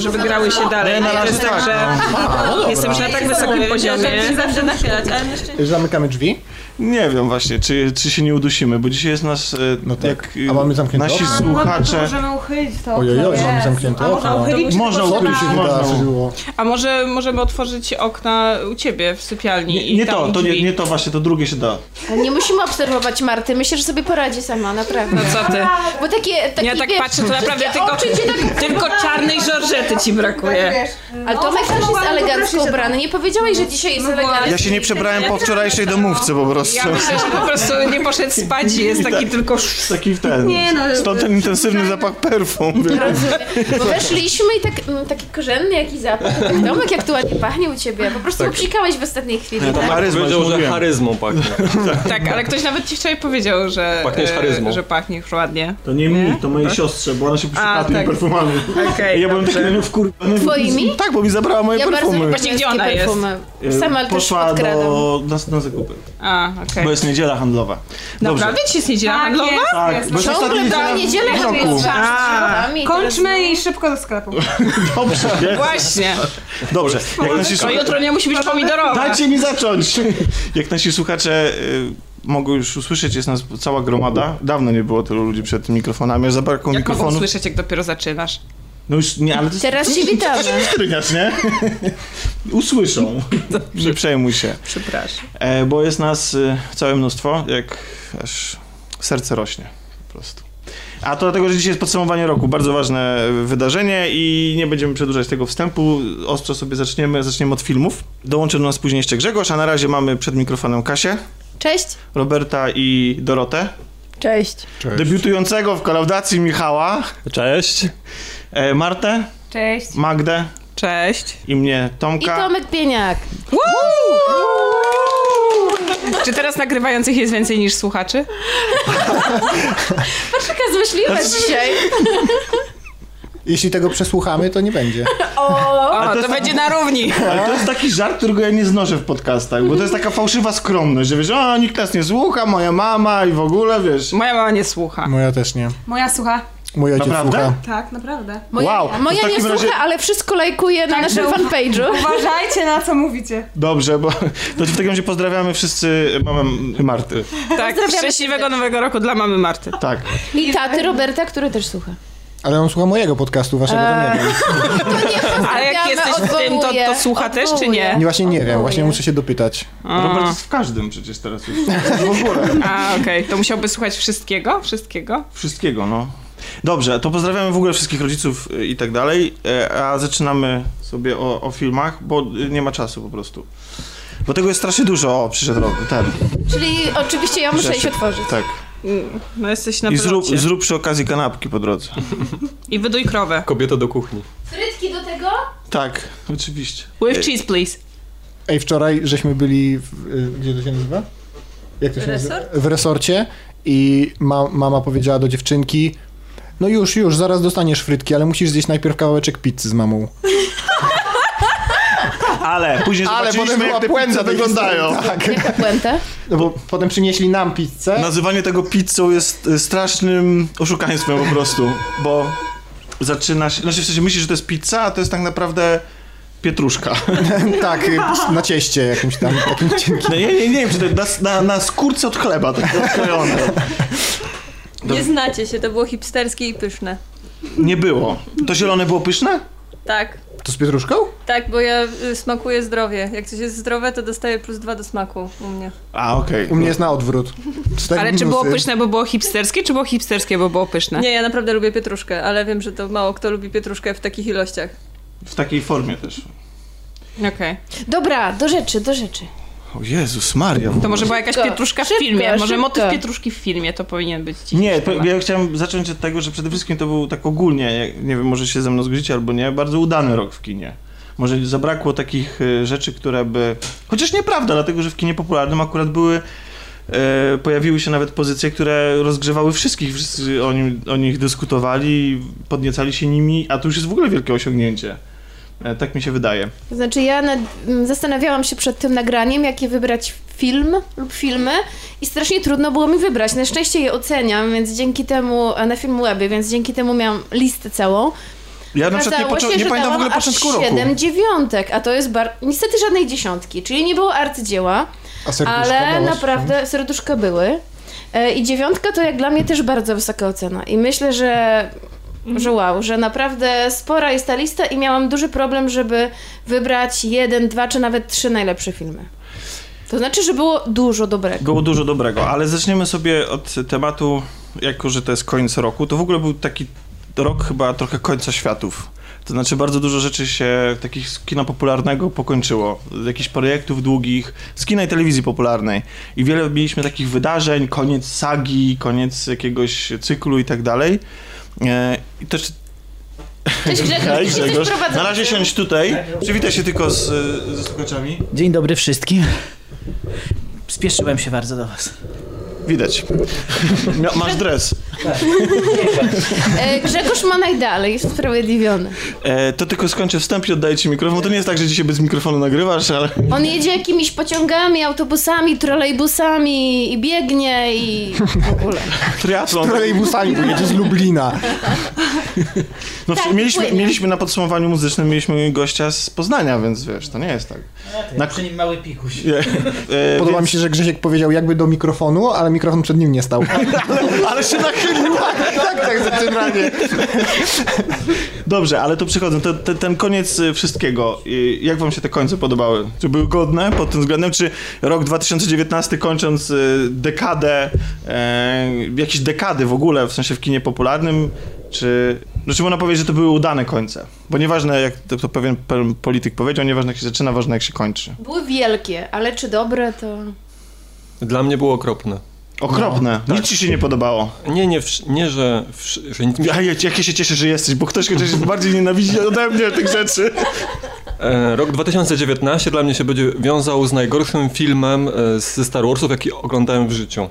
żeby grały się dalej. Nie, na To razie jest tak, tak, że jestem już na tak wysokim poziomie. zawsze nachylać, ale szczęście... Zamykamy drzwi. Nie wiem właśnie, czy, czy się nie udusimy, bo dzisiaj jest nas, e, No tak. jak e, A mamy zamknięte nasi okno? słuchacze... Możemy uchylić to Ojej, okno, mamy zamknięte można okno. uchylić, Można uchylić, się Można. wydarzyło? A może możemy otworzyć okna u ciebie w sypialni Nie, i nie tam to, to nie, nie to właśnie, to drugie się da. Ale nie musimy obserwować Marty, myślę, że sobie poradzi sama, naprawdę. No co ty? Bo takie, takie Ja tak wiesz, patrzę, to naprawdę takie tylko, tak... tylko czarnej żorżety ci brakuje. Ale Tomek też jest elegancko ubrany, nie powiedziałeś, że dzisiaj jest elegancko. Ja się nie przebrałem po wczorajszej domówce po prostu. Ja myślę, że po prostu nie poszedł spać i jest taki tylko... Taki ten. Nie, no, Stąd ten intensywny zapach perfum. Bo weszliśmy i tak, mm, taki korzenny jakiś zapach. Tak, Tomek, jak tu ładnie pachnie u ciebie. Po prostu obsikałeś w ostatniej chwili, to tak? charyzma, Powiedział, że mówiłem. charyzmą pachnie. Tak, ale ktoś nawet ci wczoraj powiedział, że, Pachniesz e, charyzmą. że pachniesz ładnie. To nie mi, to mojej siostrze, bo ona się przy A, tymi tak. perfumami. Okej, ja byłem taki wkurwiony. Twoimi? Tak, bo mi zabrała moje Ja bardzo perfumy. lubię Właśnie gdzie ona jest? E, Sama też Poszła do, na, na zakupy. A, okej. Bo jest niedziela handlowa. Dobrze. Naprawdę jest niedziela Tak, handlowa? jest, Tak, jest. bo jest Ciągle do niedzielę w roku. jest A, Kończmy i szybko do sklepu. Dobrze, jest. Właśnie. Dobrze. Jak nasi słuchacze... jutro nie musi być pomidorowa. Dajcie mi zacząć! Jak nasi słuchacze y, mogą już usłyszeć, jest nas cała gromada. Dawno nie było tylu ludzi przed mikrofonami, aż zabrakło Jak mogą mikrofonów. słyszeć, jak dopiero zaczynasz? No już nie, ale. Teraz ci witamy. Strygasz, nie? Usłyszą. Nie przejmuj się. Przepraszam. E, bo jest nas y, całe mnóstwo, jak aż serce rośnie po prostu. A to dlatego, że dzisiaj jest podsumowanie roku, bardzo ważne wydarzenie i nie będziemy przedłużać tego wstępu. Ostro sobie zaczniemy, zaczniemy od filmów. Dołączy do nas później jeszcze Grzegorz, a na razie mamy przed mikrofonem Kasię, Cześć. Roberta i Dorotę. Cześć. Debiutującego w kolaudacji Michała, Cześć. E, Martę, Cześć. Magdę Cześć. i mnie I Tomka. Tomek Pieniak. Czy teraz nagrywających jest więcej niż słuchaczy? Taka złośliwa dzisiaj. Jeśli tego przesłuchamy, to nie będzie. O, to to, tak- będzie na równi. Ale to jest taki żart, którego ja nie znoszę w podcastach, bo to jest taka fałszywa skromność, że wiesz, o, nikt nas nie słucha, moja mama i w ogóle, wiesz. Moja mama nie słucha. Moja też nie. Moja słucha. Mój ojciec Naprawdę? słucha. Tak, naprawdę. Moja, Wow, moja nie słucha, razie- ale wszystko lajkuje na naszym fanpage'u. Uważajcie na co mówicie. Dobrze, bo to w takim razie pozdrawiamy wszyscy mamę Marty. Tak, szczęśliwego nowego roku dla mamy Marty. Tak. I taty Roberta, który też słucha. Ale on słucha mojego podcastu, waszego to nie wiem. Ale jak jesteś w tym, to, to słucha też, czy nie? Nie, właśnie nie wiem, właśnie muszę się dopytać. Robert jest w każdym przecież teraz już. W ogóle. A, okej. To musiałby słuchać wszystkiego? Wszystkiego? Wszystkiego, no. Dobrze, to pozdrawiamy w ogóle wszystkich rodziców y, i tak dalej, e, a zaczynamy sobie o, o filmach, bo y, nie ma czasu po prostu. Bo tego jest strasznie dużo. O, przyszedł rok, ten. Czyli oczywiście ja muszę iść otworzyć. Tak. No jesteś na I zrób, zrób przy okazji kanapki po drodze. I wyduj krowę. Kobieta do kuchni. Frytki do tego? Tak, oczywiście. With cheese, please. Ej, wczoraj żeśmy byli, w, y, gdzie to się nazywa? Jak to się nazywa? W resorcie i ma, mama powiedziała do dziewczynki, no już, już, zaraz dostaniesz frytki, ale musisz zjeść najpierw kawałeczek pizzy z mamą. Ale później Ale zobaczyliśmy, potem jak była te puenta pizze tej wyglądają. Tak. Jaka puenta? No bo potem przynieśli nam pizzę. Nazywanie tego pizzą jest y, strasznym oszukaństwem po prostu, bo zaczyna się, znaczy w sensie myślisz, że to jest pizza, a to jest tak naprawdę pietruszka. tak, y, na cieście jakimś tam, takim cienkim. No, nie, nie, nie wiem, czy to jest na, na, na skórce od chleba, takie odklejone. Nie znacie się, to było hipsterskie i pyszne. Nie było. To zielone było pyszne? Tak, To z pietruszką? tak, bo ja y, smakuję zdrowie. Jak coś jest zdrowe, to dostaję plus dwa do smaku u mnie. A, okej. U mnie jest na odwrót. Cztery Ale czy było pyszne, bo było hipsterskie, czy było hipsterskie, bo było pyszne? Nie, ja naprawdę lubię pietruszkę, ale wiem, że to mało kto lubi pietruszkę w takich ilościach. W takiej formie też. Okej. Dobra, do rzeczy, do rzeczy. O Jezus Maria. To może była jakaś Szybko, pietruszka w szybko, filmie. Może szybko. motyw pietruszki w filmie to powinien być ci. Nie, to, ja chciałem zacząć od tego, że przede wszystkim to był tak ogólnie, nie wiem, może się ze mną zgodzicie albo nie, bardzo udany rok w kinie. Może zabrakło takich y, rzeczy, które by... Chociaż nieprawda, dlatego że w kinie popularnym akurat były... E, pojawiły się nawet pozycje, które rozgrzewały wszystkich, wszyscy o, nim, o nich dyskutowali, podniecali się nimi, a to już jest w ogóle wielkie osiągnięcie. E, tak mi się wydaje. To znaczy ja nad, zastanawiałam się przed tym nagraniem, jakie wybrać film lub filmy i strasznie trudno było mi wybrać. Na szczęście je oceniam, więc dzięki temu, a na Filmwebie, więc dzięki temu miałam listę całą. Ja na przykład nie, poczu- nie pamiętam w ogóle początku roku. 7 dziewiątek, a to jest bar... niestety żadnej dziesiątki, czyli nie było arcydzieła, ale naprawdę serduszka były. E, I dziewiątka to jak dla mnie też bardzo wysoka ocena. I myślę, że, że wow, że naprawdę spora jest ta lista i miałam duży problem, żeby wybrać jeden, dwa czy nawet trzy najlepsze filmy. To znaczy, że było dużo dobrego. Było dużo dobrego, ale zaczniemy sobie od tematu, jako że to jest koniec roku, to w ogóle był taki rok chyba trochę końca światów. To znaczy bardzo dużo rzeczy się takich z kina popularnego pokończyło. Z jakichś projektów długich, z kina i telewizji popularnej. I wiele mieliśmy takich wydarzeń, koniec sagi, koniec jakiegoś cyklu i tak dalej. E, I też Cześć Grzegorz, Grzegorz. Na razie siądź tutaj. Przywitaj się tylko z, ze słuchaczami. Dzień dobry wszystkim. Spieszyłem się bardzo do was. Widać. Masz dres. E, Grzegorz ma najdalej, jest usprawiedliwiony. E, to tylko skończę wstęp i oddaję ci mikrofon. To nie jest tak, że dzisiaj bez mikrofonu nagrywasz, ale... On jedzie jakimiś pociągami, autobusami, trolejbusami i biegnie i w ogóle. Triatlon. Trolejbusami, bo jedzie z Lublina. No, Tak, mieliśmy, mieliśmy na podsumowaniu muzycznym mieliśmy gościa z Poznania, więc wiesz, to nie jest tak. Ja Na- przy nim mały pikuś. E, Podoba więc- mi się, że Grzesiek powiedział jakby do mikrofonu, ale mikrofon przed nim nie stał. Ale się nachylił. tak, tak, zaczynanie. Dobrze, ale to przychodzę. To, to, ten koniec y, wszystkiego. Y, Jak wam się te końce podobały? Czy były godne pod tym względem? Czy rok 2019 kończąc y, dekadę, e, jakieś dekady w ogóle, w sensie w kinie popularnym, czy... Znaczy można powiedzieć, że to były udane końce. Bo nieważne, jak to, to pewien pe- polityk powiedział, nieważne jak się zaczyna, ważne jak się kończy. Były wielkie, ale czy dobre, to... Dla mnie było okropne. Okropne. Nic ci się nie podobało. Nie, nie, nie że, że nic mi się... Ja, jak ja się cieszę, że jesteś, bo ktoś chociaż bardziej nienawidzi ode mnie tych rzeczy. E, rok 2019 dla mnie się będzie wiązał z najgorszym filmem e, ze Star Warsów, jaki oglądałem w życiu.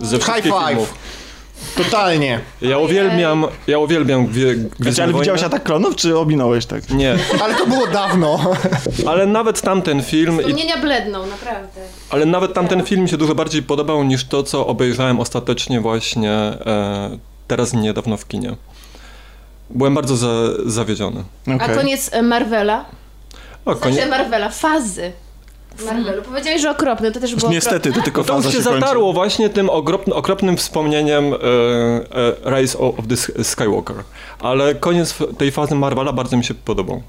Ze High wszystkich five. filmów. Totalnie. Ja uwielbiam, ja uwielbiam Gwie, Znaczy, Gwiezdne ale Wojny. widziałeś Atak Klonów, czy ominąłeś tak? Nie, Ale to było dawno. ale nawet tamten film, i, Wspomnienia bledną, naprawdę. ale nawet tamten film mi się dużo bardziej podobał niż to, co obejrzałem ostatecznie właśnie e, teraz niedawno w kinie. Byłem bardzo za, zawiedziony. A Okej. koniec e, Marvela? O, Znaczy konie... Marvela, fazy. Marvelu. Powiedziałeś, że okropny, to też było Niestety, to okropne? tylko To faza już się się kończy. zatarło właśnie tym okropn- okropnym wspomnieniem e, e, Rise of the Sk- Skywalker. Ale koniec tej fazy Marvela bardzo mi się podobał.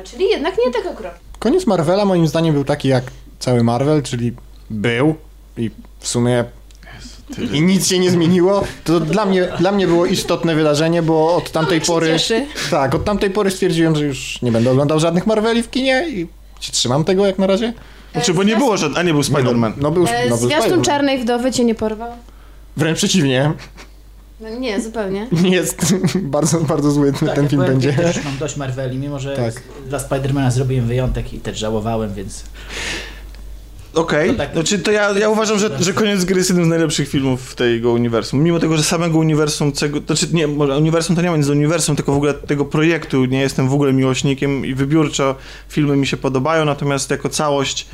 A, czyli jednak nie tak okropny. Koniec Marvela moim zdaniem był taki jak cały Marvel, czyli był i w sumie i nic się nie zmieniło. To dla mnie, dla mnie było istotne wydarzenie, bo od tamtej pory cieszy. tak, od tamtej pory stwierdziłem, że już nie będę oglądał żadnych Marveli w kinie i się trzymam tego jak na razie. Znaczy, bo nie było żadnego, a nie był Spider-Man. No był, E, no, był Zwiastun. Czarnej Wdowy cię nie porwał? Wręcz przeciwnie. No nie, zupełnie. Jest bardzo, bardzo zły Tak, ten ja film będzie. Ja też mam dość Marveli, mimo że Tak. dla Spidermana zrobiłem wyjątek i też żałowałem, więc Okej, To tak- znaczy to ja, ja uważam, że, że Koniec Gry jest jednym z najlepszych filmów tego uniwersum. Mimo tego, że samego uniwersum, tego, znaczy nie, może uniwersum to nie ma nic do uniwersum, tylko w ogóle tego projektu. Nie jestem w ogóle miłośnikiem i wybiórczo filmy mi się podobają, natomiast jako całość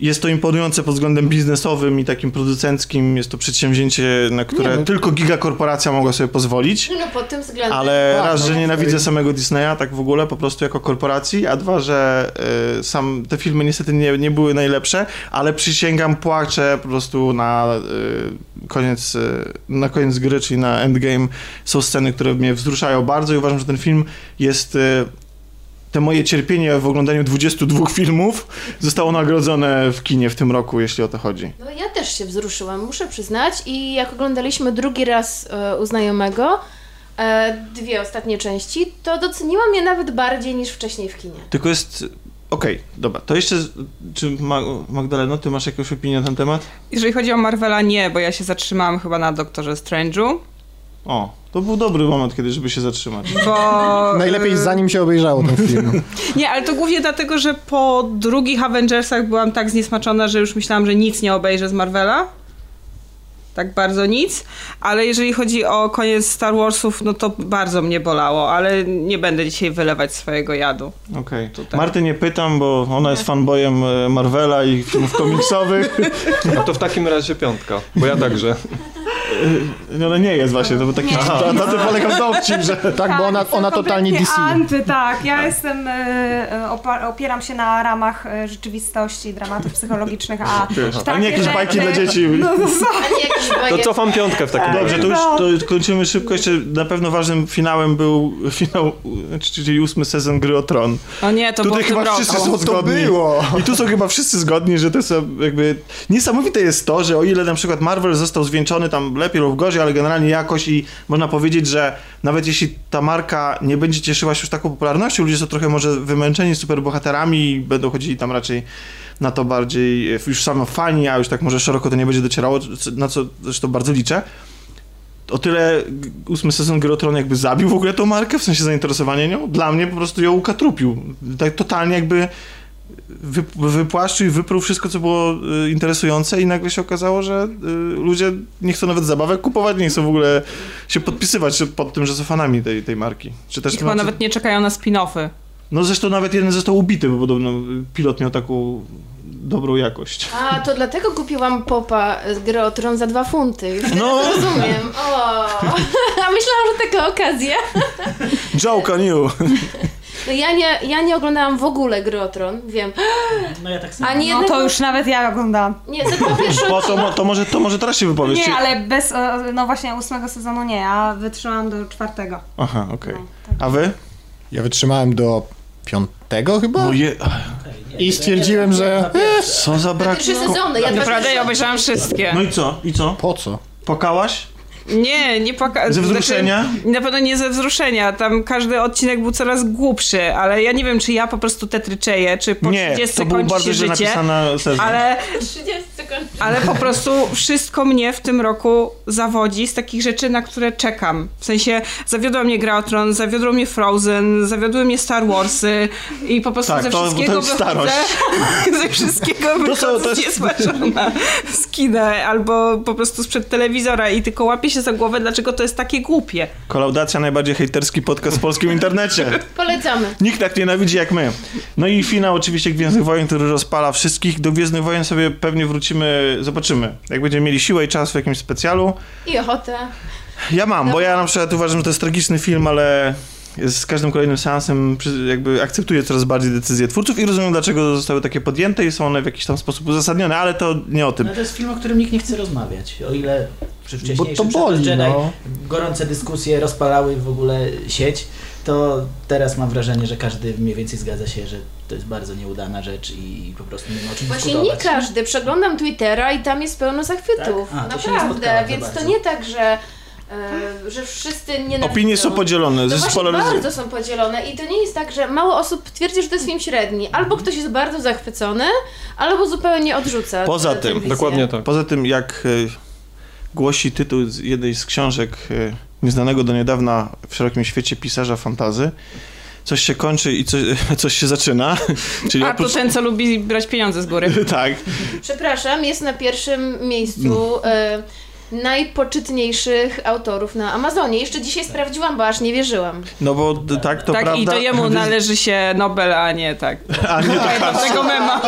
jest to imponujące pod względem biznesowym i takim producenckim. Jest to przedsięwzięcie, na które Nie, no- tylko gigakorporacja mogła sobie pozwolić. No pod tym względem. Ale Tak, raz, no, że nienawidzę samego Disneya, tak w ogóle, po prostu jako korporacji, a dwa, że y, sam te filmy niestety nie, nie były najlepsze, ale przysięgam, płaczę po prostu na y, koniec, y, na koniec gry, czyli na endgame. Są sceny, które mnie wzruszają bardzo i uważam, że ten film jest... Te moje cierpienie w oglądaniu 22 filmów zostało nagrodzone w kinie w tym roku, jeśli o to chodzi. No ja też się wzruszyłam, muszę przyznać. I jak oglądaliśmy drugi raz e, u znajomego, e, dwie ostatnie części, to doceniłam je nawet bardziej niż wcześniej w kinie. Tylko jest... Okej, dobra. To jeszcze... Czy Ma- Magdaleno, ty masz jakąś opinię na ten temat? Jeżeli chodzi o Marvela, nie, bo ja się zatrzymałam chyba na Doktorze Strange'u, O, to był dobry moment, kiedy żeby się zatrzymać. bo... Najlepiej e, zanim się obejrzało ten film. Nie, ale to głównie dlatego, że po drugich Avengersach byłam tak zniesmaczona, że już myślałam, że nic nie obejrzę z Marvela. Tak bardzo nic. Ale jeżeli chodzi o koniec Star Warsów, no to bardzo mnie bolało, ale nie będę dzisiaj wylewać swojego jadu. Okej. Tutaj. Marty nie pytam, bo ona jest fanboyem e, Marvela i filmów komiksowych. No to w takim razie piątka, bo ja także. No, no nie jest właśnie, to był taki, na, na tym polegał dowcip, że... Tak, bo ona, jestem ona totalnie DC. Anty, tak. Ja jestem, e, e, opieram się na ramach e, rzeczywistości, dramatów psychologicznych, a a nie jakieś rzeczy- bajki dla dzieci. No To bagiet. cofam piątkę w takim razie. Dobrze, to już No. to kończymy szybko. Jeszcze na pewno ważnym finałem był finał, czyli ósmy sezon Gry o Tron. O nie, to Tutaj chyba roku. wszyscy są to zgodni. było. I tu są chyba wszyscy zgodni, że to są jakby... Niesamowite jest to, że o ile na przykład Marvel został zwieńczony tam lepiej lub gorzej, ale generalnie jakoś i można powiedzieć, że nawet jeśli ta marka nie będzie cieszyła się już taką popularnością, ludzie są trochę może wymęczeni superbohaterami i będą chodzili tam raczej na to bardziej e, już samo fani, a już tak może szeroko to nie będzie docierało, na co zresztą bardzo liczę. O tyle ósmy sezon Gry jakby zabił w ogóle tą markę, w sensie zainteresowania nią. Dla mnie po prostu ją ukatrupił. Tak totalnie jakby wy, wypłaszczył i wyprół wszystko, co było y, interesujące i nagle się okazało, że y, ludzie nie chcą nawet zabawek kupować, nie chcą w ogóle się podpisywać pod tym, że są fanami tej, tej marki. Czy też I chyba nawet nie czekają na spin-offy. no zresztą nawet jeden został ubity, bo podobno pilot miał taką dobrą jakość. A, to dlatego kupiłam popa z gry o Tron za dwa funty. No. no. rozumiem. O, a myślałam, że taka okazja. Joke on you! No ja nie, ja nie oglądałam w ogóle gry o Tron, wiem. No ja tak samo. Ani No jednego... to już nawet ja oglądałam. Nie, za dwa pierwsze Bo to, to, może, to może teraz się wypowiesz. Czy- Nie, ale bez, no właśnie ósmego sezonu nie, ja wytrzymałam do czwartego. Aha, okej. No, tak. A wy? Ja wytrzymałem do piątego chyba No je... i stwierdziłem, że e, Co za brak... trzy sezony. Ja Naprawdę ja obejrzałam wszystkie. No i co? I co? po co? Płakałaś? Nie, nie płaka... Ze wzruszenia? Znaczy, na pewno nie ze wzruszenia. Tam każdy odcinek był coraz głupszy, ale ja nie wiem, czy ja po prostu tetryczeję, czy po Nie, 30 to był kończy bardzo się życie. Ale, 30 sekund. ale po prostu wszystko mnie w tym roku zawodzi z takich rzeczy, na które czekam. W sensie zawiodła mnie Gra o Tron, zawiodło mnie Frozen, zawiodły mnie Star Warsy i po prostu Tak, ze to- to wszystkiego jest wychodzę, ze wszystkiego wychodzę to jest- zniesmaczona z kina albo po prostu sprzed telewizora i tylko łapię się za głowę, dlaczego to jest takie głupie. Kolaudacja, najbardziej hejterski podcast w polskim internecie. Polecamy. Nikt tak nienawidzi jak my. No i finał oczywiście Gwiezdnych Wojen, który rozpala wszystkich. Do Gwiezdnych Wojen sobie pewnie wrócimy, zobaczymy. Jak będziemy mieli siłę i czas w jakimś specjalu. I ochotę. Ja mam, bo ja na przykład uważam, że to jest tragiczny film, ale z każdym kolejnym seansem jakby akceptuję coraz bardziej decyzje twórców i rozumiem, dlaczego zostały takie podjęte i są one w jakiś tam sposób uzasadnione, ale to nie o tym. No to jest film, o którym nikt nie chce rozmawiać. O ile przy Bo wcześniejszym to Przegląd boli, Jedi no. gorące dyskusje rozpalały w ogóle sieć, to teraz mam wrażenie, że każdy mniej więcej zgadza się, że to jest bardzo nieudana rzecz i po prostu nie ma o czym Właśnie dyskutować. nie każdy. Przeglądam Twittera i tam jest pełno zachwytów. Tak? A, to nie Naprawdę, za więc to nie tak, że, e, że wszyscy nienawidzą. Opinie są podzielone, No jest właśnie spolaryz- bardzo są podzielone i to nie jest tak, że mało osób twierdzi, że to jest film średni. Albo ktoś jest bardzo zachwycony, albo zupełnie odrzuca. Poza tym. Dokładnie tak. Poza tym, jak e, głosi tytuł z jednej z książek e, nieznanego do niedawna w szerokim świecie pisarza fantazy, coś się kończy i coś, coś się zaczyna. Czyli A to oprócz... ten, co lubi brać pieniądze z góry. Tak. Przepraszam, jest na pierwszym miejscu e, najpoczytniejszych autorów na Amazonie. Jeszcze dzisiaj sprawdziłam, bo aż nie wierzyłam. No bo tak, to tak, prawda. i to jemu należy się Nobel, a nie tak. A nie to Tego mema.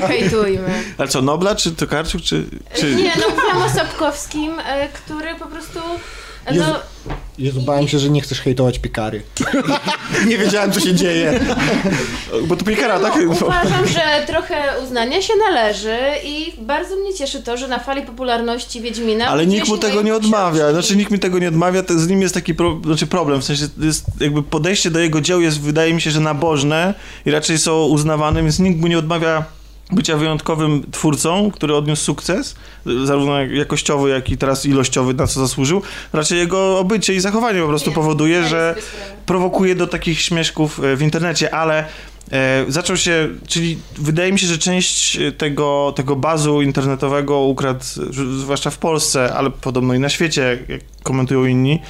Nie hejtujmy. Ale co, Nobla, czy Tokarczuk, czy... czy... Nie, no mówiłam o Sapkowskim, e, który po prostu... e, Jezu. Jezu, bałem się, że nie chcesz hejtować piekary. nie wiedziałem, co się dzieje. Bo to piekara, tak? no, uważam, że trochę uznania się należy i bardzo mnie cieszy to, że na fali popularności Wiedźmina... Ale nikt mu tego nie odmawia. Znaczy nikt mi tego nie odmawia, to z nim jest taki pro, znaczy problem, w sensie jest jakby podejście do jego dzieł jest wydaje mi się, że nabożne i raczej są uznawane, więc nikt mu nie odmawia bycia wyjątkowym twórcą, który odniósł sukces, zarówno jakościowy, jak i teraz ilościowy, na co zasłużył. Raczej jego obycie i zachowanie po prostu powoduje, że prowokuje do takich śmieszków e, w internecie, ale e, zaczął się, czyli wydaje mi się, że część e, tego, tego bazu internetowego ukradł, zwłaszcza w Polsce, ale podobno i na świecie, jak komentują inni,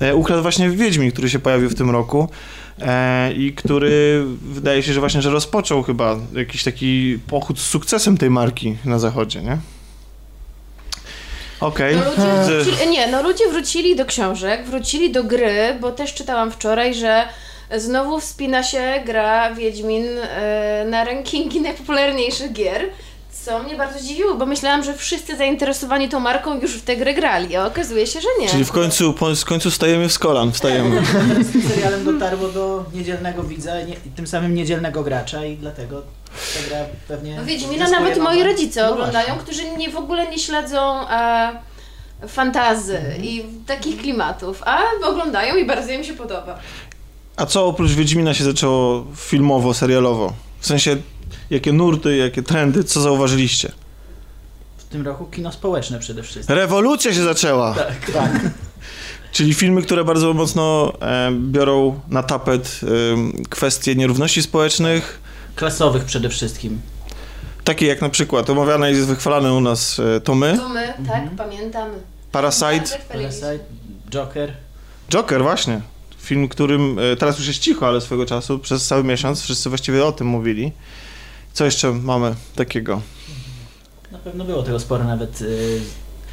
e, ukradł właśnie Wiedźmin, który się pojawił w tym roku i który wydaje się, że właśnie, że rozpoczął chyba jakiś taki pochód z sukcesem tej marki na zachodzie, nie? Okej. No ludzie Z- wrócili, nie, no ludzie wrócili do książek, wrócili do gry, bo też czytałam wczoraj, że znowu wspina się gra Wiedźmin e, na rankingi najpopularniejszych gier. Co mnie bardzo zdziwiło, bo myślałam, że wszyscy zainteresowani tą marką już w tę grę grali, a okazuje się, że nie. Czyli w końcu, po, w końcu stajemy w skolan, wstajemy. Z tym serialem dotarło do niedzielnego widza nie, i tym samym niedzielnego gracza i dlatego ta gra pewnie... No Wiedźmina zyskuje nawet moi rodzice No oglądają, właśnie. którzy nie, w ogóle nie śledzą e, fantazy Mhm. i takich klimatów, a oglądają i bardzo im się podoba. A co oprócz Wiedźmina się zaczęło filmowo, serialowo? W sensie, jakie nurty, jakie trendy, co zauważyliście? W tym roku kino społeczne przede wszystkim. Rewolucja się zaczęła! Tak. Tak. Czyli filmy, które bardzo mocno e, biorą na tapet e, kwestie nierówności społecznych, Klasowych przede wszystkim. takie jak na przykład omawiane i jest wychwalane u nas e, to my, To my, Mhm. tak, pamiętamy. Parasite, chwaliliśmy. Parasite, Joker. Joker właśnie. Film, którym e, teraz już jest cicho, ale swego czasu przez cały miesiąc wszyscy właściwie o tym mówili. Co jeszcze mamy takiego? Na pewno było tego sporo nawet. y,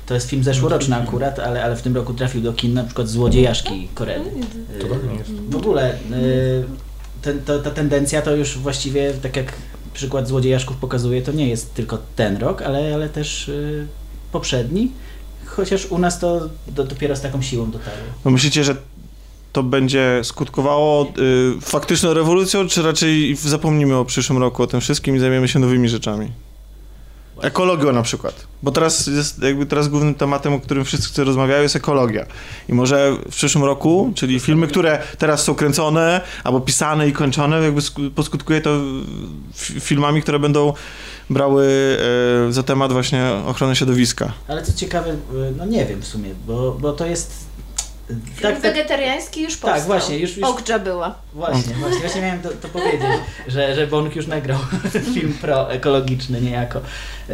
To jest film zeszłoroczny akurat, ale, ale w tym roku trafił do kin na przykład Złodziejaszki Koredy. Y, To pewnie jest. W ogóle y, ten, to, ta tendencja to już właściwie, tak jak przykład Złodziejaszków pokazuje, to nie jest tylko ten rok, ale, ale też y, poprzedni. Chociaż u nas to do, dopiero z taką siłą dotarło. No myślicie, że to będzie skutkowało y, faktyczną rewolucją, czy raczej zapomnimy o przyszłym roku, o tym wszystkim i zajmiemy się nowymi rzeczami? Ekologią na przykład. Bo teraz jest jakby teraz głównym tematem, o którym wszyscy rozmawiają, jest ekologia. I może w przyszłym roku, czyli filmy, które teraz są kręcone albo pisane i kończone, jakby sku- poskutkuje to filmami, które będą brały e, za temat właśnie ochrony środowiska. Ale co ciekawe, y, no nie wiem w sumie, bo, bo to jest... Film Tak, tak, wegetariański już powstał. Tak, właśnie, już- już- Okdża była. Właśnie, właśnie, właśnie miałem to, to powiedzieć, że, że Bong już nagrał film proekologiczny niejako e,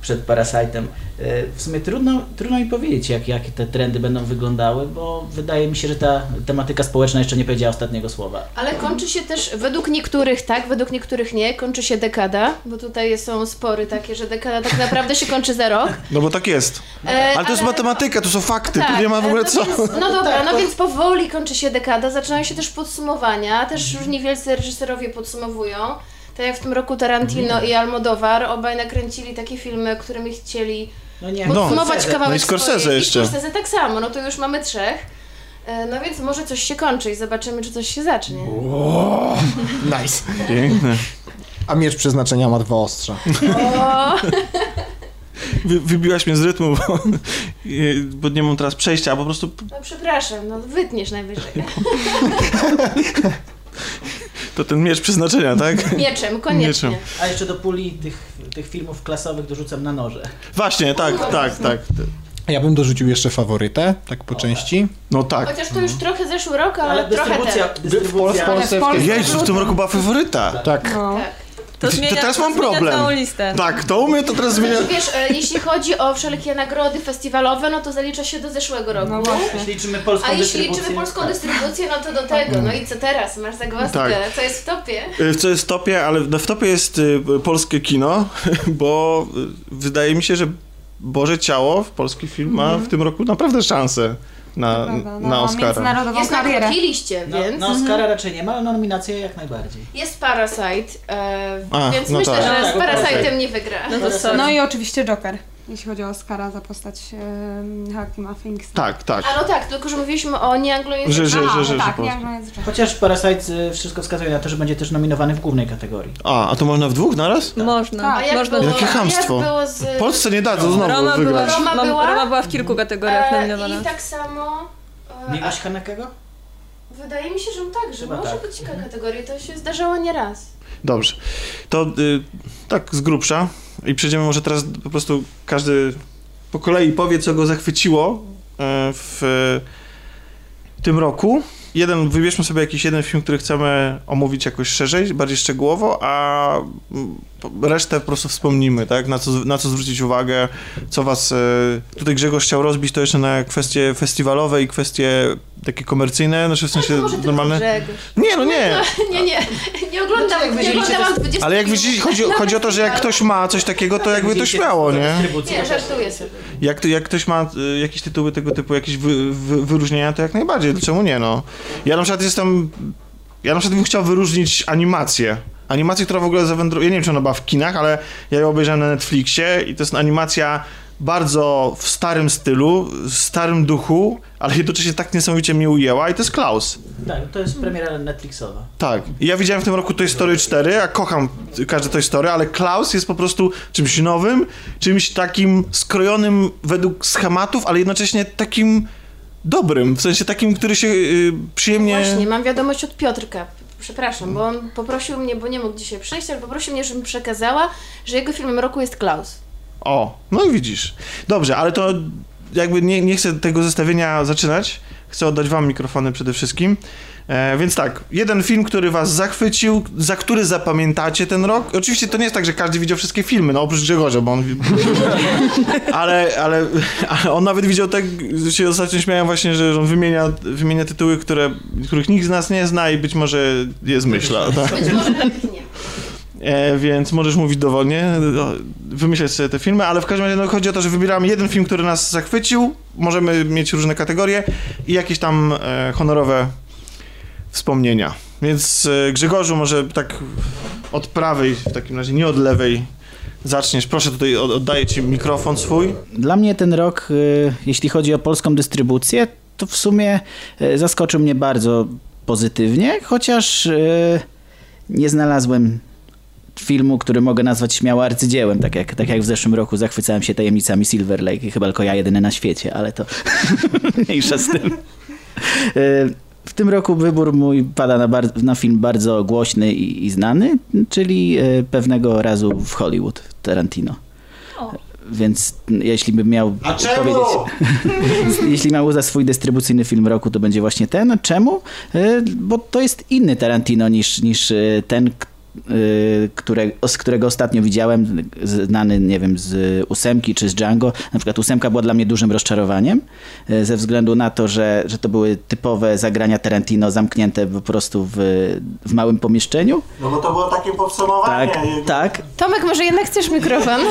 przed Parasite'em. E, w sumie trudno, trudno mi powiedzieć, jak, jak te trendy będą wyglądały, bo wydaje mi się, że ta tematyka społeczna jeszcze nie powiedziała ostatniego słowa. Ale kończy się też, według niektórych tak, według niektórych nie, kończy się dekada, bo tutaj są spory takie, że dekada tak naprawdę się kończy za rok. No bo tak jest. E, Ale to jest matematyka, to są fakty, tu nie ma w ogóle no co. Więc, no dobra, Tak, no to- więc powoli kończy się dekada, zaczynają się też podsumowania, też różni wielcy reżyserowie podsumowują. Tak jak w tym roku Tarantino Mhm. i Almodovar, obaj nakręcili takie filmy, którymi chcieli No nie, No. podsumować Scorsese. kawałek No i Scorsese swojej. jeszcze. I Scorsese tak samo, no to już mamy trzech. E, No więc może coś się kończy i zobaczymy, czy coś się zacznie. O, nice. Piękne. A miecz przeznaczenia ma dwa ostrza. O, Wy, wybiłaś mnie z rytmu, bo, bo nie mam teraz przejścia, a po prostu no przepraszam, no wytniesz najwyżej. to ten miecz przeznaczenia, tak? Mieczem, koniecznie. Mieczem. A jeszcze do puli tych, tych filmów klasowych dorzucam na noże. Właśnie, tak, tak, tak. Ja bym dorzucił jeszcze faworytę, tak po części. No tak. Chociaż to już trochę zeszły rok, ale, Ale trochę dystrybucja, ten. dystrybucja W Polsce w tej... Jezu, w tym roku była faworyta. Tak. No. Tak. To, To zmienia, teraz to mam problem. całą listę. Tak, to u mnie to teraz zmienia... Znaczy, wiesz, e, jeśli chodzi o wszelkie nagrody festiwalowe, no to zalicza się do zeszłego roku. No właśnie. Jeśli liczymy polską A jeśli liczymy polską tak. dystrybucję, no to do tego. No i co teraz? Masz zagwozdkę. Tak. Co jest w topie? Y, Co jest w topie, ale no w topie jest y, polskie kino, bo y, wydaje mi się, że Boże Ciało, polski film, ma w tym roku naprawdę szansę na, Prawda, na no, Oscara. międzynarodową Jest na karierę. liście, No, więc na Oscara raczej nie ma, ale nominacje jak najbardziej. jest Parasite, e, A, więc no myślę, tak. że Tak, z bo Parasite'em Parasite. nie wygra. No. No i oczywiście Joker, jeśli chodzi o Oscara za postać e, Phoenixa. Tak, tak. A no tak, tylko że mówiliśmy o nieanglojęzycznym. Że- że- Aha, że- tak, że nie, polski. że jest Joker. Chociaż Parasite y, wszystko wskazuje na to, że będzie też nominowany w głównej kategorii. A, a to można w dwóch naraz? Można. Tak. A jak Można. było, Jakie chamstwo. Jak było z... W Polsce nie dadzą znowu Roma była, wygrać. Roma mam- była? Roma była w kilku kategoriach e, nominowana. I tak samo... e, Miłość Hanekego? Wydaje mi się, że tak, że Chyba może tak. być kilka kategorii, to się zdarzało nieraz. Dobrze. To y, tak z grubsza i przejdziemy może teraz po prostu każdy po kolei powie, co go zachwyciło e, w tym roku. Jeden, wybierzmy sobie jakiś jeden film, który chcemy omówić jakoś szerzej, bardziej szczegółowo, a resztę po prostu wspomnimy, tak? Na co, na co zwrócić uwagę, co was... e, Tutaj Grzegorz chciał rozbić to jeszcze na kwestie festiwalowe i kwestie takie komercyjne, znaczy w sensie może tylko normalne. Grzegorz. Nie, no nie. Nie, nie, nie oglądam, Znaczy, jak nie wydzielicie oglądałam to- 20 Ale jak widzicie, chodzi, chodzi o to, że jak ktoś ma coś takiego, to jakby to śmiało, nie? Nie, żartuję sobie. Jak, to, jak ktoś ma y, jakieś tytuły tego typu, jakieś wy, wy, wyróżnienia, to jak najbardziej, czemu nie, no. Ja na przykład jestem, ja na przykład bym chciał wyróżnić animację, Animację, która w ogóle zawędruje, ja nie wiem, czy ona była w kinach, ale ja ją obejrzałem na Netflixie i to jest animacja bardzo w starym stylu, w starym duchu, ale jednocześnie tak niesamowicie mnie ujęła i to jest Klaus. Tak, to jest premiera Netflixowa. Tak. I ja widziałem w tym roku Toy Story 4, ja kocham każde Toy Story, ale Klaus jest po prostu czymś nowym, czymś takim skrojonym według schematów, ale jednocześnie takim dobrym, w sensie takim, który się y, przyjemnie... Właśnie, mam wiadomość od Piotrka. Przepraszam, bo on poprosił mnie, bo nie mógł dzisiaj przyjść, ale poprosił mnie, żebym przekazała, że jego filmem roku jest Klaus. O, no i widzisz. Dobrze, ale to jakby nie, nie chcę tego zestawienia zaczynać. Chcę oddać wam mikrofony przede wszystkim. E, więc tak, jeden film, który was zachwycił, za który zapamiętacie ten rok. Oczywiście to nie jest tak, że każdy widział wszystkie filmy, no oprócz Grzegorza, bo on... ale, ale, ale on nawet widział tak, że się ostatnio śmiałem właśnie, że on wymienia, wymienia tytuły, które, których nikt z nas nie zna i być może je zmyśla. Tak? Być może tak nie. E, więc możesz mówić dowolnie, wymyślać sobie te filmy, ale w każdym razie no, chodzi o to, że wybieramy jeden film, który nas zachwycił, możemy mieć różne kategorie i jakieś tam e, honorowe wspomnienia. Więc e, Grzegorzu, może tak od prawej, w takim razie nie od lewej, zaczniesz. Proszę, tutaj od- oddaję ci mikrofon swój. Dla mnie ten rok, y, jeśli chodzi o polską dystrybucję, to w sumie y, zaskoczył mnie bardzo pozytywnie, chociaż nie znalazłem filmu, który mogę nazwać śmiało arcydziełem, tak jak, tak jak w zeszłym roku zachwycałem się tajemnicami Silver Lake chyba tylko ja jedyny na świecie, ale to mniejsza z tym. W tym roku wybór mój pada na, bar- na film bardzo głośny i, i znany, czyli y, pewnego razu w Hollywood Tarantino. Więc jeśli bym miał A czemu? powiedzieć, jeśli miał za swój dystrybucyjny film roku, to będzie właśnie ten. Czemu? Y, Bo to jest inny Tarantino niż, niż y, ten, k- y, które, z którego ostatnio widziałem, znany, nie wiem, z ósemki czy z Django. Na przykład ósemka była dla mnie dużym rozczarowaniem, y, ze względu na to, że, że to były typowe zagrania Tarantino zamknięte po prostu w, w małym pomieszczeniu. No bo to było takie podsumowanie. Tak, tak, Tomek, może jednak chcesz mikrofon?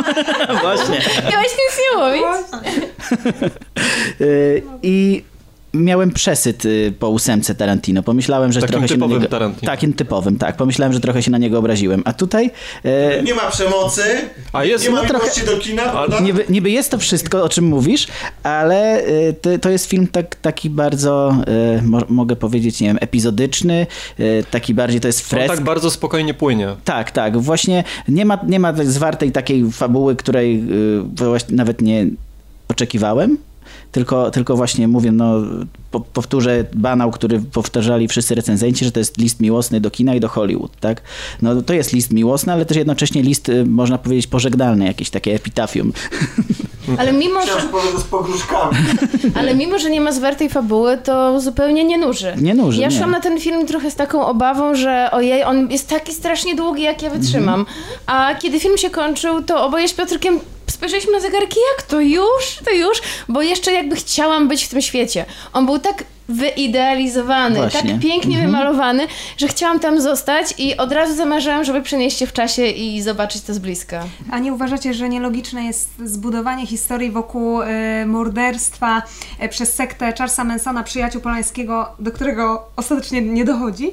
właśnie. Miałeś nic nie mówić. Y, I miałem przesyt y, po ósemce Tarantino. Pomyślałem, że Takim trochę się na typowym niego... Tarantino. Takim typowym, tak. Pomyślałem, że trochę się na niego obraziłem. A tutaj e, Nie ma przemocy, A jest, nie ma no trochę- do kina, prawda? niby, niby jest to wszystko, o czym mówisz, ale e, to, jest film tak, taki bardzo, e, mo, mogę powiedzieć, nie wiem, epizodyczny, e, taki bardziej to jest On fresk. tak bardzo spokojnie płynie. Tak, tak. Właśnie nie ma, nie ma zwartej takiej fabuły, której właśnie nawet nie oczekiwałem. Tylko, tylko właśnie mówię, no po, powtórzę banał, który powtarzali wszyscy recenzenci, że to jest list miłosny do kina i do Hollywood, tak? No to jest list miłosny, ale też jednocześnie list, y, można powiedzieć, pożegnalny, jakieś takie epitafium. Ale mimo, że, z pogróżkami. ale mimo, że nie ma zwartej fabuły, to zupełnie nie nuży. Nie nuży, Ja nie. szłam na ten film trochę z taką obawą, że ojej, on jest taki strasznie długi, jak ja wytrzymam. A kiedy film się kończył, to oboje z Piotrkiem spojrzeliśmy na zegarki, jak to już? To już? Bo jeszcze jakby chciałam być w tym świecie. On był tak wyidealizowany, Właśnie. tak pięknie wymalowany, że chciałam tam zostać i od razu zamarzyłam, żeby przenieść się w czasie i zobaczyć to z bliska. A nie uważacie, że nielogiczne jest zbudowanie historii wokół e, morderstwa e, przez sektę Charlesa Mansona, przyjaciół Polańskiego, do którego ostatecznie nie dochodzi?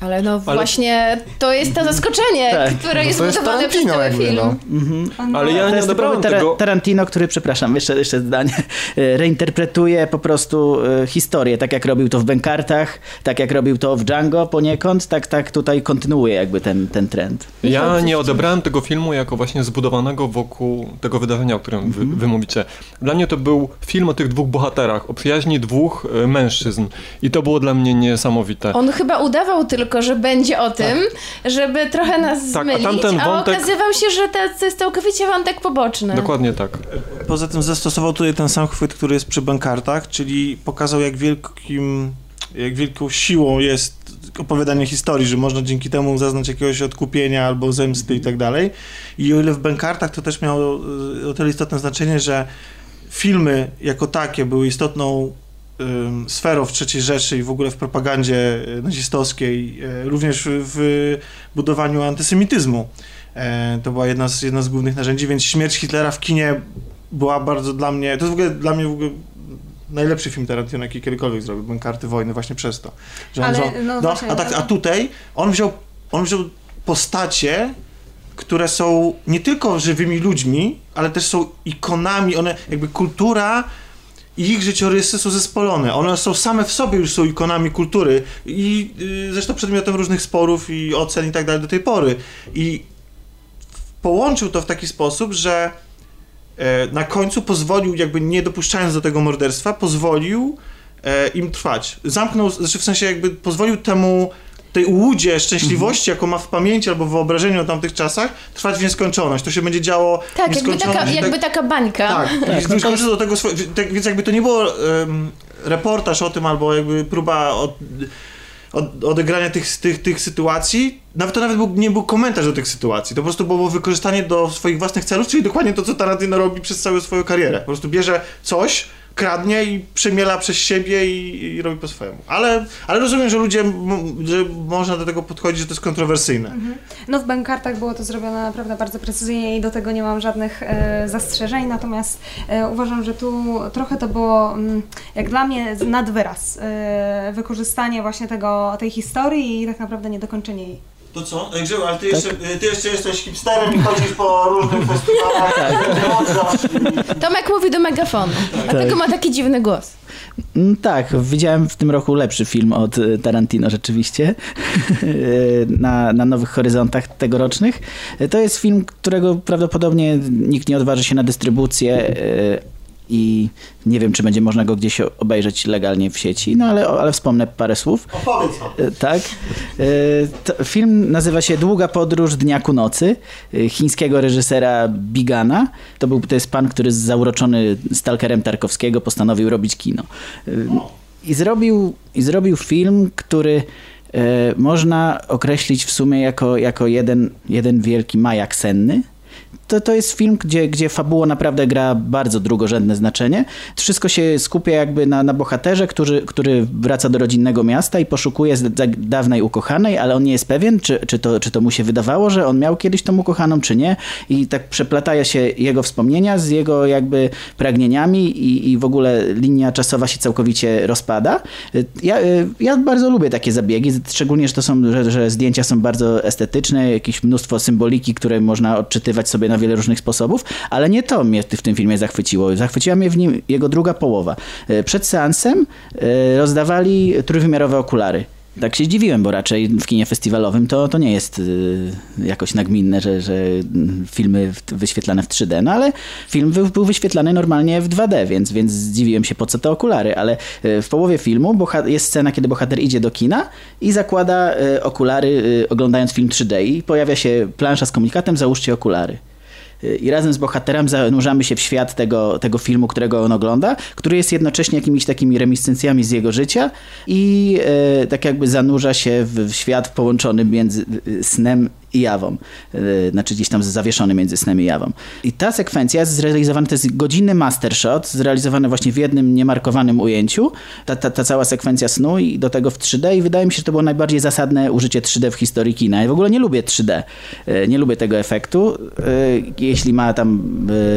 Ale no właśnie to jest to zaskoczenie, Tak. które No jest budowane przez cały jakby, film. no. Ale ja To nie odebrałem Tara- tego... Tarantino, który, przepraszam, jeszcze, jeszcze zdanie, e, reinterpretuje po prostu e, historię, tak jak robił to w Benkartach, tak jak robił to w Django poniekąd, tak, tak tutaj kontynuuje jakby ten, ten trend. Ja nie odebrałem tego filmu jako właśnie zbudowanego wokół tego wydarzenia, o którym wy, wy mówicie. Dla mnie to był film o tych dwóch bohaterach, o przyjaźni dwóch e, mężczyzn. I to było dla mnie niesamowite. On chyba udawał tylko, że będzie o tym, żeby trochę nas Tak, a zmylić, a wątek- okazywał się, że to, jest całkowicie wątek poboczny. Dokładnie tak. Poza tym zastosował tutaj ten sam chwyt, który jest przy bankartach, czyli pokazał jak wielkim, jak wielką siłą jest opowiadanie historii, że można dzięki temu zaznać jakiegoś odkupienia albo zemsty i tak dalej. I o ile w bankartach to też miało y, o tyle istotne znaczenie, że filmy jako takie były istotną sferą w III Rzeszy i w ogóle w propagandzie y, nazistowskiej, y, również w budowaniu antysemityzmu. E, To była jedna z, jedna z głównych narzędzi, więc śmierć Hitlera w kinie była bardzo dla mnie, to jest w ogóle dla mnie w ogóle najlepszy film Tarantino, jaki kiedykolwiek zrobił, Bankarty Wojny, właśnie przez to. Że Ale, wziął- no no, a, tak, ale- a tutaj on wziął, on wziął postacie, które są nie tylko żywymi ludźmi, ale też są ikonami, one jakby kultura ich życiorysy są zespolone. One są same w sobie już są ikonami kultury i y, zresztą przedmiotem różnych sporów i ocen i tak dalej do tej pory. I połączył to w taki sposób, że e, na końcu pozwolił, jakby nie dopuszczając do tego morderstwa, pozwolił e, im trwać. Zamknął, znaczy w sensie jakby pozwolił temu tej łudzie szczęśliwości, jaką ma w pamięci albo w wyobrażeniu o tamtych czasach, trwać w nieskończoność. To się będzie działo w Tak, jakby taka, tak- jakby taka bańka. tak, i skończy do tego swoje, tak, więc jakby to nie było em, reportaż o tym, albo jakby próba od, od, odegrania tych, tych, tych sytuacji, nawet to nawet był, nie był komentarz do tych sytuacji, to po prostu było wykorzystanie do swoich własnych celów, czyli dokładnie to, co Tarantino robi przez całą swoją karierę. Po prostu bierze coś, kradnie i przemiela przez siebie i, i robi po swojemu. Ale, ale rozumiem, że ludzie, m- że można do tego podchodzić, że to jest kontrowersyjne. No w bankartach było to zrobione naprawdę bardzo precyzyjnie i do tego nie mam żadnych e, zastrzeżeń, natomiast e, uważam, że tu trochę to było mm, jak dla mnie nad wyraz e, wykorzystanie właśnie tego, tej historii i tak naprawdę niedokończenie jej. To co? Ej, Grzegory, ale ty, jeszcze, ty jeszcze jesteś hipsterem i chodzisz po różnych festiwalach. i- Tomek mówi do megafonu, dlatego ma taki dziwny głos. Mm, Tak, widziałem w tym roku lepszy film od e, Tarantino rzeczywiście na, na Nowych Horyzontach tegorocznych. To jest film, którego prawdopodobnie nikt nie odważy się na dystrybucję e, i nie wiem, czy będzie można go gdzieś obejrzeć legalnie w sieci, no ale, ale wspomnę parę słów. Opowiedz E, Tak. E, film nazywa się Długa podróż dnia ku nocy e, chińskiego reżysera Bigana. To, był, to jest pan, który zauroczony stalkerem Tarkowskiego postanowił robić kino. I zrobił, i zrobił film, który można określić w sumie jako, jako jeden, jeden wielki majak senny. To, to jest film, gdzie, gdzie fabuła naprawdę gra bardzo drugorzędne znaczenie. Wszystko się skupia jakby na, na bohaterze, który, który wraca do rodzinnego miasta i poszukuje da- dawnej ukochanej, ale on nie jest pewien, czy, czy, to, czy to mu się wydawało, że on miał kiedyś tą ukochaną, czy nie. I tak przeplatają się jego wspomnienia z jego jakby pragnieniami i, i w ogóle linia czasowa się całkowicie rozpada. Ja, ja bardzo lubię takie zabiegi, szczególnie, że to są, że, że zdjęcia są bardzo estetyczne, jakieś mnóstwo symboliki, które można odczytywać sobie na wiele różnych sposobów, ale nie to mnie w tym filmie zachwyciło. Zachwyciła mnie w nim jego druga połowa. E, Przed seansem e, rozdawali trójwymiarowe okulary. Tak się zdziwiłem, bo raczej w kinie festiwalowym to, to nie jest y, jakoś nagminne, że, że filmy wyświetlane w 3D, no ale film był, wyświetlany normalnie w 2D, więc, więc zdziwiłem się po co te okulary, ale w połowie filmu jest scena, kiedy bohater idzie do kina i zakłada okulary oglądając film 3D i pojawia się plansza z komunikatem załóżcie okulary. I razem z bohaterem zanurzamy się w świat tego, tego filmu, którego on ogląda, który jest jednocześnie jakimiś takimi reminiscencjami z jego życia i e, tak jakby zanurza się w, świat połączony między snem i jawą. E, znaczy gdzieś tam zawieszony między snem i jawą. I ta sekwencja jest zrealizowana, to jest godzinny master shot, zrealizowany właśnie w jednym niemarkowanym ujęciu. Ta, ta, ta cała sekwencja snu i do tego w 3D i wydaje mi się, że to było najbardziej zasadne użycie 3D w historii kina. Ja w ogóle nie lubię 3D. E, Nie lubię tego efektu. E, Jeśli ma tam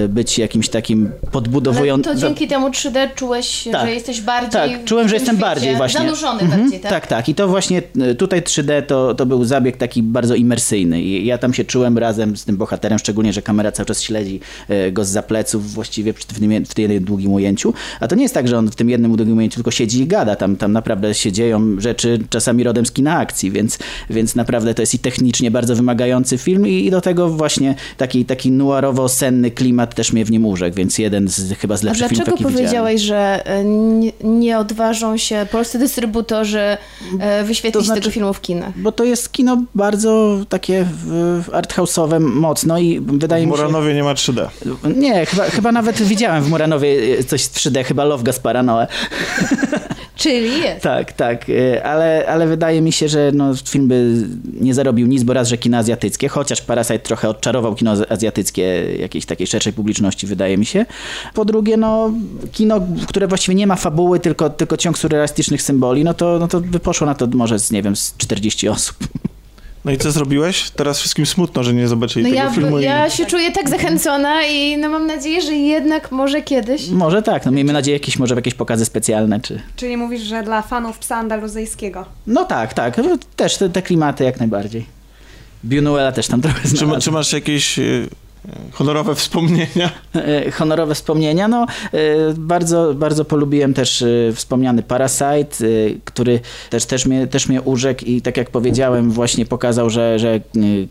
być jakimś takim podbudowującym... to dzięki temu 3D czułeś, Tak. że jesteś bardziej Tak, czułem, że jestem bardziej właśnie. Zanurzony Mhm, bardziej, tak? Tak, tak. I to właśnie tutaj 3D to, to był zabieg taki bardzo imersyjny. I ja tam się czułem razem z tym bohaterem, szczególnie, że kamera cały czas śledzi e, go z zapleców właściwie w tym, w tym długim ujęciu. A to nie jest tak, że on w tym jednym długim ujęciu tylko siedzi i gada. Tam, tam naprawdę się dzieją rzeczy czasami rodem z kina akcji, więc, więc naprawdę to jest i technicznie bardzo wymagający film i, i do tego właśnie taki, taki noirowo-senny klimat też mnie w nim urzekł, więc jeden z chyba z lepszych filmów, dlaczego jaki widziałem. powiedziałeś, że e, nie, nie odważą się polscy dystrybutorzy e, wyświetlić To znaczy- tego filmu w kinach? Bo to jest kino bardzo takie w- arthouse'owe mocno i wydaje W mi się... Muranowie nie ma 3D. Nie, chyba, chyba nawet widziałem w Muranowie coś w 3D, chyba Love Gaspara Noe. Czyli jest. Tak, tak, y, ale, ale wydaje mi się, że no, film by nie zarobił nic, bo raz, że kino azjatyckie, chociaż Parasite trochę odczarował kino az- azjatyckie jakiejś takiej szerszej publiczności, wydaje mi się. Po drugie, no, kino, które właściwie nie ma fabuły, tylko, tylko ciąg surrealistycznych symboli, no to, no to by poszło na to może z, nie wiem, z 40 osób. No i co zrobiłeś? Teraz wszystkim smutno, że nie zobaczyli No tego ja, filmu. i... ja się czuję tak zachęcona i no mam nadzieję, że jednak może kiedyś. Może tak, no miejmy nadzieję jakieś, może jakieś pokazy specjalne, czy... Czyli mówisz, że dla fanów psa andaluzyjskiego. No tak, tak, też te, te klimaty jak najbardziej. Buñuela też tam trochę Czy, znalazłem. czy masz jakieś y, honorowe wspomnienia? E, honorowe wspomnienia. No, e, bardzo, bardzo polubiłem też e, wspomniany Parasite, który też, też, mnie, też mnie urzekł i tak jak powiedziałem, właśnie pokazał, że, że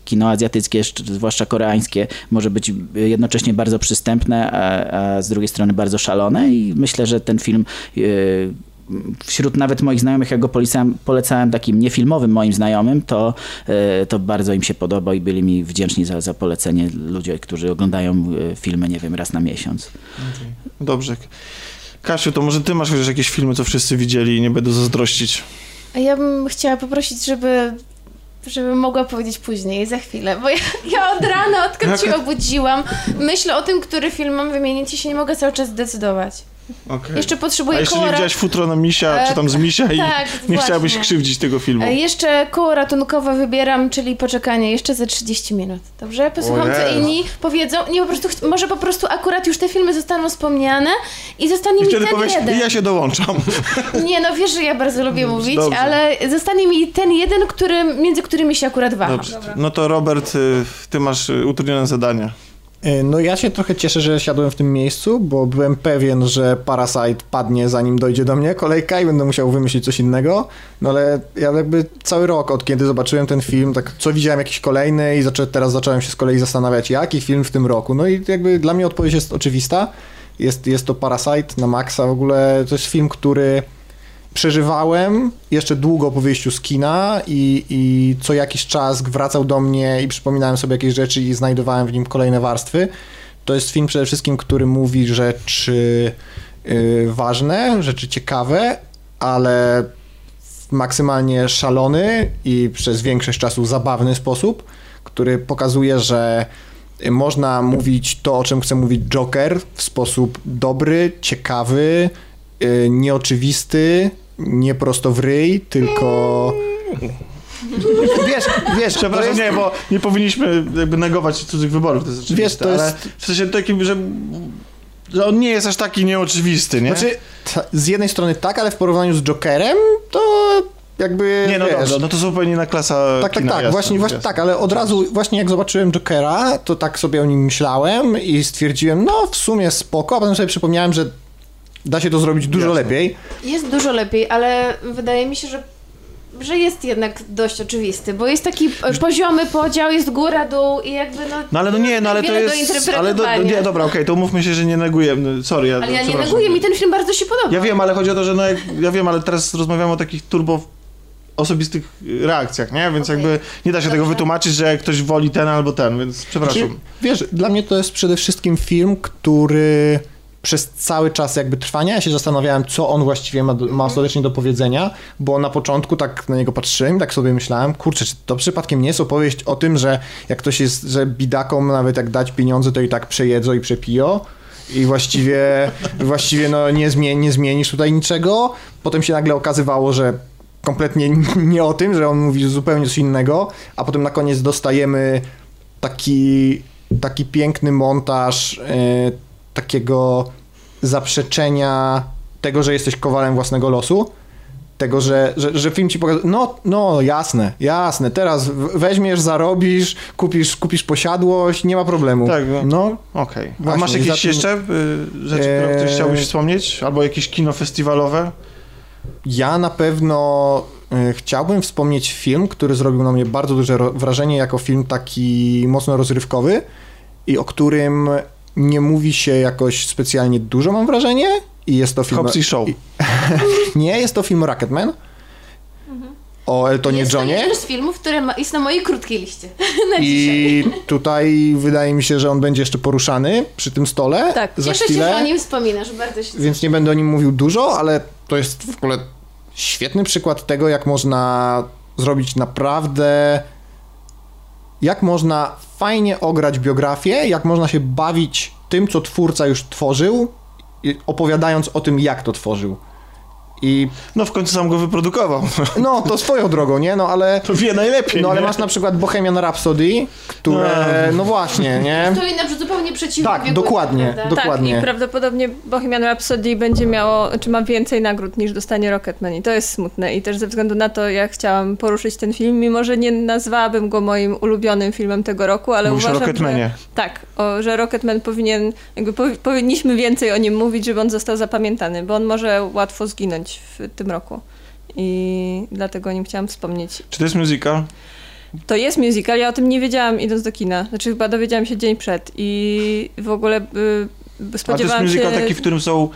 kino azjatyckie, szcz- zwłaszcza koreańskie, może być jednocześnie bardzo przystępne, a, a z drugiej strony bardzo szalone i myślę, że ten film wśród nawet moich znajomych, jak go polecałem, polecałem takim niefilmowym moim znajomym, to, e, to bardzo im się podobał i byli mi wdzięczni za, za polecenie ludzie, którzy oglądają e, filmy, nie wiem, raz na miesiąc. Dobrze. Kasiu, to może ty masz chociaż jakieś filmy, co wszyscy widzieli i nie będę zazdrościć. A ja bym chciała poprosić, żeby żebym mogła powiedzieć później, za chwilę, bo ja, ja od rana, odkąd się obudziłam, myślę o tym, który film mam wymienić i się nie mogę cały czas zdecydować. Okay. Jeszcze A potrzebuję jeszcze nie koło... ra- widziałaś futro na misia, E, czy tam z misia i tak, nie właśnie. chciałabyś krzywdzić tego filmu. E, Jeszcze koło ratunkowe wybieram, czyli poczekanie jeszcze za 30 minut. Dobrze? Posłucham, co inni powiedzą. Nie, po prostu, może po prostu akurat już te filmy zostaną wspomniane i zostanie I mi ten powiesz, jeden. ja się dołączam. Nie, no wiesz, że ja bardzo lubię mówić, dobrze. ale zostanie mi ten jeden, który, między którymi się akurat waham. Dobrze. No to Robert, y, ty masz y, utrudnione zadanie. E, No ja się trochę cieszę, że siadłem w tym miejscu, bo byłem pewien, że Parasite padnie zanim dojdzie do mnie kolejka i będę musiał wymyślić coś innego. No ale ja jakby cały rok od kiedy zobaczyłem ten film, tak co widziałem jakiś kolejny i zaczę, teraz zacząłem się z kolei zastanawiać, jaki film w tym roku. No i jakby dla mnie odpowiedź jest oczywista. Jest, jest to Parasite na maksa. W ogóle to jest film, który przeżywałem jeszcze długo po wyjściu z kina i, i co jakiś czas wracał do mnie i przypominałem sobie jakieś rzeczy i znajdowałem w nim kolejne warstwy. To jest film przede wszystkim, który mówi rzeczy y, ważne, rzeczy ciekawe, ale w maksymalnie szalony i przez większość czasu zabawny sposób, który pokazuje, że można mówić to, o czym chce mówić Joker w sposób dobry, ciekawy, y, nieoczywisty, nie prosto w ryj, tylko... Wiesz, wiesz, Przepraszam, jest, nie, bo nie powinniśmy jakby negować cudzych wyborów, to jest Wiesz, to ale jest- w sensie takim, że, że on nie jest aż taki nieoczywisty, nie? Znaczy, ta, z jednej strony tak, ale w porównaniu z Jokerem, to jakby, nie, no wiesz, dobrze, no to zupełnie inna klasa Tak, tak, kina, tak, jasne, właśnie, właśnie tak, ale od razu, właśnie jak zobaczyłem Jokera, to tak sobie o nim myślałem i stwierdziłem, no w sumie spoko, a potem sobie przypomniałem, że da się to zrobić dużo Jasne. lepiej. Jest dużo lepiej, ale wydaje mi się, że że jest jednak dość oczywisty, bo jest taki poziomy podział, jest góra, dół i jakby no... No ale no nie, no ale to jest, ale do, nie, dobra, okej, to umówmy się, że nie neguję, sorry, ja Ale ja nie neguję, mi ten film bardzo się podoba. Ja wiem, ale chodzi o to, że no jak, ja wiem, ale teraz rozmawiamy o takich turbo osobistych reakcjach, nie? Więc Okej. jakby nie da się tego Dobrze. wytłumaczyć, że ktoś woli ten albo ten, więc przepraszam. Znaczy, wiesz, dla mnie to jest przede wszystkim film, który przez cały czas jakby trwania ja się zastanawiałem, co on właściwie ma, ma ostatecznie do powiedzenia, bo na początku tak na niego patrzyłem tak sobie myślałem, kurczę, czy to przypadkiem nie jest opowieść o tym, że jak ktoś jest, że bidakom nawet jak dać pieniądze, to i tak przejedzą i przepiją i właściwie, właściwie no nie, zmieni, nie zmienisz tutaj niczego. Potem się nagle okazywało, że kompletnie nie o tym, że on mówi zupełnie coś innego, a potem na koniec dostajemy taki, taki piękny montaż e, takiego zaprzeczenia tego, że jesteś kowalem własnego losu. Tego, że, że, że film ci pokazuje, no, no jasne, jasne, teraz weźmiesz, zarobisz, kupisz, kupisz posiadłość, nie ma problemu. Tak, no. Okej. A Właśnie, masz jakieś tym- jeszcze y, rzeczy, które o których chciałbyś wspomnieć? Albo jakieś kino festiwalowe? Ja na pewno y, chciałbym wspomnieć film, który zrobił na mnie bardzo duże wrażenie jako film taki mocno rozrywkowy i o którym nie mówi się jakoś specjalnie dużo, mam wrażenie. I jest to film... Hobbs i Show. i- nie, jest to film Rocketman. O Eltonie jest to Johnie. jeden z filmów, który ma, jest na mojej krótkiej liście na dzisiaj. I tutaj wydaje mi się, że on będzie jeszcze poruszany przy tym stole Tak. za Cieszę się, chwilę. że o nim wspominasz, bardzo się więc nie będę o nim mówił dużo, ale to jest w ogóle świetny przykład tego, jak można zrobić naprawdę. Jak można fajnie ograć biografię, jak można się bawić tym, co twórca już tworzył, opowiadając o tym, jak to tworzył. I No w końcu sam go wyprodukował. no, to swoją drogą, nie? No ale... To wie najlepiej, No ale nie? masz na przykład Bohemian Rhapsody, które... No właśnie, nie? Stoi na zupełnie przeciwnie. Tak, dokładnie, prawda? dokładnie. Tak, i prawdopodobnie Bohemian Rhapsody będzie miało, czy ma więcej nagród niż dostanie Rocketman i to jest smutne i też ze względu na to, jak chciałam poruszyć ten film, mimo że nie nazwałabym go moim ulubionym filmem tego roku, ale Mówisz o uważam, Rocketmanie. że tak, o, że Rocketman powinien, jakby powi- powinniśmy więcej o nim mówić, żeby on został zapamiętany, bo on może łatwo zginąć w tym roku. I dlatego o nim chciałam wspomnieć. Czy to jest musical? To jest musical, ja o tym nie wiedziałam idąc do kina. Znaczy chyba dowiedziałam się dzień przed i w ogóle y, A to jest spodziewałam musical się... taki, w którym są...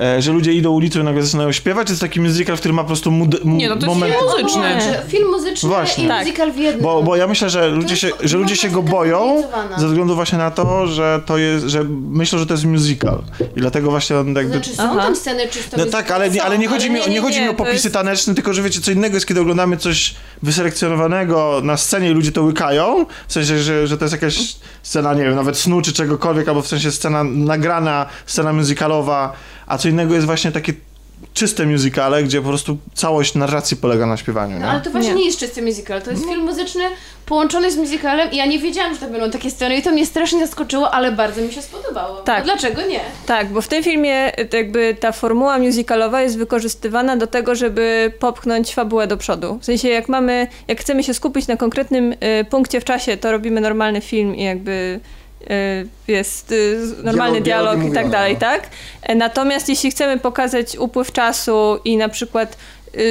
E, że ludzie idą ulicą i nagle zaczynają śpiewać, czy to jest taki musical, w którym ma po prostu mud, m- Nie, no to jest moment... film muzyczny. Łączy Film muzyczny Właśnie. i Tak. musical w jednym. Bo, bo ja myślę, że ludzie się, że ludzie się go boją ze względu właśnie na to, że to jest, że myślą, że to jest musical. I dlatego właśnie on To jakby... znaczy są Aha. tam sceny czysto No tak, ale nie, ale nie chodzi mi, o- nie chodzi mi o nie, popisy jest- taneczne, tylko że wiecie, co innego jest, kiedy oglądamy coś wyselekcjonowanego na scenie i ludzie to łykają, w sensie, że, że to jest jakaś scena, nie wiem, nawet snu czy czegokolwiek, albo w sensie scena nagrana, scena musicalowa, a co innego jest właśnie takie czyste musicale, gdzie po prostu całość narracji polega na śpiewaniu, No ale to właśnie nie. Nie. jest czysty musical, to jest film muzyczny połączony z musicalem i ja nie wiedziałam, że to będą takie sceny i to mnie strasznie zaskoczyło, ale bardzo mi się spodobało. Tak. No dlaczego nie? Tak, bo w tym filmie jakby ta formuła musicalowa jest wykorzystywana do tego, żeby popchnąć fabułę do przodu. W sensie jak mamy, jak chcemy się skupić na konkretnym y, punkcie w czasie, to robimy normalny film i jakby jest y, normalny Dialog- dialog, i tak dalej, no. tak? E, Natomiast jeśli chcemy pokazać upływ czasu i na przykład y,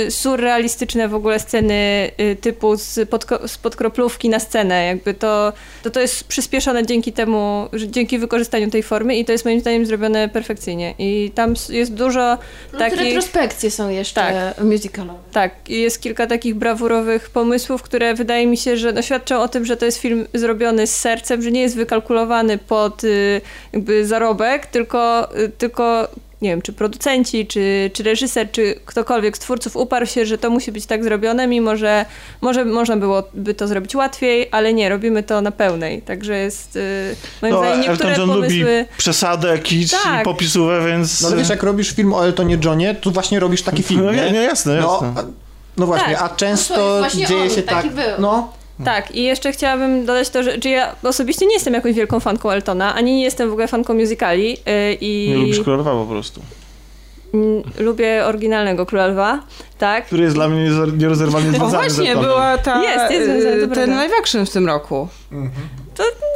surrealistyczne w ogóle sceny y, typu z, podko- z podkroplówki na scenę, jakby to, to to jest przyspieszone dzięki temu, że dzięki wykorzystaniu tej formy i to jest moim zdaniem zrobione perfekcyjnie. I tam jest dużo Plus takich... retrospekcje są jeszcze Tak. musicalowe. Tak, i jest kilka takich brawurowych pomysłów, które wydaje mi się, że no, świadczą o tym, że to jest film zrobiony z sercem, że nie jest wykalkulowany pod y, jakby zarobek, tylko, y, tylko nie wiem, czy producenci, czy, czy reżyser, czy ktokolwiek z twórców uparł się, że to musi być tak zrobione, mimo że może można byłoby to zrobić łatwiej, ale nie, robimy to na pełnej. Także jest y, moim No, zdaniem Elton niektóre John lubi pomysły... przesadę, kicz Tak. i popisówę, więc... No ale wiesz, jak robisz film o Eltonie Johnie, to właśnie robisz taki film, No, nie? nie, jasne, No, jasne. a- no właśnie, Tak. a No to często właśnie dzieje on, się taki tak... był. No, Tak, i jeszcze chciałabym dodać to, że, że ja osobiście nie jestem jakąś wielką fanką Eltona, ani nie jestem w ogóle fanką musicali yy, i Nie lubisz Królowa po prostu. lubię oryginalnego Króla Lwa, tak? Który jest dla mnie nierozerwalnie No związany z właśnie, była ta, Jest, jest związane, to y, ten prawda. live action w tym roku.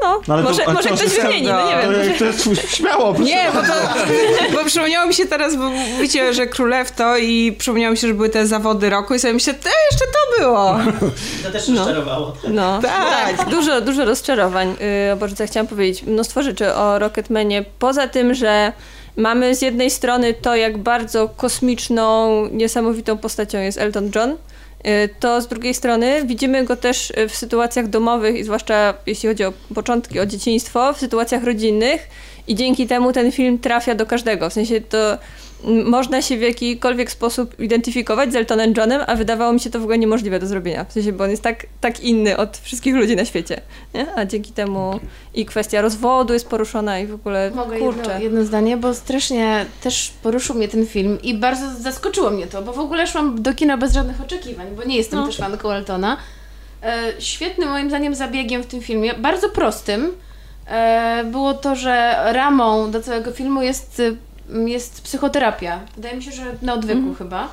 No, No ale to- może, może ktoś wymieni, no nie To, wiem. to jest twój, śmiało, proszę. Nie, bo to, bo przypomniało mi się teraz, bo mówicie, że królewto i przypomniało mi się, że były te zawody roku i sobie myślę, te jeszcze to było. To też No. rozczarowało. No, Tak. tak, dużo, dużo rozczarowań. Yy, o Boże, co ja chciałam powiedzieć, mnóstwo rzeczy o Rocketmanie. Poza tym, że mamy z jednej strony to, jak bardzo kosmiczną, niesamowitą postacią jest Elton John, to z drugiej strony widzimy go też yy, w sytuacjach domowych i zwłaszcza jeśli chodzi o początki, o dzieciństwo, w sytuacjach rodzinnych i dzięki temu ten film trafia do każdego. W sensie to można się w jakikolwiek sposób identyfikować z Eltonem Johnem, a wydawało mi się to w ogóle niemożliwe do zrobienia. W sensie, bo on jest tak, tak inny od wszystkich ludzi na świecie. Nie? A dzięki temu i kwestia rozwodu jest poruszona i w ogóle Mogę kurczę. jedno, jedno zdanie, bo strasznie też poruszył mnie ten film i bardzo zaskoczyło mnie to, bo w ogóle szłam do kina bez żadnych oczekiwań, bo nie jestem No. też fanką Eltona. E, świetnym moim zdaniem zabiegiem w tym filmie, bardzo prostym, e, było to, że ramą do całego filmu jest, y, jest psychoterapia. Wydaje mi się, że na odwyku chyba.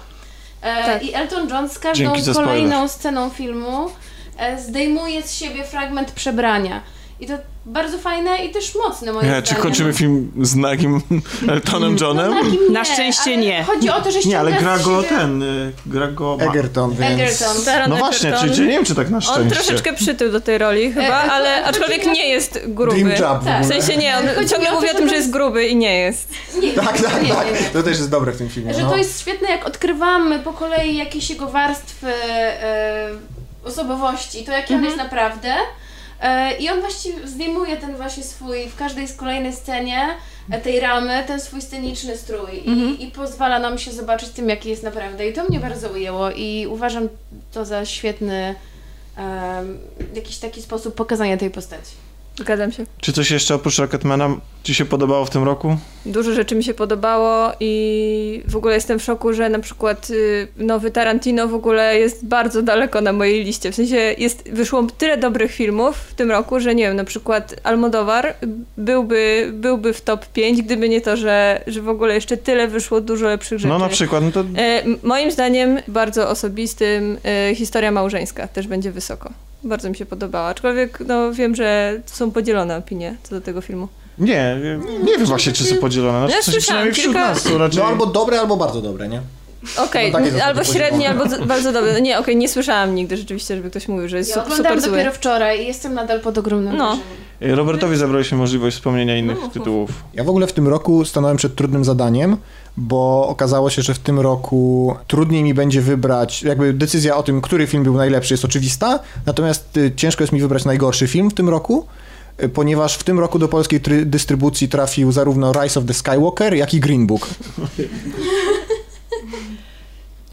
E, Tak. I Elton John z każdą kolejną sceną filmu e, zdejmuje z siebie fragment przebrania. I to bardzo fajne i też mocne moim Nie, zdaniem. czy kończymy film z nagim Eltonem Johnem? No, takim Na nie, szczęście nie. Chodzi o to, że Nie, ale gra go siebie- ten, y, gra go... Ma. Egerton, więc... Egerton. Taron No właśnie, czy, czy nie wiem, czy tak na On szczęście. troszeczkę przytył do tej roli chyba, E, e, ale to- aczkolwiek to- nie jest gruby. Dream job w Tak. W sensie nie, on Chodzi ciągle o mówi to, o tym, że jest gruby i nie jest. Nie, Tak, tak, nie, tak. nie, nie. To też jest dobre w tym filmie. Że no. to jest świetne, jak odkrywamy po kolei jakieś jego warstwy e, osobowości, to jaki on jest naprawdę. E, I on właściwie zdejmuje ten właśnie swój, w każdej z kolejnej scenie e, tej ramy, ten swój sceniczny strój i, i pozwala nam się zobaczyć tym, jaki jest naprawdę. I to mnie bardzo ujęło i uważam to za świetny em, jakiś taki sposób pokazania tej postaci. Zgadzam się. Czy coś jeszcze oprócz Rocketmana Ci się podobało w tym roku? Dużo rzeczy mi się podobało i w ogóle jestem w szoku, że na przykład y, nowy Tarantino w ogóle jest bardzo daleko na mojej liście. W sensie jest, wyszło tyle dobrych filmów w tym roku, że nie wiem, na przykład Almodóvar byłby, byłby w top 5, gdyby nie to, że, że w ogóle jeszcze tyle wyszło dużo lepszych rzeczy. No na przykład, no to E, moim zdaniem bardzo osobistym e, historia małżeńska też będzie wysoko. Bardzo mi się podobała, aczkolwiek no, wiem, że są podzielone opinie co do tego filmu. nie, nie wiem właśnie, czy są podzielone. Znaczy, Ja słyszałam przynajmniej wśród kilka- nas są raczej... No albo dobre, albo bardzo dobre, nie? Okej, No zasady albo średni, albo bardzo dobry. Nie, okej, nie słyszałam nigdy rzeczywiście, żeby ktoś mówił, że jest Ja su- oglądałam super zły. dopiero wczoraj i jestem nadal pod ogromnym No. wrażeniem. Robertowi zabraliśmy możliwość wspomnienia innych No, tytułów. Ja w ogóle w tym roku stanąłem przed trudnym zadaniem, bo okazało się, że w tym roku trudniej mi będzie wybrać, jakby decyzja o tym, który film był najlepszy jest oczywista, natomiast y, ciężko jest mi wybrać najgorszy film w tym roku, y, ponieważ w tym roku do polskiej try- dystrybucji trafił zarówno Rise of the Skywalker, jak i Green Book.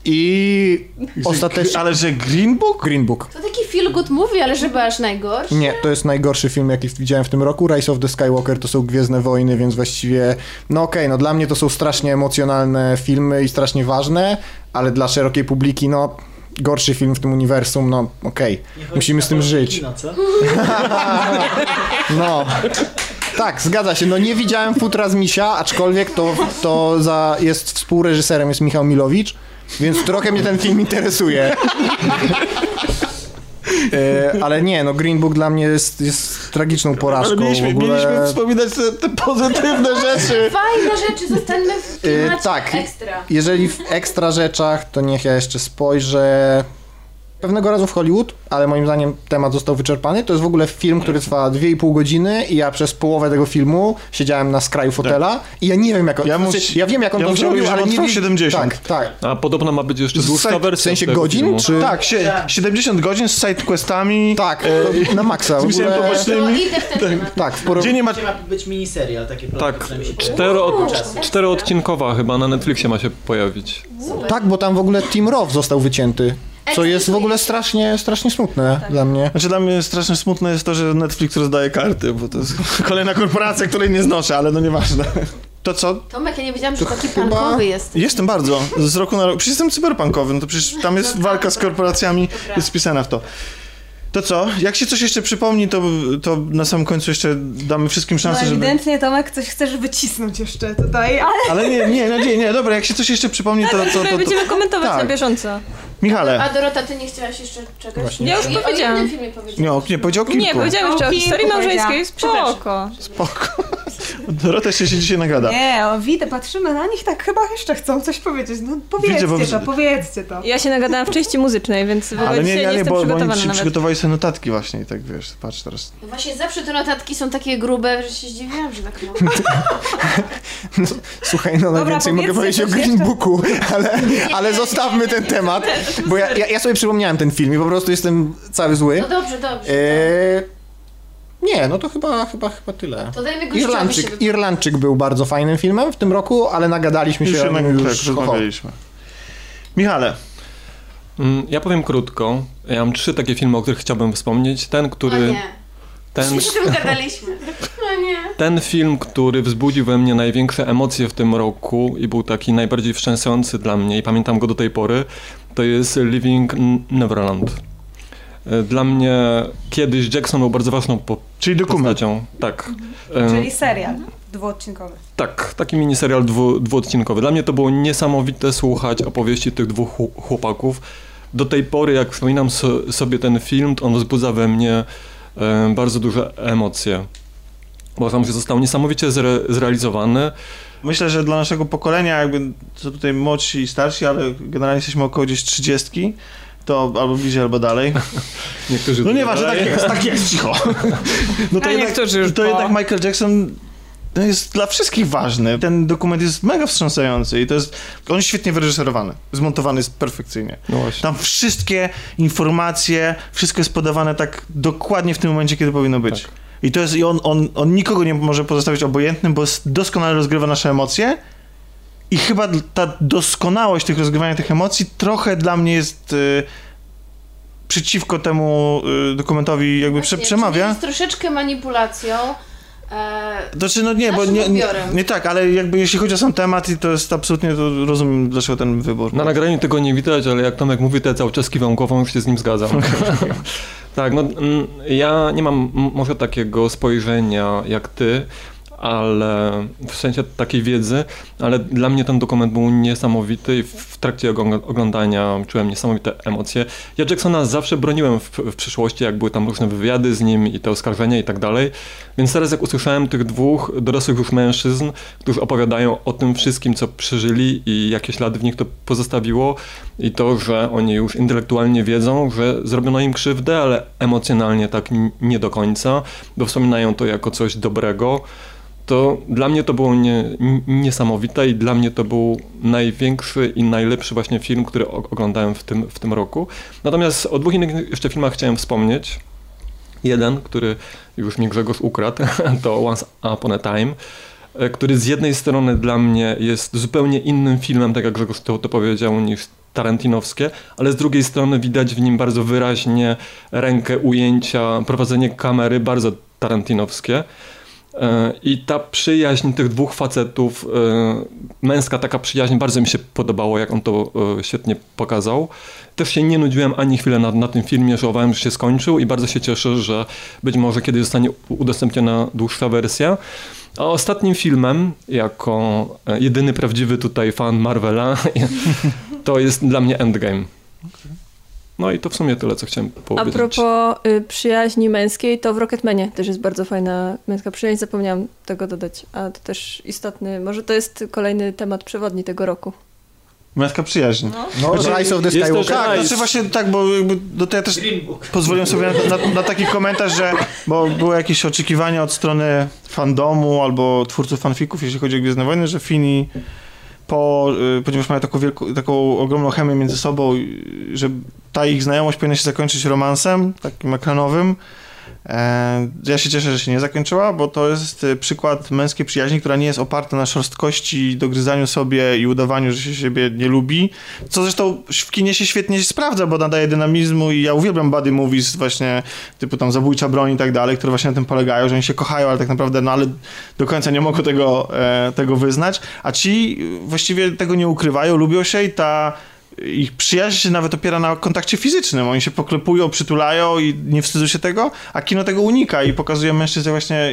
I ostatecznie... Ale że Green Book? Green Book. To taki feel good movie, ale żeby aż najgorszy. Nie, to jest najgorszy film, jaki widziałem w tym roku. Rise of the Skywalker to są Gwiezdne Wojny, więc właściwie, no okej, no dla mnie to są strasznie emocjonalne filmy i strasznie ważne, ale dla szerokiej publiki, no gorszy film w tym uniwersum, no okej, chodzi musimy z tym żyć. Kino, co? No. Tak, zgadza się. No nie widziałem futra z Misia, aczkolwiek to, to za, jest współreżyserem, jest Michał Milowicz, więc trochę mnie ten film interesuje. E, ale nie, no Green Book dla mnie jest, jest tragiczną Ale porażką. mieliśmy, w ogóle... mieliśmy wspominać te, te pozytywne rzeczy. Fajne rzeczy, zostańmy w Y, temacie tak. ekstra. Jeżeli w ekstra rzeczach, to niech ja jeszcze spojrzę. Pewnego razu w Hollywood, ale moim zdaniem temat został wyczerpany. To jest w ogóle film, który trwa 2,5 godziny i ja przez połowę tego filmu siedziałem na skraju fotela i ja nie wiem jak on, Ja ja, mus- znaczy, ja wiem jak on ja to zrobił, ale on nie trwał wiem- 70. Tak, tak. A podobno ma być jeszcze dłuższa Side- wersja W sensie tego godzin, filmu. czy... Tak, sie, 70 godzin z sidequestami. Tak, E, na maksa. W misjami ogóle, To pobocznymi. temat. tak, w. Gdzie nie ma... Ma być miniserial, takie Tak, się cztero, od, czteroodcinkowa chyba na Netflixie ma się pojawić. tak, bo tam w ogóle Tim Roth został wycięty. Co jest w ogóle strasznie, strasznie smutne dla mnie. Znaczy dla mnie strasznie smutne jest to, że Netflix rozdaje karty, bo to jest kolejna korporacja, której nie znoszę, ale no nieważne. To co? Tomek, ja nie wiedziałam, że To taki chyba- punkowy jest. Jestem bardzo. Z roku na rok. Przecież jestem cyberpunkowy, no to przecież tam jest walka z korporacjami, jest wpisana w to. To co? Jak się coś jeszcze przypomni, to, to na samym końcu jeszcze damy wszystkim No szansę, żeby... ewidentnie Tomek coś chcesz wycisnąć jeszcze tutaj, ale Ale nie, nie, no nie, nie, dobra, jak się coś jeszcze przypomni, to... to, to, to, Będziemy komentować tak. na bieżąco. Michale. A Dorota, ty nie chciałaś jeszcze czegoś? Właśnie. Ja już I powiedziałam. O filmie powiedziałam. Nie, nie, powiedział kilku. Nie, powiedziałam jeszcze o O historii małżeńskiej. Spoko. Spoko. Dorota jeszcze się dzisiaj nagrada. nie, o widzę, patrzymy na nich, tak chyba jeszcze chcą coś powiedzieć. No powiedzcie Widzę, bo- to, powiedzcie to. Ja się nagadałam w części muzycznej, więc w ogóle Ale nie, nie, nie, nie, jestem bo, bo oni nawet. przygotowali sobie notatki właśnie i tak wiesz, patrz teraz. No Właśnie zawsze te notatki są takie grube, że się zdziwiłam, że tak mało. Słuchaj, no najwięcej mogę powiedzieć o Green Booku, ale, ale zostawmy ten temat, bo ja, ja, ja sobie przypomniałem ten film i po prostu jestem cały zły. No dobrze, dobrze. Eee, nie, no to chyba, chyba, chyba tyle. To dajmy gościowi się Irlandczyk. Irlandczyk był bardzo fajnym filmem w tym roku, ale nagadaliśmy Już się się o nim tak, już. ho. rozmawialiśmy. Michale, Mm, Ja powiem krótko. Ja mam trzy takie filmy, o których chciałbym wspomnieć. Ten, O który... nie. Ten, gadaliśmy. O nie. ten film, który wzbudził we mnie największe emocje w tym roku i był taki najbardziej wstrząsający dla mnie i pamiętam go do tej pory, to jest Living Neverland. E, Dla mnie kiedyś Jackson był bardzo ważną po czyli dokument. postacią. Tak. E, Czyli serial dwuodcinkowy. Tak, taki miniserial dwu, dwuodcinkowy. Dla mnie to było niesamowite słuchać opowieści tych dwóch chł- chłopaków. Do tej pory, jak wspominam so, sobie ten film, to on wzbudza we mnie e, bardzo duże emocje. Uważam, że został niesamowicie zre, zrealizowany. Myślę, że dla naszego pokolenia, jakby co tutaj młodsi i starsi, ale generalnie jesteśmy około gdzieś 30, to albo bliżej, albo dalej. Niektórzy No nieważne, tak jest, tak jest, cicho. No to A jednak, niektórzy już to po. jednak Michael Jackson no, jest dla wszystkich ważny. Ten dokument jest mega wstrząsający i to jest, on jest świetnie wyreżyserowany, zmontowany jest perfekcyjnie. No właśnie. Tam wszystkie informacje, wszystko jest podawane tak dokładnie w tym momencie, kiedy powinno być. Tak. I to jest, i on, on, on nikogo nie może pozostawić obojętnym, bo doskonale rozgrywa nasze emocje. I chyba ta doskonałość tych rozgrywania tych emocji trochę dla mnie jest y, przeciwko temu y, dokumentowi jakby prze, Właśnie, przemawia. Jest troszeczkę manipulacją. E, Znaczy, no nie, bo nie, nie, nie tak, ale jakby jeśli chodzi o sam temat, i to jest absolutnie, to rozumiem dlaczego ten wybór. Na nagraniu tego nie widać, ale jak Tomek mówi, to ja cały czas kiwam głową, już się z nim zgadzam. tak, no mm, ja nie mam może takiego spojrzenia jak ty, ale w sensie takiej wiedzy, ale dla mnie ten dokument był niesamowity i w- trakcie ogl- oglądania czułem niesamowite emocje. Ja Jacksona zawsze broniłem w, w przyszłości, jak były tam różne wywiady z nim i te oskarżenia i tak dalej, więc teraz jak usłyszałem tych dwóch dorosłych już mężczyzn, którzy opowiadają o tym wszystkim, co przeżyli i jakie ślady w nich to pozostawiło i to, że oni już intelektualnie wiedzą, że zrobiono im krzywdę, ale emocjonalnie tak nie do końca, bo wspominają to jako coś dobrego, to dla mnie to było nie, niesamowite i dla mnie to był największy i najlepszy właśnie film, który oglądałem w tym, w tym roku. Natomiast o dwóch innych jeszcze filmach chciałem wspomnieć. Jeden, który już mi Grzegorz ukradł, to Once Upon a Time, e, który z jednej strony dla mnie jest zupełnie innym filmem, tak jak Grzegorz to, to powiedział, niż tarantinowskie, ale z drugiej strony widać w nim bardzo wyraźnie rękę ujęcia, prowadzenie kamery bardzo tarantinowskie. E, I ta przyjaźń tych dwóch facetów, e, męska taka przyjaźń, bardzo mi się podobało, jak on to e, świetnie pokazał. Też się nie nudziłem ani chwilę na, na tym filmie, żałowałem, że się skończył i bardzo się cieszę, że być może kiedyś zostanie udostępniona dłuższa wersja. A ostatnim filmem, jako jedyny prawdziwy tutaj fan Marvela, to jest dla mnie Endgame. No i to w sumie tyle, co chciałem A powiedzieć. propos y, przyjaźni męskiej, to w Rocketmanie też jest bardzo fajna męska przyjaźń, zapomniałam tego dodać. A to też istotny, może to jest kolejny temat przewodni tego roku. Męska przyjaźń. No, Znaczy, Rise of the Skywalker. Tak, znaczy właśnie tak, bo jakby do tego ja też pozwoliłem sobie na, na, na taki komentarz, że bo były jakieś oczekiwania od strony fandomu albo twórców fanfików, jeśli chodzi o Gwiezdne Wojny, że Fini po, y, ponieważ mają taką, wielką, taką ogromną chemię między sobą, y, że ta ich znajomość powinna się zakończyć romansem, takim ekranowym. E, Ja się cieszę, że się nie zakończyła, bo to jest y, przykład męskiej przyjaźni, która nie jest oparta na szorstkości, dogryzaniu sobie i udawaniu, że się siebie nie lubi. Co zresztą w kinie się świetnie sprawdza, bo nadaje dynamizmu i ja uwielbiam buddy movies właśnie typu tam Zabójcza broń i tak dalej, które właśnie na tym polegają, że oni się kochają, ale tak naprawdę, no ale do końca nie mogą tego, e, tego wyznać. A ci właściwie tego nie ukrywają, lubią się i ta ich przyjaźń się nawet opiera na kontakcie fizycznym. Oni się poklepują, przytulają i nie wstydzą się tego, a kino tego unika i pokazuje mężczyzn właśnie.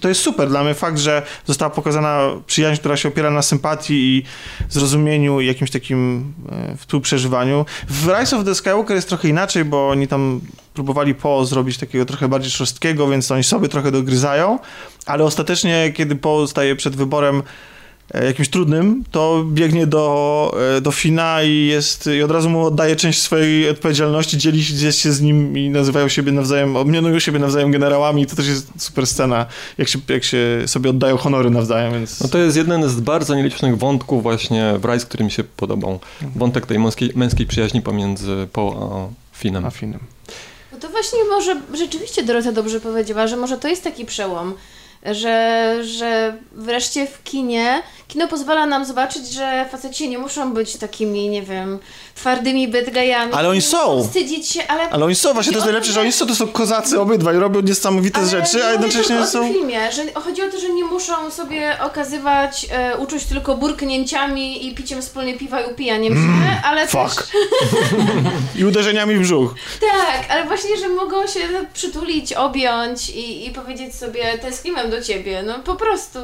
To jest super dla mnie fakt, że została pokazana przyjaźń, która się opiera na sympatii i zrozumieniu i jakimś takim e, współprzeżywaniu. W Rise of the Skywalker jest trochę inaczej, bo oni tam próbowali po zrobić takiego trochę bardziej szorstkiego, więc oni sobie trochę dogryzają, ale ostatecznie, kiedy po staje przed wyborem jakimś trudnym, to biegnie do, e, do Fina i jest i od razu mu oddaje część swojej odpowiedzialności, dzieli się dzieli się z nim i nazywają siebie nawzajem, mianują siebie nawzajem generałami i to też jest super scena, jak się, jak się sobie oddają honory nawzajem, więc... No to jest jeden z bardzo nielicznych wątków właśnie w Rise, który mi się podobał. Wątek tej męskiej, męskiej przyjaźni pomiędzy Poe a Finem. A Finem. No to właśnie może rzeczywiście Dorota dobrze powiedziała, że może to jest taki przełom, że, że wreszcie w kinie, kino pozwala nam zobaczyć, że faceci nie muszą być takimi, nie wiem, twardymi bydgajami. Ale oni są. Wstydzić się, ale... Ale oni są, właśnie to jest najlepsze, że oni są, to są kozacy obydwaj, robią niesamowite ale rzeczy, a jednocześnie są... tym filmie, że chodzi o to, że nie muszą sobie okazywać e, uczuć tylko burknięciami i piciem wspólnie piwa i upijaniem się, ale fuck. też... I uderzeniami w brzuch. Tak, ale właśnie, że mogą się przytulić, objąć i, i powiedzieć sobie tęskniłem do ciebie. No po prostu,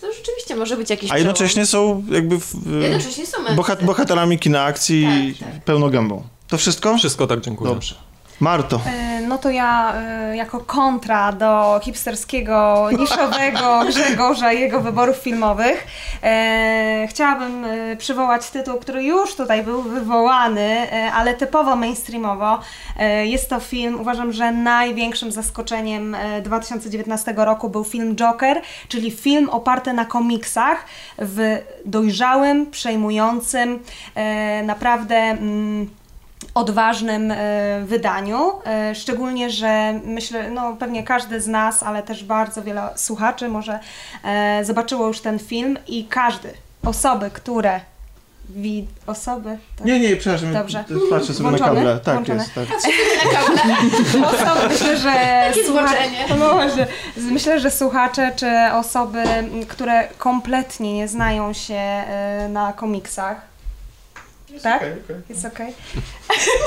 to rzeczywiście może być jakiś A jednocześnie są jakby w, przełom. Jednocześnie są bohat, bohaterami kina akcji Tak, tak. pełną gębą. To wszystko? Wszystko tak, dziękuję. Dobrze. Marto. E, No to ja e, jako kontra do hipsterskiego, niszowego Grzegorza i jego wyborów filmowych e, chciałabym e, przywołać tytuł, który już tutaj był wywołany, e, ale typowo mainstreamowo. Jest to film, uważam, że największym zaskoczeniem e, 2019 roku był film Joker, czyli film oparty na komiksach w dojrzałym, przejmującym, naprawdę... Odważnym e, wydaniu. E, szczególnie, że myślę, no pewnie każdy z nas, ale też bardzo wiele słuchaczy może e, zobaczyło już ten film i każdy, osoby, które Wi- osoby. Tak. Nie, nie, przepraszam. Dobrze. Patrzę sobie na Włączony? kable. Tak Włączony. jest, tak. Na kable. Osoby, myślę, że Takie słucha- zboczenie. no, myślę, że słuchacze czy osoby, które kompletnie nie znają się na komiksach. Tak? Jest okej.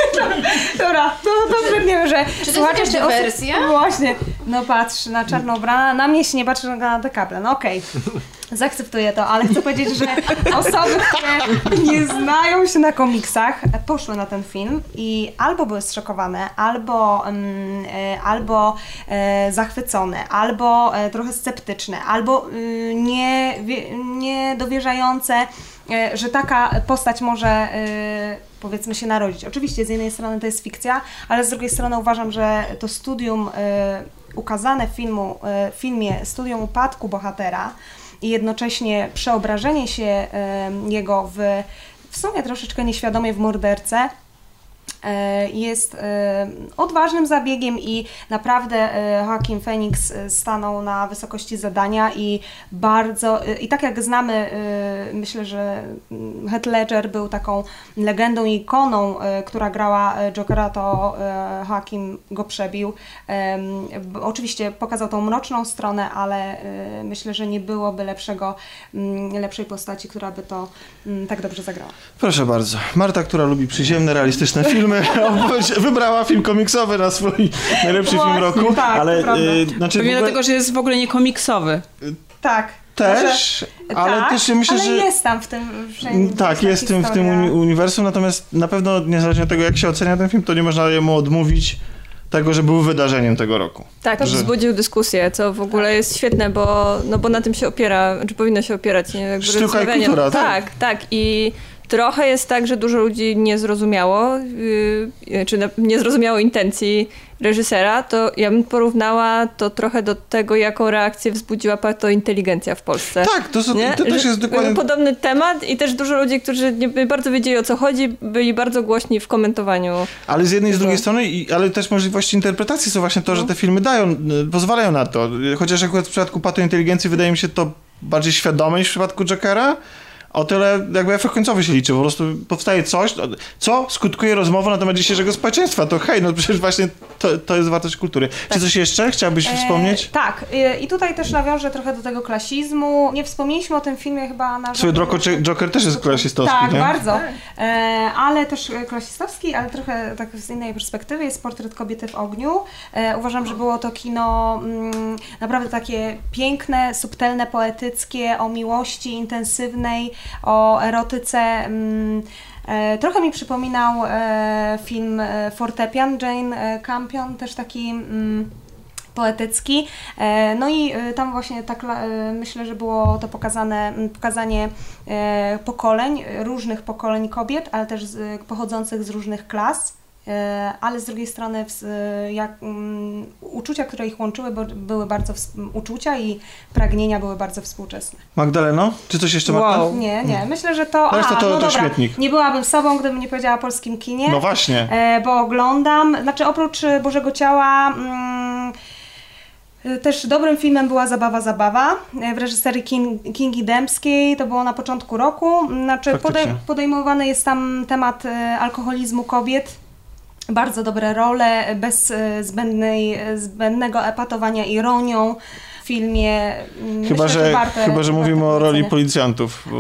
Dobra, to dobrze wiem, że Czy to jest osób- wersja? Właśnie, no patrz na czarno ubrana, na mnie się nie patrzy na te kable, no okej. Zaakceptuję to, ale chcę powiedzieć, że osoby, które nie znają się na komiksach, poszły na ten film i albo były zszokowane, albo, mm, e, albo e, zachwycone, albo e, trochę sceptyczne, albo y, nie, wie- niedowierzające, e, że taka postać może e, powiedzmy się narodzić. Oczywiście z jednej strony to jest fikcja, ale z drugiej strony uważam, że to studium e, ukazane w filmu, e, filmie Studium Upadku Bohatera i jednocześnie przeobrażenie się e, jego w w sumie troszeczkę nieświadomie w mordercę e, jest e, odważnym zabiegiem i naprawdę e, Joaquin Phoenix e, stanął na wysokości zadania i bardzo, e, i tak jak znamy, e, myślę, że mm, Heath Ledger był taką legendą i ikoną, e, która grała e, Jokera, to e, Joaquin go przebił. Oczywiście pokazał tą mroczną stronę, ale e, myślę, że nie byłoby lepszego, mm, lepszej postaci, która by to mm, tak dobrze zagrała. Proszę bardzo. Marta, która lubi przyziemne, realistyczne filmy, opowiedz- wybrała film komiksowy na swój najlepszy film Właśnie, roku. tak, ale y, znaczy Pewnie ogóle dlatego, że jest w ogóle nie komiksowy. Tak. też, Może- ale tak, też myślę, ale że jest tam w tym wszędzie. Tak, ta jest w tym, w tym historia. uni- uniwersum, natomiast na pewno niezależnie od tego, jak się ocenia ten film, to nie można jemu odmówić tego, że był wydarzeniem tego roku. Tak, to Że- wzbudził dyskusję, co w ogóle jest świetne, bo, no bo na tym się opiera, czy powinno się opierać. Nie, jakby Sztuka i kultura, tak. tak, tak. I trochę jest tak, że dużo ludzi nie zrozumiało, yy, czy na, nie zrozumiało intencji reżysera, to ja bym porównała to trochę do tego, jaką reakcję wzbudziła patointeligencja w Polsce. Tak, to, są- to też jest dokładnie... był Podobny temat i też dużo ludzi, którzy nie bardzo wiedzieli o co chodzi, byli bardzo głośni w komentowaniu. Ale z jednej i z drugiej strony, i, ale też możliwości interpretacji są właśnie to, że te filmy dają, y, pozwalają na to. Chociaż akurat w przypadku Pato Inteligencji wydaje mi się to bardziej świadome niż w przypadku Jokera. O tyle jakby efekt końcowy się liczy. Po prostu powstaje coś, co skutkuje rozmową na temat dzisiejszego społeczeństwa. To hej, no przecież właśnie to, to jest wartość kultury. Czy coś jeszcze chciałabyś E, wspomnieć? tak, e, i tutaj też nawiążę trochę do tego klasizmu. Nie wspomnieliśmy o tym filmie chyba na żadnym- drogą Joker też jest klasistowski, Tak, nie? bardzo. E, ale też klasistowski, ale trochę tak z innej perspektywy jest portret kobiety w ogniu. E, uważam, że było to kino mm, naprawdę takie piękne, subtelne, poetyckie, o miłości intensywnej, o erotyce. Mm, e, Trochę mi przypominał e, film e, Fortepian Jane Campion, też taki mm, poetycki. No i tam właśnie tak myślę, że było to pokazane, m, pokazanie pokoleń, różnych pokoleń kobiet, ale też pochodzących z różnych klas. E, Ale z drugiej strony jak, mm, uczucia, które ich łączyły, były bardzo uczucia i pragnienia były bardzo współczesne. Magdaleno, czy coś jeszcze? Wow. Nie, nie, myślę, że to. Reszta a, to- no to dobra, śmietnik. Nie byłabym sobą, gdybym nie powiedziała o polskim kinie. No właśnie. E, bo oglądam, znaczy oprócz e, Bożego Ciała mm, też dobrym filmem była Zabawa Zabawa w reżyserii King, Kingi Dębskiej, to było na początku roku, znaczy podej, podejmowany jest tam temat e, alkoholizmu kobiet, bardzo dobre role, e, bez e, zbędnej, e, zbędnego epatowania ironią w filmie. Mm, Chyba, Myślę, że, warte- chyba, że mówimy o roli policjantów. Bo,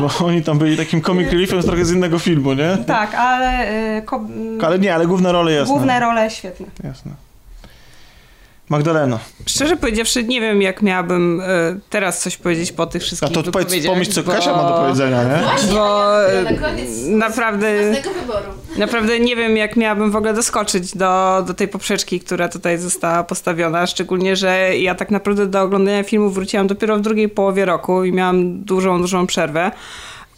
bo oni tam byli takim comic reliefem z trochę z innego filmu, nie? Tak, ale, e, ko- Ale nie, ale główne role jasne. główne role świetne. Jasne. Magdaleno, Szczerze powiedziawszy, nie wiem, jak miałabym e, teraz coś powiedzieć po tych a wszystkich to powiedz, pomyśl, co bo- Kasia ma do powiedzenia, nie? Właśnie, Bo e, na koniec naprawdę, naprawdę nie wiem, jak miałabym w ogóle doskoczyć do, do tej poprzeczki, która tutaj została postawiona. Szczególnie, że ja tak naprawdę do oglądania filmu wróciłam dopiero w drugiej połowie roku i miałam dużą, dużą przerwę.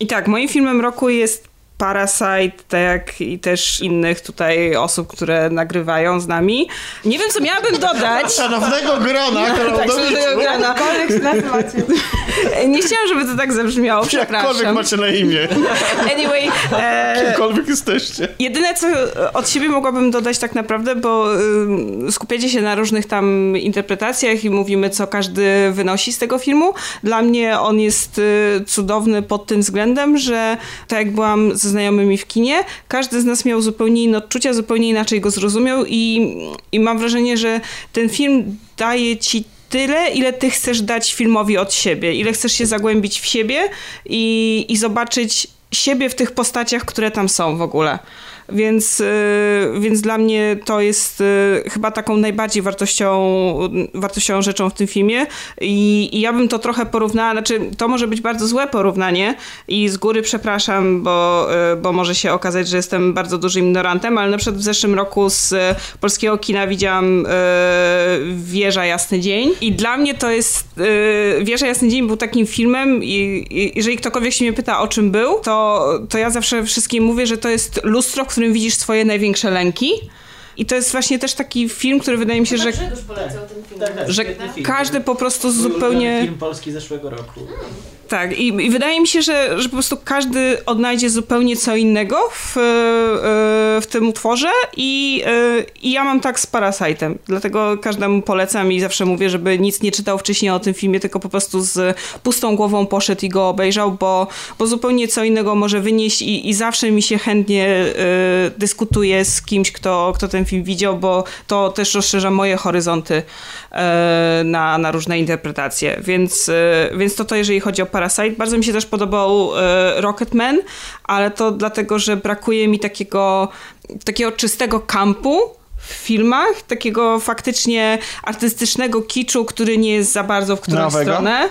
I tak, moim filmem roku jest Parasite, tak jak i też innych tutaj osób, które nagrywają z nami. Nie wiem, co miałabym dodać. Szanownego grona, tak, szanownego grona. Nie chciałam, żeby to tak zabrzmiało, Jakkolwiek przepraszam. macie na imię. Anyway, e, Kimkolwiek jesteście. Jedyne, co od siebie mogłabym dodać tak naprawdę, bo y, skupiacie się na różnych tam interpretacjach i mówimy, co każdy wynosi z tego filmu. Dla mnie on jest y, cudowny pod tym względem, że tak jak byłam ze znajomymi w kinie, każdy z nas miał zupełnie inne odczucia, zupełnie inaczej go zrozumiał i, i mam wrażenie, że ten film daje ci tyle, ile ty chcesz dać filmowi od siebie, ile chcesz się zagłębić w siebie i, i zobaczyć siebie w tych postaciach, które tam są w ogóle. Więc, y, więc dla mnie to jest y, chyba taką najbardziej wartością, wartościową rzeczą w tym filmie. I, i ja bym to trochę porównała, znaczy to może być bardzo złe porównanie i z góry przepraszam, bo, y, bo może się okazać, że jestem bardzo dużym ignorantem, ale na przykład w zeszłym roku z polskiego kina widziałam Wieża Jasny Dzień. I dla mnie to jest Wieża Jasny Dzień był takim filmem i, i jeżeli ktokolwiek się mnie pyta o czym był, to, to ja zawsze wszystkim mówię, że to jest lustro, którym widzisz swoje największe lęki. I to jest właśnie też taki film, który wydaje mi się, że, polecał ten film. Tak, tak, że każdy po prostu zupełnie... film polski zeszłego roku. Tak, i, i wydaje mi się, że, że po prostu każdy odnajdzie zupełnie co innego w, e, w tym utworze i, e, i ja mam tak z Parasite'em, dlatego każdemu polecam i zawsze mówię, żeby nic nie czytał wcześniej o tym filmie, tylko po prostu z pustą głową poszedł i go obejrzał, bo, bo zupełnie co innego może wynieść i, i zawsze mi się chętnie e, dyskutuje z kimś, kto, kto ten film widział, bo to też rozszerza moje horyzonty na, na różne interpretacje, więc, więc to to jeżeli chodzi o Parasite. Bardzo mi się też podobał e, Rocketman, ale to dlatego, że brakuje mi takiego, takiego czystego kampu w filmach, takiego faktycznie artystycznego kiczu, który nie jest za bardzo w którąś Nowego? stronę.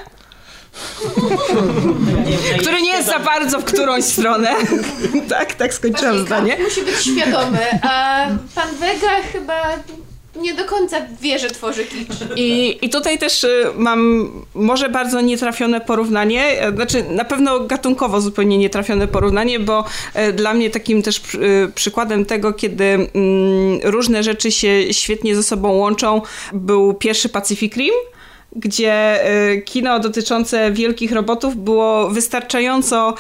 Który nie jest za bardzo w którąś stronę. tak, tak skończyłam zdanie. Musi być świadomy, a pan Vega chyba nie do końca wie, że tworzy kicz. I, I tutaj też y, mam może bardzo nietrafione porównanie, e, znaczy na pewno gatunkowo zupełnie nietrafione porównanie, bo e, dla mnie takim też y, przykładem tego, kiedy mm, różne rzeczy się świetnie ze sobą łączą, był pierwszy Pacific Rim gdzie y, kino dotyczące wielkich robotów było wystarczająco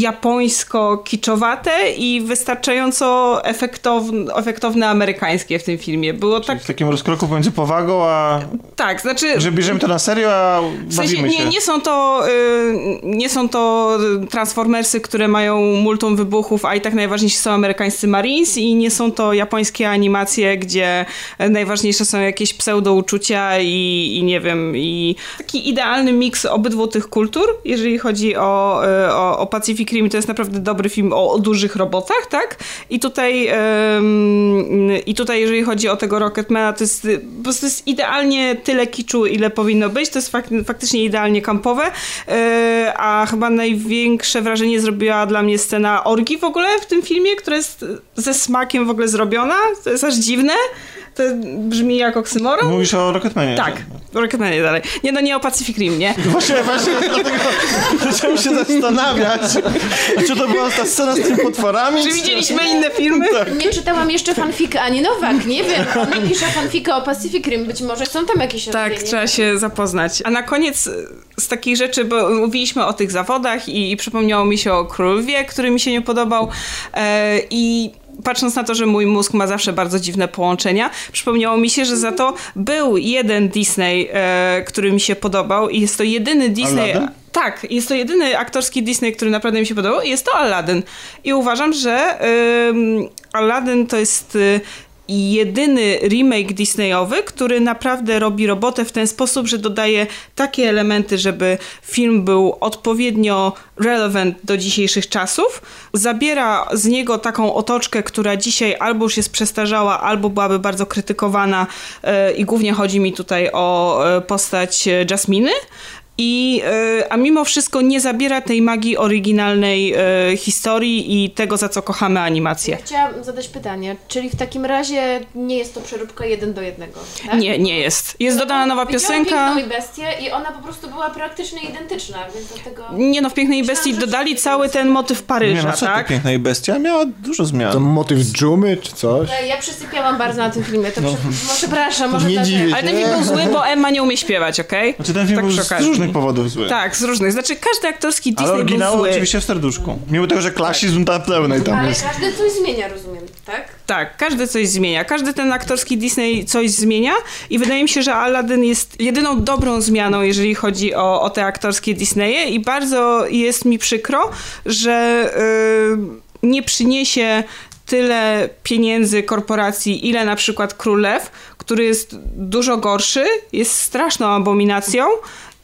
japońsko-kiczowate i wystarczająco efektowne, efektowne amerykańskie w tym filmie. Było tak, W takim rozkroku pomiędzy powagą, a tak, znaczy... że bierzemy to na serio, a W sensie, bawimy się. nie, nie, są to, y, nie są to Transformersy, które mają multum wybuchów, a i tak najważniejsi są amerykańscy Marines i nie są to japońskie animacje, gdzie najważniejsze są jakieś pseudouczucia i, i nie wiem, i taki idealny miks obydwu tych kultur, jeżeli chodzi o, y, o, o Pacific Rim, to jest naprawdę dobry film o, o dużych robotach, tak? I tutaj, i tutaj jeżeli chodzi o tego Rocketmana, to jest po prostu jest idealnie tyle kiczu, ile powinno być. To jest fak faktycznie idealnie kampowe. Yy, a chyba największe wrażenie zrobiła dla mnie scena orgi w ogóle w tym filmie, która jest ze smakiem w ogóle zrobiona. To jest aż dziwne. To brzmi jak oksymoron. Mówisz o Rocketmanie. Tak, o Rocketmanie dalej. Nie, no nie o Pacific Rim, nie? Właśnie, właśnie dlatego zacząłem się zastanawiać. Czy to była ta scena z tymi potworami? Czy widzieliśmy inne filmy? Nie czytałam jeszcze fanfika Ani Nowak, nie wiem. Ona pisze fanfika o Pacific Rim, być może są tam jakieś Tak, trzeba się zapoznać. A na koniec y, z takich rzeczy, bo mówiliśmy o tych zawodach i, i przypomniało mi się o Królowie, który mi się nie podobał e, i patrząc na to, że mój mózg ma zawsze bardzo dziwne połączenia, przypomniało mi się, że za to był jeden Disney, e, który mi się podobał i jest to jedyny Disney... Aladdin? Tak, jest to jedyny aktorski Disney, który naprawdę mi się podobał i jest to Aladdin. I uważam, że Aladdin to jest y, jedyny remake Disneyowy, który naprawdę robi robotę w ten sposób, że dodaje takie elementy, żeby film był odpowiednio relevant do dzisiejszych czasów. Zabiera z niego taką otoczkę, która dzisiaj albo już jest przestarzała, albo byłaby bardzo krytykowana y, i głównie chodzi mi tutaj o y, postać Jasminy I, y, a mimo wszystko nie zabiera tej magii oryginalnej y, historii i tego, za co kochamy animację. Ja chciałam zadać pytanie, czyli w takim razie nie jest to przeróbka jeden do jednego, tak? Nie, nie jest. Jest dodana nowa piosenka. Piękną i bestię i ona po prostu była praktycznie identyczna, więc dlatego... Nie no, w Pięknej Myślałam, Bestii dodali cały ten motyw Nie Paryża, no, co tak? ty piękna i bestia miała dużo zmian. To motyw dżumy czy coś? E, Ja przysypiałam bardzo na tym filmie, to no, przepraszam, może Nie dziwię się. Ale ten film był zły, bo Emma nie umie śpiewać, okej? Znaczy ten film Tak był z. różnych powodów zły. Tak, z różnych. Znaczy każdy aktorski Ale Disney był oryginał zły. oczywiście w serduszku. Mimo tego, że klasizm tam pełnej tam Ale jest. każdy coś zmienia, rozumiem, tak? Tak, każdy coś zmienia. Każdy ten aktorski Disney coś zmienia i wydaje mi się, że Aladdin jest jedyną dobrą zmianą, jeżeli chodzi o, o te aktorskie Disneye i bardzo jest mi przykro, że yy, nie przyniesie tyle pieniędzy korporacji, ile na przykład Królew, który jest dużo gorszy, jest straszną abominacją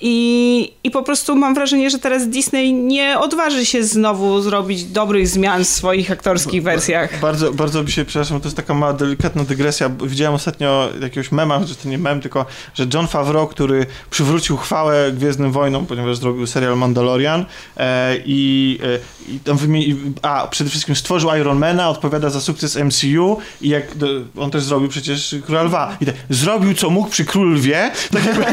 i, I po prostu mam wrażenie, że teraz Disney nie odważy się znowu zrobić dobrych zmian w swoich aktorskich wersjach. Bardzo, bardzo mi się, przepraszam, to jest taka mała delikatna dygresja. Widziałem ostatnio jakiegoś mema, że to nie mem, tylko, że John Favreau, który przywrócił chwałę Gwiezdnym Wojnom, ponieważ zrobił serial Mandalorian e, i, e, i tam wymieni, a przede wszystkim stworzył Ironmana, odpowiada za sukces MCU i jak do, on też zrobił przecież Króla Lwa. I tak, zrobił co mógł przy Król Lwie, tak jakby,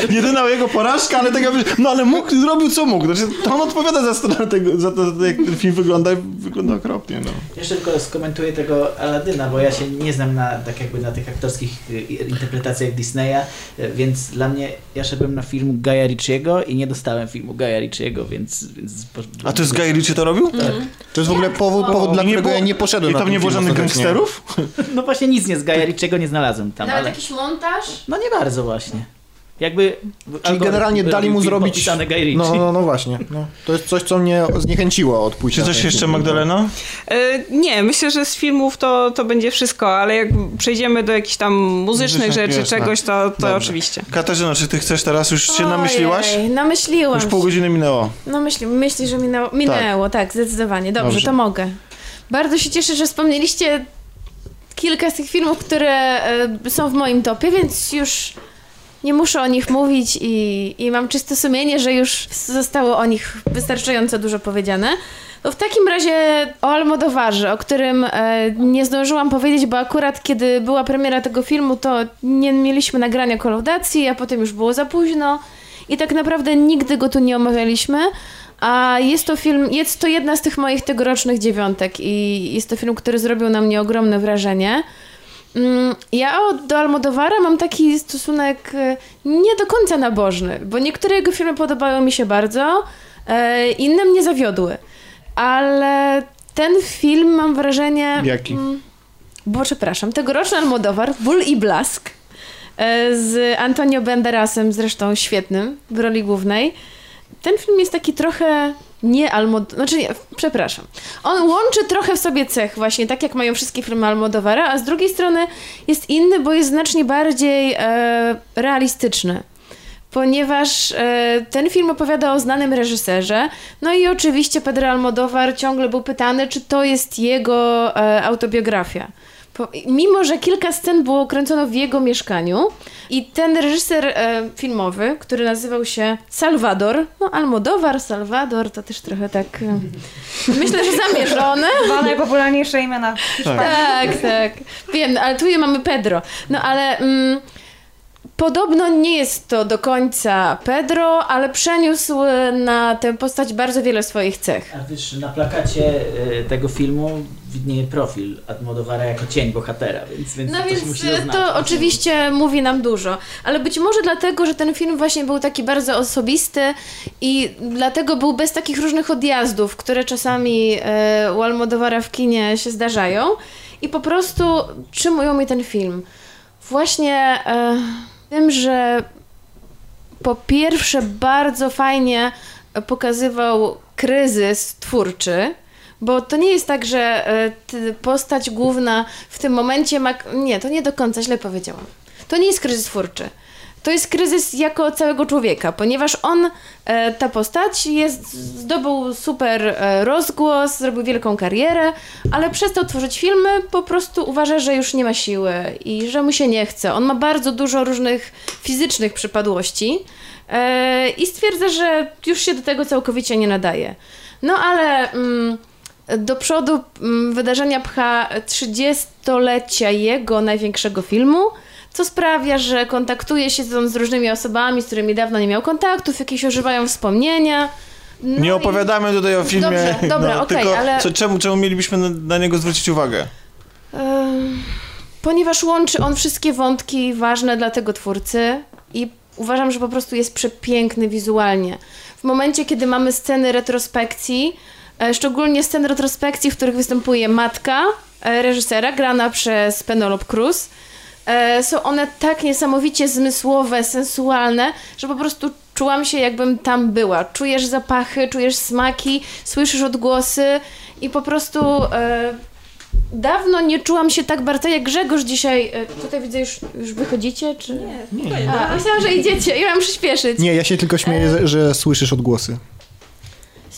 jedyna jego porażka, ale tak jakby, no ale mógł, zrobił co mógł. Znaczy, to on odpowiada za, stronę tego, za to, za to, jak ten film wygląda i wygląda okropnie, no. Jeszcze tylko skomentuję tego Aladyna, bo ja się nie znam na, tak jakby na tych aktorskich y, interpretacjach Disneya, y, więc dla mnie, ja szedłem na film Gaja Ricciego i nie dostałem filmu Gaja Ricciego, więc... więc A to jest Guy Ritchie to robił? Tak. To jest w ogóle powód, powód dla którego było- ja nie poszedłem I tam nie było żadnych gangsterów? No właśnie nic nie z Gaja Ricciego nie znalazłem tam, Nawet ale... jakiś montaż? No nie bardzo właśnie. Jakby... Czyli generalnie dali mu zrobić... No, no, no właśnie. No. To jest coś, co mnie zniechęciło od pójścia Czy coś jeszcze, film. Magdalena? E, Nie, myślę, że z filmów to, to będzie wszystko, ale jak przejdziemy do jakichś tam muzycznych Muzycznych, rzeczy, jasne. czegoś, to, to Dobrze. oczywiście. Katarzyna, czy ty chcesz teraz? Już się namyśliłaś? Ojej, namyśliłam Już pół godziny minęło. No myśli, myśli że minęło, minęło tak. zdecydowanie. Dobrze, Dobrze. to mogę. Bardzo się cieszę, że wspomnieliście kilka z tych filmów, które e, są w moim topie, więc już nie muszę o nich mówić i, i mam czyste sumienie, że już zostało o nich wystarczająco dużo powiedziane. To w takim razie o Almodowarze, o którym e, nie zdążyłam powiedzieć, bo akurat kiedy była premiera tego filmu, to nie mieliśmy nagrania kolaudacji, a potem już było za późno i tak naprawdę nigdy go tu nie omawialiśmy. A jest to film, jest to jedna z tych moich tegorocznych dziewiątek i jest to film, który zrobił na mnie ogromne wrażenie. Mm, Ja do Almodovara mam taki stosunek e, nie do końca nabożny, bo niektóre jego filmy podobały mi się bardzo, e, inne mnie zawiodły. Ale ten film mam wrażenie... Jaki? mm, Bo przepraszam, tegoroczny Almodóvar, Ból i Blask e, z Antonio Banderasem, zresztą świetnym, w roli głównej. Ten film jest taki trochę nie Almod... Znaczy nie, przepraszam. On łączy trochę w sobie cech właśnie, tak jak mają wszystkie filmy Almodovara, a z drugiej strony jest inny, bo jest znacznie bardziej e, realistyczny. Ponieważ e, ten film opowiada o znanym reżyserze, no i oczywiście Pedro Almodovar ciągle był pytany, czy to jest jego e, autobiografia. Mimo, że kilka scen było kręcono w jego mieszkaniu i ten reżyser e, filmowy, który nazywał się Salvador, no Almodovar, Salvador, to też trochę tak, e, myślę, że zamierzone. Dwa najpopularniejsze imiona. Tak, tak. Wiem, ale tu je mamy Pedro. No ale mm, podobno nie jest to do końca Pedro, ale przeniósł na tę postać bardzo wiele swoich cech. A wiesz, na plakacie y, tego filmu widnieje profil Almodovara jako cień bohatera, więc, więc No to więc musi e, zaznaczyć. to oczywiście mówi nam dużo, ale być może dlatego, że ten film właśnie był taki bardzo osobisty i dlatego był bez takich różnych odjazdów, które czasami e, u Almodovara w kinie się zdarzają i po prostu trzymują mi ten film. Właśnie e, tym, że po pierwsze bardzo fajnie pokazywał kryzys twórczy, bo to nie jest tak, że e, postać główna w tym momencie ma. Nie, to nie do końca źle powiedziałam. To nie jest kryzys twórczy. To jest kryzys jako całego człowieka, ponieważ on, e, ta postać, jest, zdobył super e, rozgłos, zrobił wielką karierę, ale przestał tworzyć filmy, po prostu uważa, że już nie ma siły i że mu się nie chce. On ma bardzo dużo różnych fizycznych przypadłości. e, i stwierdza, że już się do tego całkowicie nie nadaje. No ale mm, do przodu mm, wydarzenia pcha 30-lecia jego największego filmu, co sprawia, że kontaktuje się z różnymi osobami, z którymi dawno nie miał kontaktów, jakieś ożywają wspomnienia. No nie i- opowiadamy tutaj o filmie. Dobrze, dobra, no, okej, tylko ale- co, czemu, czemu mielibyśmy na, na niego zwrócić uwagę? Ponieważ łączy on wszystkie wątki ważne dla tego twórcy i uważam, że po prostu jest przepiękny wizualnie. W momencie, kiedy mamy sceny retrospekcji, e, szczególnie sceny retrospekcji, w których występuje matka e, reżysera, grana przez Penelope Cruz, e, są one tak niesamowicie zmysłowe, sensualne, że po prostu czułam się jakbym tam była. Czujesz zapachy, czujesz smaki, słyszysz odgłosy i po prostu e, dawno nie czułam się tak bardzo jak Grzegorz dzisiaj. E, tutaj widzę, już, już wychodzicie, czy... Nie. A, myślałam, że idziecie. Ja mam przyspieszyć. Nie, ja się tylko śmieję, że- że słyszysz odgłosy.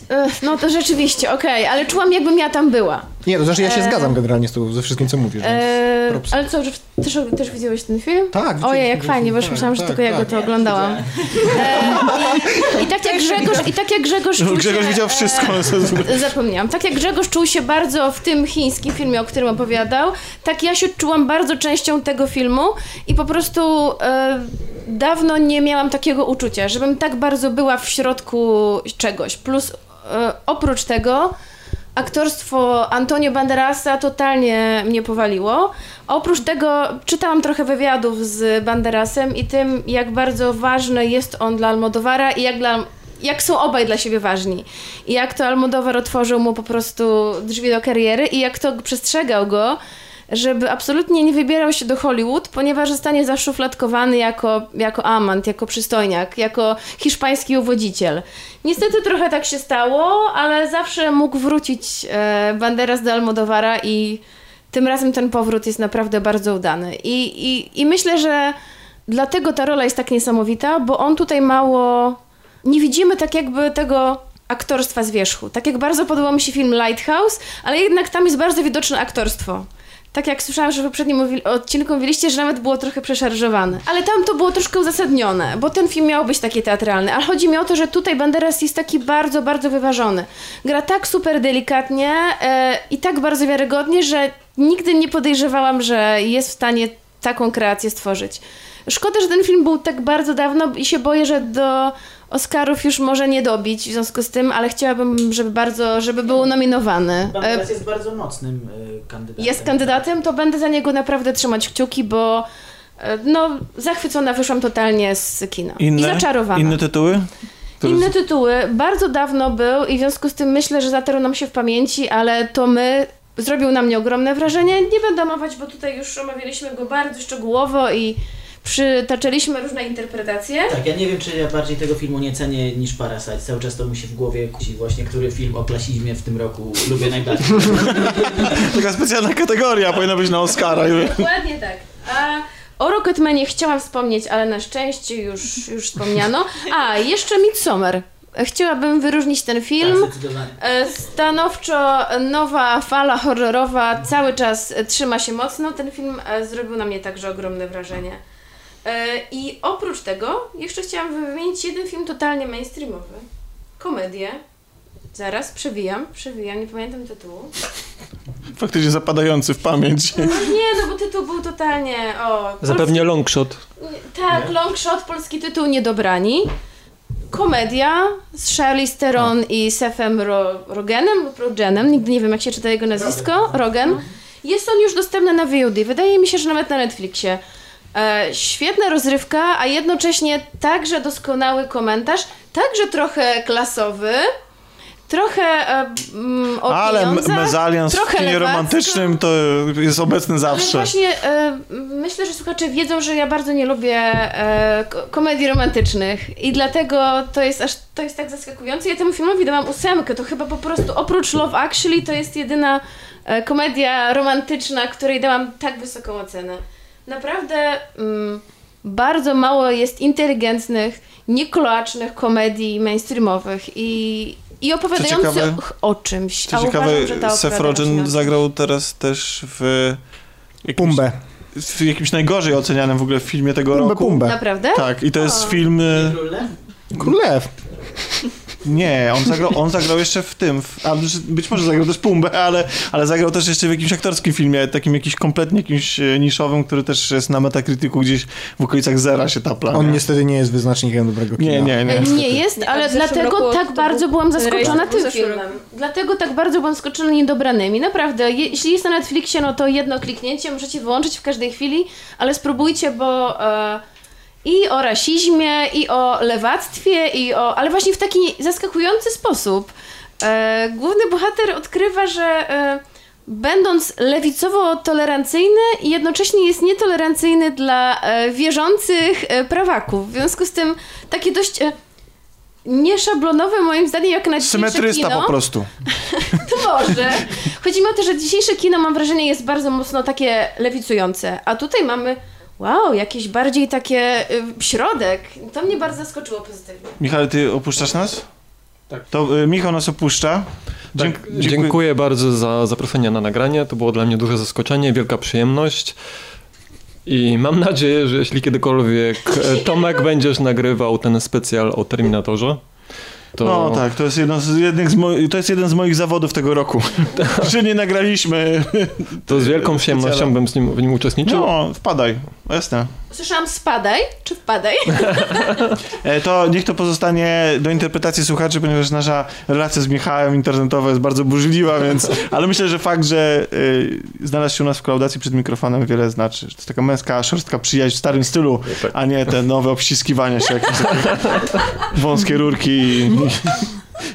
E, no to rzeczywiście, okej, ale czułam jakbym ja tam była. Nie, to znaczy ja się E, zgadzam generalnie z tobą, ze wszystkim, co mówisz. więc E, ale co, że też, też widziałeś ten film? Tak, Ojej, jak fajnie, bo już tak, myślałam, że tak, tylko ja go tak. to oglądałam. E, i, I tak jak Grzegorz, i tak jak Grzegorz czuł Grzegorz się, widział wszystko. E, zapomniałam. Tak jak Grzegorz czuł się bardzo w tym chińskim filmie, o którym opowiadał, tak ja się czułam bardzo częścią tego filmu i po prostu e, dawno nie miałam takiego uczucia, żebym tak bardzo była w środku czegoś. Plus e, oprócz tego aktorstwo Antonio Banderasa totalnie mnie powaliło. Oprócz tego czytałam trochę wywiadów z Banderasem i tym, jak bardzo ważny jest on dla Almodovara i jak, dla, jak są obaj dla siebie ważni. I jak to Almodovar otworzył mu po prostu drzwi do kariery i jak to przestrzegał go, żeby absolutnie nie wybierał się do Hollywood, ponieważ zostanie zaszufladkowany jako, jako amant, jako przystojniak, jako hiszpański uwodziciel. Niestety trochę tak się stało, ale zawsze mógł wrócić e, Banderas do Almodovara i tym razem ten powrót jest naprawdę bardzo udany. I, i, I myślę, że dlatego ta rola jest tak niesamowita, bo on tutaj mało... Nie widzimy tak jakby tego aktorstwa z wierzchu. Tak jak bardzo podobał mi się film Lighthouse, ale jednak tam jest bardzo widoczne aktorstwo. Tak jak słyszałam, że w poprzednim odcinku mówiliście, że nawet było trochę przeszarżowane. Ale tam to było troszkę uzasadnione, bo ten film miał być taki teatralny. Ale chodzi mi o to, że tutaj Banderas jest taki bardzo, bardzo wyważony. Gra tak super delikatnie e, i tak bardzo wiarygodnie, że nigdy nie podejrzewałam, że jest w stanie taką kreację stworzyć. Szkoda, że ten film był tak bardzo dawno i się boję, że do Oscarów już może nie dobić w związku z tym, ale chciałabym, żeby bardzo, żeby był nominowany. E, Banderas jest bardzo mocnym y, kandydatem. jest kandydatem, to będę za niego naprawdę trzymać kciuki, bo e, no, zachwycona wyszłam totalnie z kina. I Inne, zaczarowana. inne tytuły? Inne tytuły. Bardzo dawno był i w związku z tym myślę, że zatarł nam się w pamięci, ale to my zrobił na mnie ogromne wrażenie. Nie będę omawiać, bo tutaj już omawialiśmy go bardzo szczegółowo i przytaczaliśmy różne interpretacje. Tak, ja nie wiem, czy ja bardziej tego filmu nie cenię niż Parasite. Cały czas to mu się w głowie kusi właśnie, który film o klasizmie w tym roku lubię najbardziej. Taka specjalna kategoria powinna być na Oscara. Dokładnie tak. A o Rocketmanie chciałam wspomnieć, ale na szczęście już, już wspomniano. A, jeszcze Midsommar. Chciałabym wyróżnić ten film. Tak, zdecydowanie. E, Stanowczo nowa fala horrorowa cały czas trzyma się mocno. Ten film e, zrobił na mnie także ogromne wrażenie. E, I oprócz tego jeszcze chciałam wymienić jeden film totalnie mainstreamowy. Komedię. Zaraz, przewijam, przewijam, nie pamiętam tytułu. Faktycznie zapadający w pamięć. No nie, no bo tytuł był totalnie, o... Zapewnie longshot. polski- Tak, long shot, polski tytuł Niedobrani. Komedia z Charlize Theron i Sefem Ro Rogenem lub Rogenem, nigdy nie wiem jak się czyta jego nazwisko, Rogen. Jest on już dostępny na VOD, wydaje mi się, że nawet na Netflixie. E, świetna rozrywka, a jednocześnie także doskonały komentarz, także trochę klasowy, trochę e, mm, o Ale m- mezalians w trochę kinie lewacko. romantycznym to jest obecny Ale zawsze. właśnie e, myślę, że słuchacze wiedzą, że ja bardzo nie lubię e, ko- komedii romantycznych i dlatego to jest aż to jest tak zaskakujące. Ja temu filmowi dałam ósemkę, to chyba po prostu oprócz Love Actually to jest jedyna e, komedia romantyczna, której dałam tak wysoką ocenę. Naprawdę mm, bardzo mało jest inteligentnych, niekloacznych komedii mainstreamowych i, i opowiadających ciekawe- o czymś. Co ciekawe, uważam, że ta Seth Rogen zagrał teraz też w jakimś, Pumbę. w jakimś najgorzej ocenianym w ogóle filmie tego Pumbę, roku. pumbę. Naprawdę? Tak, i to jest O. film... y, Król Lew? Królew. Nie, on zagrał, on zagrał jeszcze w tym, w, a być może zagrał też Pumbę, ale, ale zagrał też jeszcze w jakimś aktorskim filmie, takim jakiś kompletnie jakimś e, niszowym, który też jest na Metacriticu gdzieś w okolicach zera się tapla. On nie? niestety nie jest wyznacznikiem dobrego kina. Nie, nie, nie. Nie jest, ale dlatego roku tak bardzo był byłam zaskoczona tym filmem. Dlatego tak bardzo byłam zaskoczona niedobranymi. Naprawdę, je, jeśli jest na Netflixie, no to jedno kliknięcie możecie wyłączyć w każdej chwili, ale spróbujcie, bo e, i o rasizmie, i o lewactwie, i o... ale właśnie w taki zaskakujący sposób. E, główny bohater odkrywa, że e, będąc lewicowo-tolerancyjny jednocześnie jest nietolerancyjny dla e, wierzących e, prawaków. W związku z tym takie dość e, nieszablonowe moim zdaniem jak na dzisiejsze Symetrysta kino. po prostu. To może. Chodzi mi o to, że dzisiejsze kino mam wrażenie jest bardzo mocno takie lewicujące, a tutaj mamy wow, jakieś bardziej takie y, środek. To mnie bardzo zaskoczyło pozytywnie. Michał, ty opuszczasz nas? Tak. To y, Michał nas opuszcza. Dzięk, Tak, dziękuję. bardzo za zaproszenie na nagranie. To było dla mnie duże zaskoczenie, wielka przyjemność. I mam nadzieję, że jeśli kiedykolwiek e, Tomek będziesz nagrywał ten specjal o Terminatorze, to No tak, to jest, jedno z, jednych z moi, to jest jeden z moich zawodów tego roku. że nie nagraliśmy. to z wielką przyjemnością bym z nim, w nim uczestniczył. No, wpadaj. Jasne. Słyszałam spadaj, czy wpadaj? E, To niech to pozostanie do interpretacji słuchaczy, ponieważ nasza relacja z Michałem internetowa jest bardzo burzliwa, więc. Ale myślę, że fakt, że y, znalazł się u nas w kolaudacji przed mikrofonem wiele znaczy. To jest taka męska, szorstka przyjaźń w starym stylu, a nie te nowe obściskiwania się, jakieś wąskie rurki i,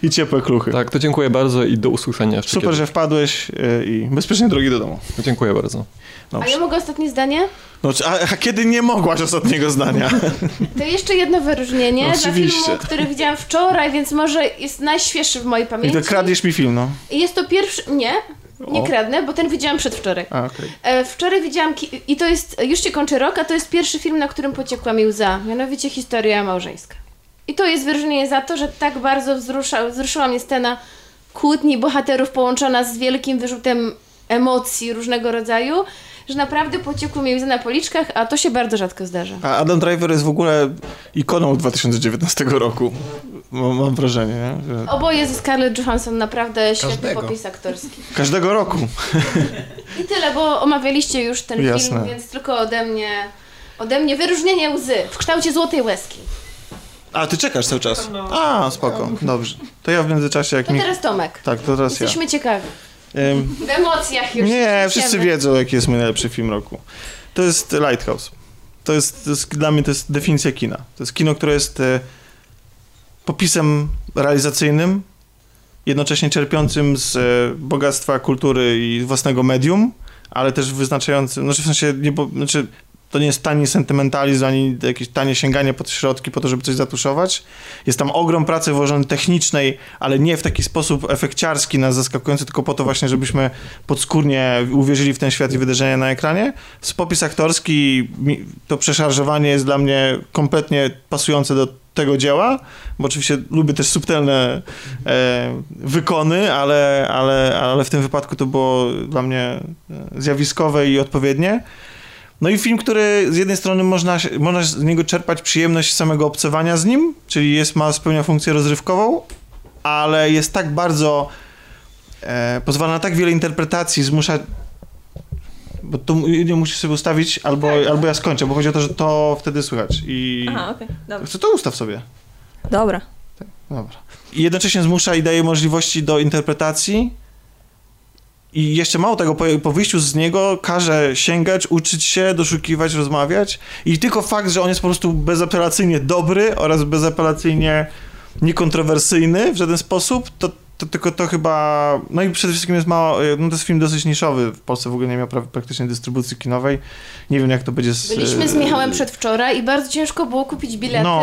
i, i ciepłe kluchy. Tak, to dziękuję bardzo i do usłyszenia jeszcze Super, kiedyś. że wpadłeś y, i bezpiecznie drogi do domu. Dziękuję bardzo. A Dobrze. ja mogę ostatnie zdanie? No, a, a kiedy nie mogłaś ostatniego zdania? To jeszcze jedno wyróżnienie No, dla filmu, który widziałam wczoraj, więc może jest najświeższy w mojej I pamięci. to kradniesz mi film, no. I jest to pierwszy... Nie, nie O. kradnę, bo ten widziałam przedwczoraj. A, okej. E, Wczoraj widziałam, ki- i to jest, już się kończy rok, a to jest pierwszy film, na którym pociekła mi łza, mianowicie historia małżeńska. I to jest wyróżnienie za to, że tak bardzo wzrusza, wzruszyła mnie scena kłótni bohaterów połączona z wielkim wyrzutem emocji różnego rodzaju, że naprawdę pociekło mi łzy na policzkach, a to się bardzo rzadko zdarza. A Adam Driver jest w ogóle ikoną 2019 roku. Mam, mam wrażenie, nie? Że Oboje ze Scarlett Johansson naprawdę świetny Każdego. popis aktorski. każdego roku. I tyle, bo omawialiście już ten Jasne. film, więc tylko ode mnie, ode mnie wyróżnienie łzy w kształcie złotej łezki. A, ty czekasz cały czas? A, spoko, dobrze. To ja w międzyczasie, jak To mi... teraz Tomek. Tak, to teraz ja. Jesteśmy ciekawi. Ym, W emocjach już. nie, się wszyscy cieszymy. wiedzą, jaki jest mój najlepszy film roku. To jest Lighthouse. To jest, to jest dla mnie to jest definicja kina. To jest kino, które jest e, popisem realizacyjnym, jednocześnie czerpiącym z e, bogactwa kultury i własnego medium, ale też wyznaczającym, znaczy w sensie, nie, po- znaczy to nie jest tani sentymentalizm, ani jakieś tanie sięganie pod środki po to, żeby coś zatuszować. Jest tam ogrom pracy włożony technicznej, ale nie w taki sposób efekciarski nas zaskakujący, tylko po to właśnie, żebyśmy podskórnie uwierzyli w ten świat i wydarzenia na ekranie. Z popis aktorski, to przeszarżowanie jest dla mnie kompletnie pasujące do tego dzieła, bo oczywiście lubię też subtelne e, wykony, ale, ale, ale w tym wypadku to było dla mnie e, zjawiskowe i odpowiednie. No i film, który z jednej strony można, można z niego czerpać przyjemność samego obcowania z nim, czyli jest, ma, spełnia funkcję rozrywkową, ale jest tak bardzo, e, pozwala na tak wiele interpretacji, zmusza, bo to mu- nie musisz sobie ustawić, albo, albo ja skończę, bo chodzi o to, że to wtedy słychać i... Aha, okej, dobra. Co to ustaw sobie. Dobra. Dobra. I jednocześnie zmusza i daje możliwości do interpretacji. I jeszcze mało tego, po, po wyjściu z niego każe sięgać, uczyć się, doszukiwać, rozmawiać. I tylko fakt, że on jest po prostu bezapelacyjnie dobry oraz bezapelacyjnie niekontrowersyjny w żaden sposób, to, to tylko to chyba. No i przede wszystkim jest mało. No to jest film dosyć niszowy. W Polsce w ogóle nie miał pra- praktycznie dystrybucji kinowej. Nie wiem, jak to będzie z. Byliśmy z Michałem przedwczoraj i bardzo ciężko było kupić bilety. No.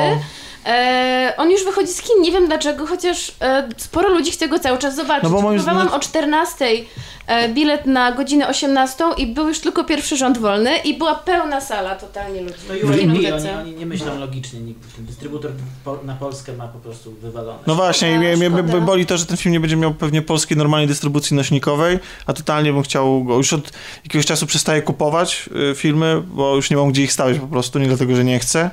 E, on już wychodzi z kin, nie wiem dlaczego, chociaż e, sporo ludzi chce go cały czas zobaczyć. No bo moim Kupowałam o 14 e, bilet na godzinę 18 i był już tylko pierwszy rząd wolny i była pełna sala totalnie ludzi. No W UAP, oni, oni nie myślą logicznie. nikt- Ten dystrybutor po, na Polskę ma po prostu wywalone. No właśnie, i mnie, mnie boli to, że ten film nie będzie miał pewnie polskiej normalnej dystrybucji nośnikowej, a totalnie bym chciał go, już od jakiegoś czasu przestaję kupować y, filmy, bo już nie mam gdzie ich stawiać po prostu, nie dlatego, że nie chcę.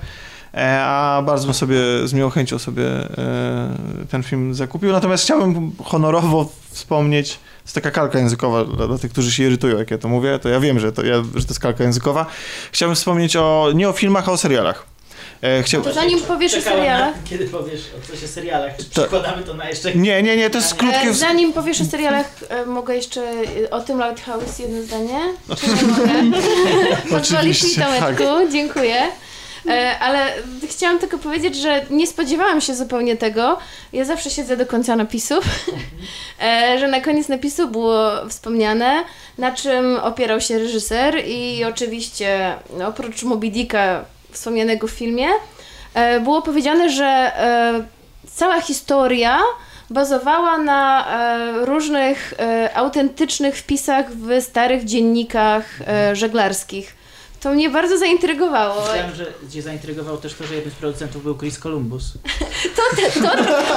E, a bardzo bym sobie z miłą chęcią sobie e, ten film zakupił. Natomiast chciałbym honorowo wspomnieć, jest taka kalka językowa dla, dla, tych, którzy się irytują, jak ja to mówię, to ja wiem, że to, ja, że to jest kalka językowa. Chciałbym wspomnieć o, nie o filmach, a o serialach. E, Chciał... To zanim powiesz Czekałem o serialach... Na, kiedy powiesz o coś o serialach, czy to... przykładamy to na jeszcze... Nie, nie, nie, to jest krótkie... E, zanim powiesz o serialach, e, mogę jeszcze o tym Lighthouse jedno zdanie? Czy nie mogę? Pozwolisz mi, Tomeczku? Tak. Dziękuję. E, ale chciałam tylko powiedzieć, że nie spodziewałam się zupełnie tego. Ja zawsze siedzę do końca napisów, e, że na koniec napisu było wspomniane, na czym opierał się reżyser i oczywiście oprócz Moby Dicka wspomnianego w filmie, e, było powiedziane, że cała historia bazowała na różnych autentycznych wpisach w starych dziennikach żeglarskich. To mnie bardzo zaintrygowało. Myślałem, że cię zaintrygowało też to, że jednym z producentów był Chris Columbus. to, te, to,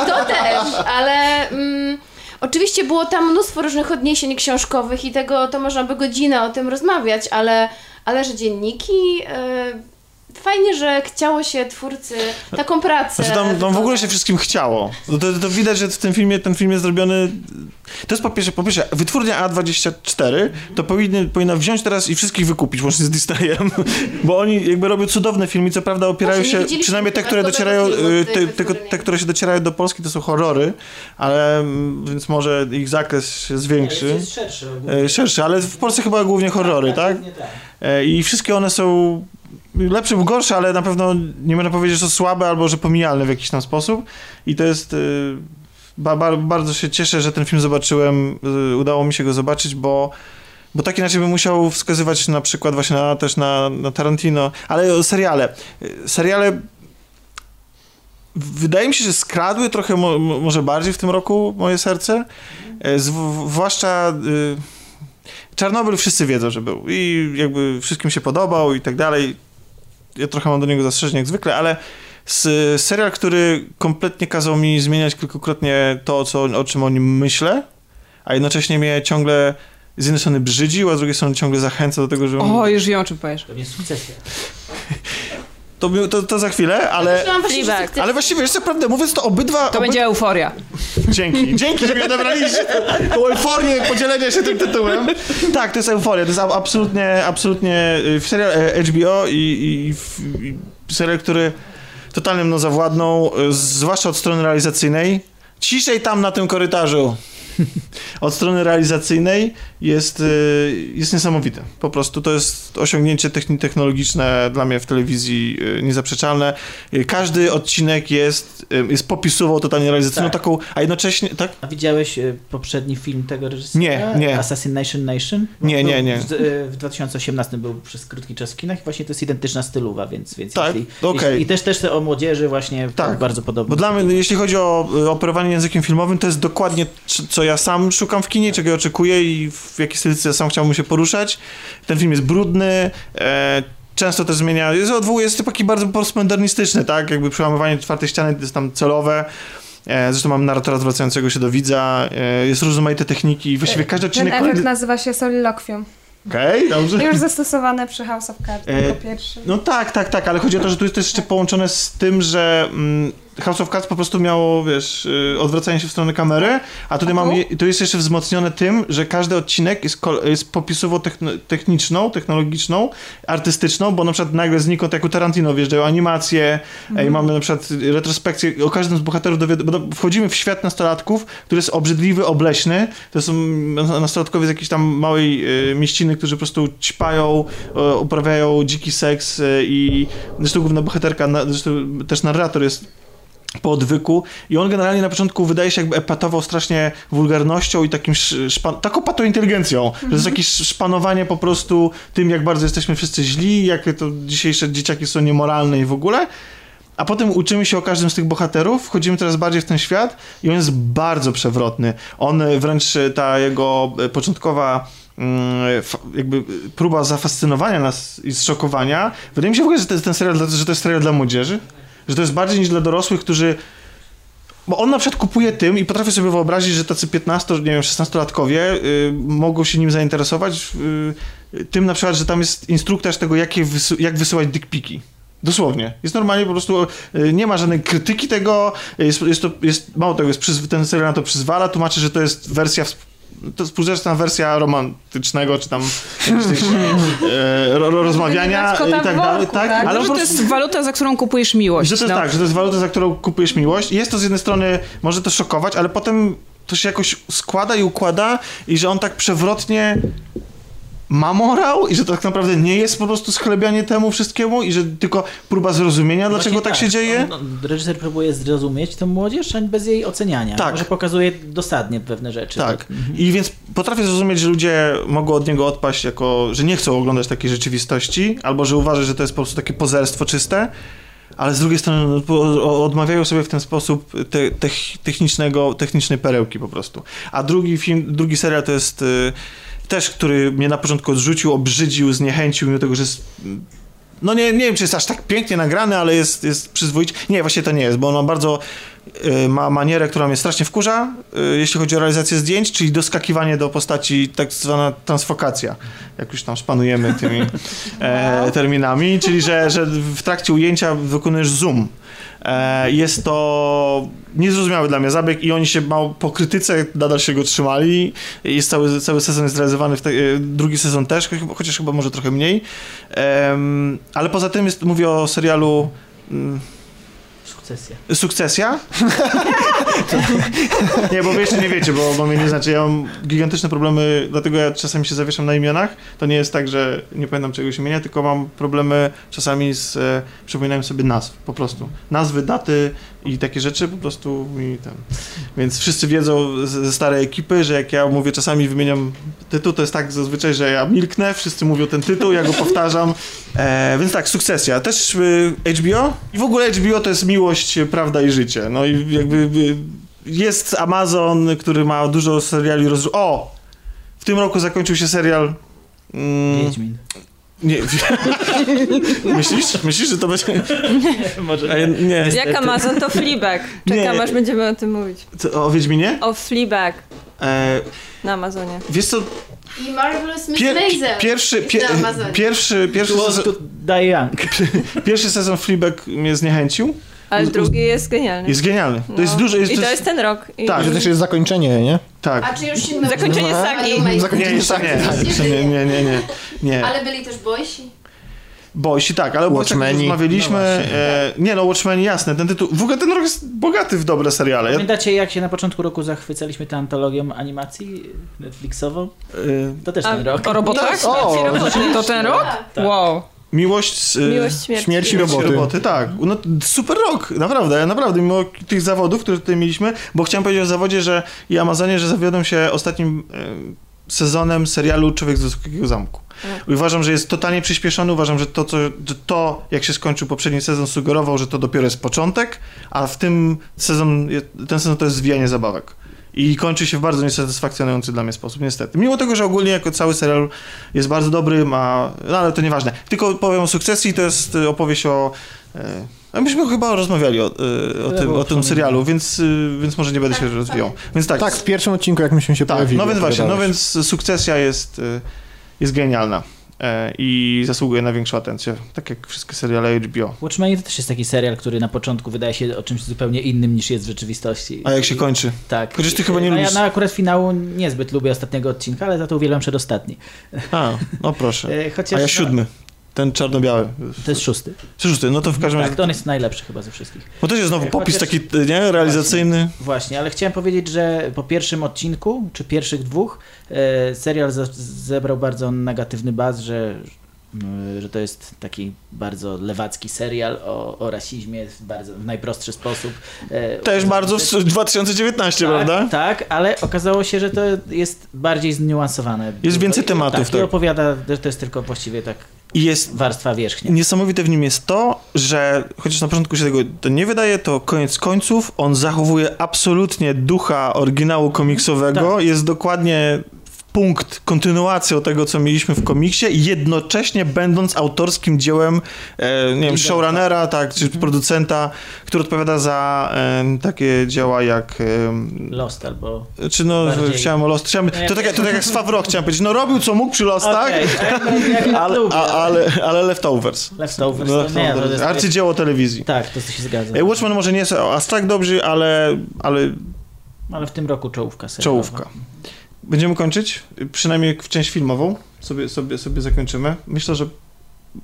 to też, ale mm, oczywiście było tam mnóstwo różnych odniesień książkowych i tego to można by godzinę o tym rozmawiać, ale, ale że dzienniki... Yy, fajnie, że chciało się twórcy taką pracę. Znaczy tam, tam w ogóle się wszystkim chciało. To, to, to, widać, że w tym filmie ten film jest zrobiony. To jest po pierwsze, po pierwsze wytwórnia A24 to powinny, powinna wziąć teraz i wszystkich wykupić, łącznie z Disneyem, bo oni jakby robią cudowne filmy, co prawda opierają się, przynajmniej te, które docierają, y, te, te, te, które się docierają do Polski, to są horrory, ale mm, więc może ich zakres się zwiększy. jest szerszy, y, szerszy, ale w Polsce chyba głównie horrory, tak? tak? tak. E, I wszystkie one są lepsze lub gorsze, ale na pewno nie można powiedzieć, że słabe albo że pomijalne w jakiś tam sposób. I to jest. Y, ba, ba, bardzo się cieszę, że ten film zobaczyłem. Y, udało mi się go zobaczyć, bo. Bo tak inaczej bym musiał wskazywać na przykład właśnie na, też na, na Tarantino, ale seriale. Y, seriale wydaje mi się, że skradły trochę mo, może bardziej w tym roku moje serce. Zwłaszcza Czarnobyl wszyscy wiedzą, że był i jakby wszystkim się podobał i tak dalej ja trochę mam do niego zastrzeżeń jak zwykle, ale z, serial, który kompletnie kazał mi zmieniać kilkukrotnie to, co, o czym o nim myślę, a jednocześnie mnie ciągle z jednej strony brzydził, a z drugiej strony ciągle zachęca do tego, że... O, już wiem, o czym powiesz. To nie sukcesja. To, to, to za chwilę, ale... Ale właściwie, jeszcze prawdę mówiąc, to obydwa... To będzie euforia. Dzięki, dzięki, że mnie odebraliście. Tą euforię podzielenia się tym tytułem. Tak, to jest euforia, to jest absolutnie, absolutnie y, serial e, HBO i, i, i serial, który totalnie mną zawładnął, y, zwłaszcza od strony realizacyjnej. Ciszej tam na tym korytarzu. Od strony realizacyjnej jest, y, jest niesamowite. Po prostu to jest osiągnięcie technologiczne dla mnie w telewizji y, niezaprzeczalne. Y, każdy odcinek jest, jest popisował totalnie realizacyjną tak. taką, a jednocześnie, tak? A widziałeś poprzedni film tego reżysera? Nie, nie. Assassination Nation? Nie, nie, nie. W, w 2018 był przez krótki czas w kinach i właśnie to jest identyczna stylowa, więc, więc tak, jeśli, okay. jeśli, i też też o młodzieży właśnie tak. bardzo podobne. Bo dla mnie, jeśli chodzi o operowanie językiem filmowym, to jest dokładnie co ja sam szukam w kinie, czego oczekuję i w jakiej stylistyce sam chciałbym się poruszać. Ten film jest brudny, e, często też zmienia, jest odwołuje, jest taki bardzo postmodernistyczny, tak, jakby przełamywanie czwartej ściany jest tam celowe. E, zresztą mam narratora zwracającego się do widza. E, jest rozmaite techniki i właściwie każdy odcinek... Ten efekt nazywa się soliloquium. Okej, okay, dobrze. Już zastosowane przy House of Cards e, jako pierwszy. No tak, tak, tak, ale chodzi o to, że tu jest też jeszcze połączone z tym, że mm, House of Cards po prostu miało, wiesz, y, odwracanie się w stronę kamery, a tutaj mam, to jest jeszcze wzmocnione tym, że każdy odcinek jest, jest popisowo techniczną, technologiczną, artystyczną, bo na przykład nagle znikąd, jak u Tarantino wjeżdżają animacje mm. i mamy na przykład retrospekcję o każdym z bohaterów, bo wchodzimy w świat nastolatków, który jest obrzydliwy, obleśny, to są nastolatkowie z jakiejś tam małej y, mieściny, którzy po prostu ćpają, uprawiają dziki seks y, i zresztą główna bohaterka, zresztą też narrator jest po odwyku i on generalnie na początku wydaje się jakby epatował strasznie wulgarnością i takim szpan- taką patointeligencją, mm-hmm. że to jest mhm. jakieś szpanowanie po prostu tym, jak bardzo jesteśmy wszyscy źli, jakie to dzisiejsze dzieciaki są niemoralne i w ogóle. A potem uczymy się o każdym z tych bohaterów, wchodzimy coraz bardziej w ten świat i on jest bardzo przewrotny. On wręcz ta jego początkowa mm, jakby próba zafascynowania nas i zszokowania. Wydaje mi się w ogóle, że to jest ten serial, że to jest serial dla młodzieży. Że to jest bardziej niż dla dorosłych, którzy bo on na przykład kupuje tym i potrafię sobie wyobrazić, że tacy 15, nie wiem, 16-latkowie y, mogą się nim zainteresować. Y, tym na przykład, że tam jest instruktaż tego, wysy jak wysyłać dickpiki. Dosłownie. Jest normalnie po prostu, y, nie ma żadnej krytyki tego, jest, jest to, jest, mało tego, jest, ten serial na to przyzwala, tłumaczy, że to jest wersja, to współczesna wersja romantycznego, czy tam jakiegoś e, ro, ro, rozmawiania i tak dalej, tak? tak? Ale że to jest waluta, za którą kupujesz miłość. Że to jest no. tak, że to jest waluta, za którą kupujesz miłość. Jest to z jednej strony, może to szokować, ale potem to się jakoś składa i układa i że on tak przewrotnie ma morał i że to tak naprawdę nie jest po prostu schlebianie temu wszystkiemu i że tylko próba zrozumienia, dlaczego Właśnie tak, się dzieje. On, on, reżyser próbuje zrozumieć tę młodzież, a bez jej oceniania. Tak. Może pokazuje dosadnie pewne rzeczy. Tak. I więc potrafię zrozumieć, że ludzie mogą od niego odpaść jako, że nie chcą oglądać takiej rzeczywistości, albo że uważają, że to jest po prostu takie pozerstwo czyste, ale z drugiej strony no, odmawiają sobie w ten sposób te, tech, technicznego, technicznej perełki po prostu. A drugi film, drugi serial to jest y, też, który mnie na początku odrzucił, obrzydził, zniechęcił, mimo tego, że jest no nie, nie wiem, czy jest aż tak pięknie nagrany, ale jest, jest przyzwoicie. Nie, właśnie to nie jest, bo on ma bardzo y, ma manierę, która mnie strasznie wkurza, y, jeśli chodzi o realizację zdjęć, czyli doskakiwanie do postaci, tak zwana transfokacja, jak już tam szpanujemy tymi e, terminami, czyli że, że w trakcie ujęcia wykonujesz zoom. E, jest to niezrozumiały dla mnie zabieg i oni się mało po krytyce nadal się go trzymali. Jest cały, cały sezon jest realizowany, te, e, drugi sezon też, cho- chociaż chyba może trochę mniej. Ale poza tym jest, mówię o serialu mm, Sukcesja. Sukcesja? nie, bo wy jeszcze nie wiecie, bo, bo mnie nie znacie. Ja mam gigantyczne problemy, dlatego ja czasami się zawieszam na imionach. To nie jest tak, że nie pamiętam czegoś imienia, tylko mam problemy czasami z e, przypominaniem sobie nazw, po prostu. Nazwy, daty i takie rzeczy po prostu mi tam. Więc wszyscy wiedzą ze starej ekipy, że jak ja mówię, czasami wymieniam tytuł, to jest tak zazwyczaj, że ja milknę, wszyscy mówią ten tytuł, ja go powtarzam. E, więc tak, sukcesja. Też e, HBO i w ogóle HBO to jest miłość, prawda i życie. No i jakby y, jest Amazon, który ma dużo seriali roz... O! W tym roku zakończył się serial... Mm, Wiedźmin. Nie, myślisz? Myślisz, że to będzie... Może A nie. Jak Amazon to Fleabag. Czekam Nie. aż będziemy o tym mówić. Co, o Wiedźminie? O Fleabag E, na Amazonie. wiesz co, I Marvelous Miss pier, Maisel. pierwszy, pie, pierwszy, pierwszy, Tu, sezon, Young. pierwszy sezon Fleabag mnie zniechęcił. Ale drugi jest genialny. Jest genialny. To No. jest dużo... Jest, I to jest ten rok. I Tak, Że też jest zakończenie, nie? Tak. A czy już się Zakończenie sagi. Nie, Zakończenie sagi. nie, nie, nie, nie, nie, nie. Ale byli też boysi. Boysi, tak, ale o Watchmeni. rozmawialiśmy. No e, nie no, Watchmeni, jasne, ten tytuł, w ogóle ten rok jest bogaty w dobre seriale. Pamiętacie, jak się na początku roku zachwycaliśmy tę antologią animacji Netflixową? e, To też A, ten rok. O robotach? O, To ten rok? Tak. Wow. Miłość, e, Miłość śmierci. Śmierć i Śmierci roboty. roboty, tak. No, super rok, naprawdę, naprawdę, mimo tych zawodów, które tutaj mieliśmy, bo chciałem powiedzieć o zawodzie, że i Amazonie, że zawiodłem się ostatnim e, sezonem serialu Człowiek z Wysokiego Zamku. I Uważam, że jest totalnie przyspieszony, uważam, że to, co, że to, jak się skończył poprzedni sezon, sugerował, że to dopiero jest początek, a w tym sezon, ten sezon to jest zwijanie zabawek. I kończy się w bardzo niesatysfakcjonujący dla mnie sposób, niestety. Mimo tego, że ogólnie jako cały serial jest bardzo dobry, ma... No ale to nieważne. Tylko powiem o sukcesji, to jest y, opowieść o... e, A myśmy chyba rozmawiali o, y, o, tym, o tym serialu, więc, y, więc może nie będę się rozwijał. Więc tak, Tak, w pierwszym odcinku, jak myśmy się tak, pojawili. no więc właśnie, no więc sukcesja jest, jest genialna i zasługuje na większą atencję, tak jak wszystkie seriale HBO. Watchmen to też jest taki serial, który na początku wydaje się o czymś zupełnie innym niż jest w rzeczywistości. A jak się kończy? Tak. Chociaż ty chyba nie no, lubisz- Ja na akurat finału niezbyt lubię ostatniego odcinka, ale za to uwielbiam przedostatni. A, no proszę. E, Chociaż, A ja no, siódmy. Ten czarno-biały. To jest szósty. Szósty, no to w każdym Tak, razie... to on jest najlepszy chyba ze wszystkich. Bo to jest znowu E, popis chociaż- taki, nie, realizacyjny. Właśnie, ale chciałem powiedzieć, że po pierwszym odcinku, czy pierwszych dwóch, e, serial ze- zebrał bardzo negatywny baz, że, że to jest taki bardzo lewacki serial o, o rasizmie w, bardzo, w najprostszy sposób. E, Też bardzo w 2019, tak, prawda? Tak, ale okazało się, że to jest bardziej zniuansowane. Jest więcej tematów, Tak, tak. i opowiada, że to jest tylko właściwie tak I jest warstwa wierzchnia. Niesamowite w nim jest to, że chociaż na początku się tego to nie wydaje, to koniec końców on zachowuje absolutnie ducha oryginału komiksowego. Tak. Jest dokładnie punkt kontynuacją tego, co mieliśmy w komiksie, jednocześnie będąc autorskim dziełem, e, nie wiem, showrunnera, tak, czy Mhm. producenta, który odpowiada za e, takie dzieła jak... E, Lost albo... czy no, Bardziej- chciałem o Lost, chciałem, to, tak, to tak jak z Favreau chciałem powiedzieć, no robił co mógł przy Lostach, Okej, okay. ale, a, ale, ale Leftovers. Leftovers, No, to nie, to. Arcydzieło telewizji. Tak, to się zgadza. E, Watchmen może nie jest aż tak dobrzy, ale, ale Ale w tym roku czołówka serialowa. czołówka. Będziemy kończyć? Przynajmniej w część filmową sobie, sobie, sobie zakończymy. Myślę, że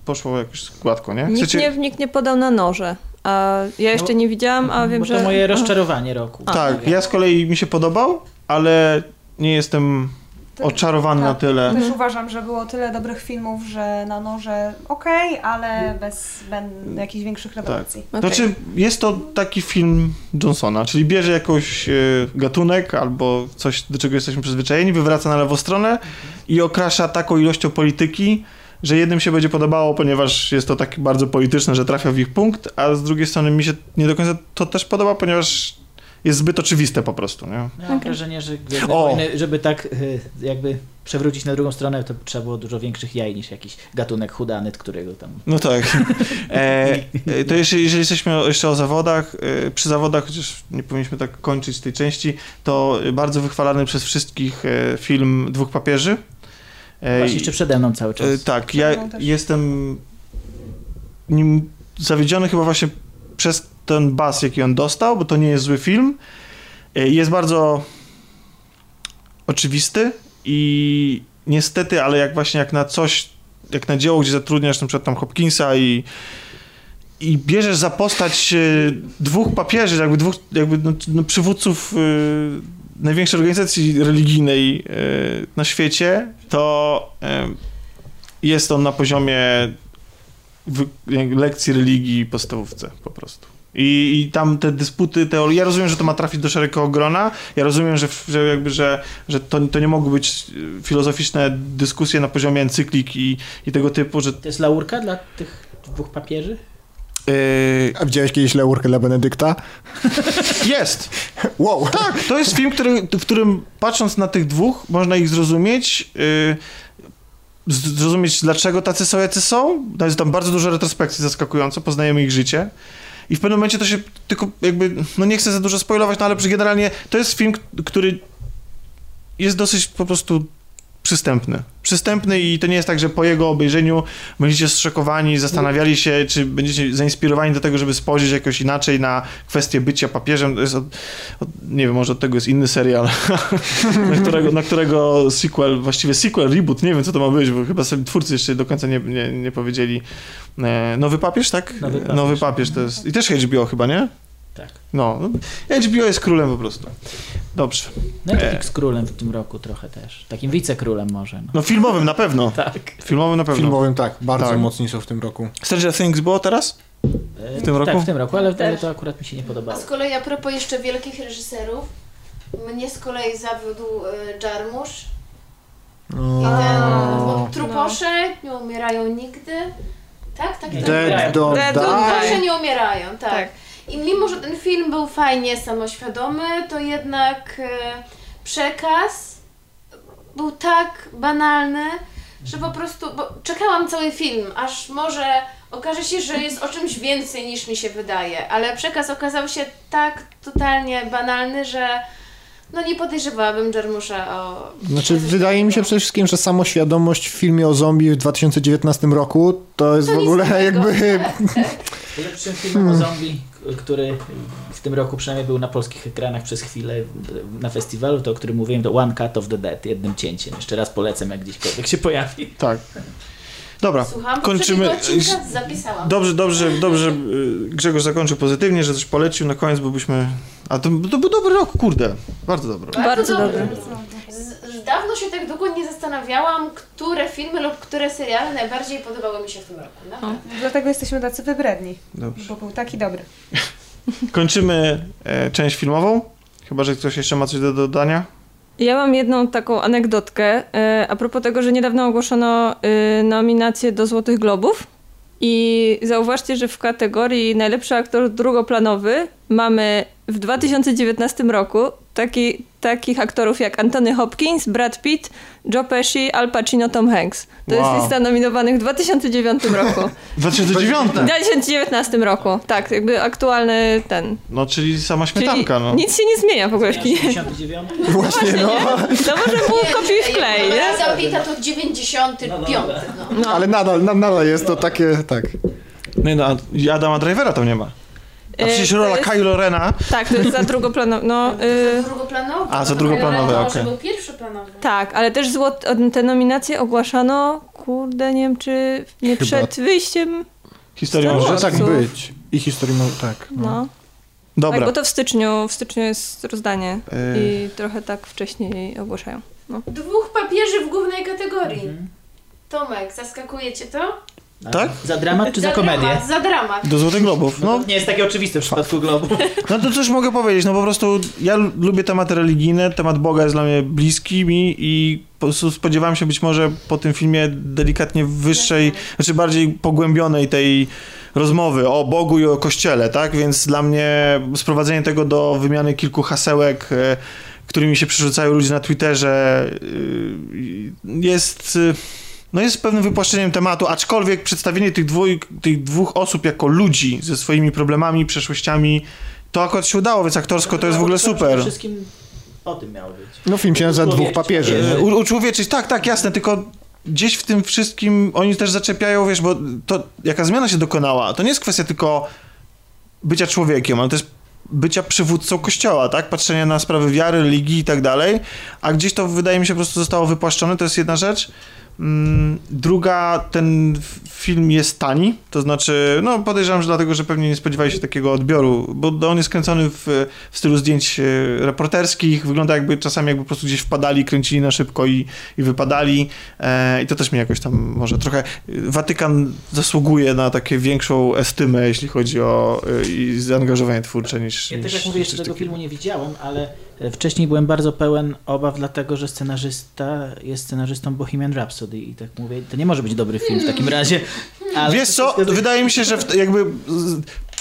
poszło jakoś gładko, nie? Nikt nie, nikt nie podał na noże. A ja jeszcze No, nie widziałam, a wiem, Bo że... to moje rozczarowanie roku. Tak, ja z kolei mi się podobał, ale nie jestem oczarowany na Tak. tyle. Też uważam, że było tyle dobrych filmów, że na noże okej, ale bez, bez jakichś większych rewelacji. Okej. Znaczy, jest to taki film Johnsona, czyli bierze jakoś e, gatunek albo coś, do czego jesteśmy przyzwyczajeni, wywraca na lewą stronę i okrasza taką ilością polityki, że jednym się będzie podobało, ponieważ jest to tak bardzo polityczne, że trafia w ich punkt, a z drugiej strony mi się nie do końca to też podoba, ponieważ jest zbyt oczywiste po prostu, nie? Ja mam wrażenie, że Gwiezdne O! Wojny, żeby tak y, jakby przewrócić na drugą stronę, to trzeba było dużo większych jaj niż jakiś gatunek hudanyt, którego tam... No tak. E, e, to jeżeli, jeżeli jesteśmy jeszcze o zawodach, e, przy zawodach, chociaż nie powinniśmy tak kończyć tej części, to bardzo wychwalany przez wszystkich e, film Dwóch Papieży. E, Właśnie jeszcze przede mną cały czas. e, tak, ja jestem nim zawiedziony chyba właśnie przez ten bas, jaki on dostał, bo to nie jest zły film. E, Jest bardzo oczywisty i niestety, ale jak właśnie jak na coś, jak na dzieło, gdzie zatrudniasz na przykład tam Hopkinsa i i bierzesz za postać e, dwóch papieży, jakby dwóch jakby no, no, przywódców e, największej organizacji religijnej e, na świecie, to e, jest on na poziomie lekcji religii podstawówce po prostu. I, I tam te dysputy, teorie, ja rozumiem, że to ma trafić do szerokiego grona, ja rozumiem, że, że jakby, że, że to, to nie mogły być e, filozoficzne dyskusje na poziomie encyklik i, i tego typu, że To jest laurka dla tych dwóch papieży? e, A widziałeś kiedyś Leurkę dla Benedykta? jest. Wow! Tak, to jest film, który, w którym patrząc na tych dwóch, można ich zrozumieć, yy, zrozumieć dlaczego tacy są, jacy są. To jest tam bardzo dużo retrospekcji zaskakująco, poznajemy ich życie. I w pewnym momencie to się tylko jakby, no nie chcę za dużo spoilować, no ale generalnie to jest film, który jest dosyć po prostu przystępny. Przystępny i to nie jest tak, że po jego obejrzeniu będziecie zszokowani, zastanawiali się, czy będziecie zainspirowani do tego, żeby spojrzeć jakoś inaczej na kwestię bycia papieżem. To jest od, od, nie wiem, może od tego jest inny serial, na, którego, na którego sequel, właściwie sequel, reboot, nie wiem co to ma być, bo chyba sobie twórcy jeszcze do końca nie, nie, nie powiedzieli. E, Nowy papież, tak? Nowy papież. Nowy papież to jest. I też HBO chyba, nie? Tak. No, HBO jest królem po prostu. Dobrze. Netflix królem w tym roku trochę też. Takim wicekrólem może. No. No filmowym na pewno. Tak. Filmowym na pewno. Filmowym tak, bardzo Tak. mocni są w tym roku. Stranger Things było teraz? W tym roku? Tak, w tym roku, ale, Też. to akurat mi się nie A podobało. z kolei a propos jeszcze wielkich reżyserów, mnie z kolei zawiódł y, Jarmusz. I ten, bo truposze nie umierają nigdy. Tak, tak, tak. Dead don't Dead die. don't Truposze nie umierają, tak. Tak. I mimo, że ten film był fajnie samoświadomy, to jednak e, przekaz był tak banalny, że po prostu, bo czekałam cały film, aż może okaże się, że jest o czymś więcej niż mi się wydaje, ale przekaz okazał się tak totalnie banalny, że no nie podejrzewałabym Jarmusza o... Znaczy, wydaje mi się przede wszystkim, że samoświadomość w filmie o zombie w 2019 roku to jest To w ogóle jakby... Lepszym filmem o zombie, który w tym roku przynajmniej był na polskich ekranach przez chwilę na festiwalu, to o którym mówiłem, to One Cut of the Dead, jednym cięciem. Jeszcze raz polecam, jak gdzieśkolwiek się pojawi. Tak. Dobra, Słucham, kończymy. zapisałam. Dobrze, dobrze, dobrze. y, Grzegorz zakończył pozytywnie, że coś polecił na koniec, bo byśmy... A to, to był dobry rok, kurde. Bardzo dobry. Bardzo dobry. Z, z dawno się tak długo nie zastanawiałam, które filmy lub które seriale najbardziej podobały mi się w tym roku. Naprawdę. Dlatego jesteśmy tacy wybredni, Dobrze. bo był taki dobry. Kończymy e, część filmową. Chyba, że ktoś jeszcze ma coś do dodania. Ja mam jedną taką anegdotkę e, a propos tego, że niedawno ogłoszono e, nominacje do Złotych Globów i zauważcie, że w kategorii najlepszy aktor drugoplanowy mamy w 2019 roku taki, takich aktorów jak Anthony Hopkins, Brad Pitt, Joe Pesci, Al Pacino, Tom Hanks. To Wow. jest lista nominowanych w 2009 roku. W 2009. W 2019 roku. Tak, jakby aktualny ten. No, czyli sama Czyli śmietanka, no. nic się nie zmienia w ogóle w kinie. 59? Właśnie, no. To może było kopiuj i wklej, nie? Pitta to 95. No. Ale nadal, na- nadal jest to takie, tak. Nie no, a Adama Drivera tam nie ma. A przecież to rola jest- Kylo Rena, Tak, to jest za drugoplanowy. No, y, Drugoplanowy. A, za drugoplanowy, Może okej. był pierwszoplanowy. tak, ale też złot, te nominacje ogłaszano, kurde, nie wiem czy nie Chyba. przed wyjściem. historią Star Może tak być. I historii, no tak. No. No. Tak, Dobra. bo to w styczniu, w styczniu jest rozdanie E, i trochę tak wcześniej ogłaszają. Dwóch papieży w głównej kategorii. Tomek, zaskakuje cię to? Tak? Za dramat czy za, komedię? Dramat, za dramat. Do Złotych Globów. No, No, nie jest takie oczywiste w przypadku Globu. no to coś mogę powiedzieć, no po prostu ja lubię tematy religijne, temat Boga jest dla mnie bliski mi i po prostu spodziewałem się być może po tym filmie delikatnie wyższej, znaczy bardziej pogłębionej tej rozmowy o Bogu i o Kościele, tak? Więc dla mnie sprowadzenie tego do wymiany kilku hasełek, e, którymi się przerzucają ludzie na Twitterze, y, jest... No jest pewnym wypłaszczeniem tematu, aczkolwiek przedstawienie tych, dwój, tych dwóch osób jako ludzi ze swoimi problemami, przeszłościami, to akurat się udało, więc aktorsko to jest w ogóle Przede super. wszystkim o tym miało być. No film się nazywa Dwóch papieży. E, U, uczłowieczyć, tak, tak, jasne, tylko gdzieś w tym wszystkim oni też zaczepiają, wiesz, bo to jaka zmiana się dokonała, to nie jest kwestia tylko bycia człowiekiem, ale też bycia przywódcą kościoła, tak? Patrzenia na sprawy wiary, religii i tak dalej, a gdzieś to wydaje mi się po prostu zostało wypłaszczone, to jest jedna rzecz. Mm, Druga, ten film jest tani, to znaczy, no podejrzewam, że dlatego, że pewnie nie spodziewali się takiego odbioru, bo on jest kręcony w, w stylu zdjęć e, reporterskich, wygląda jakby czasami jakby po prostu gdzieś wpadali, kręcili na szybko i, i wypadali e, i to też mnie jakoś tam może trochę, Watykan zasługuje na takie większą estymę, jeśli chodzi o e, i zaangażowanie twórcze niż... Ja też jak mówię, jeszcze tego takiego. filmu nie widziałem, ale e, wcześniej byłem bardzo pełen obaw, dlatego że scenarzysta jest scenarzystą Bohemian Rhapsody i tak mówię, to nie może być dobry film w takim razie. Ale Wiesz co, wydaje mi się, że jakby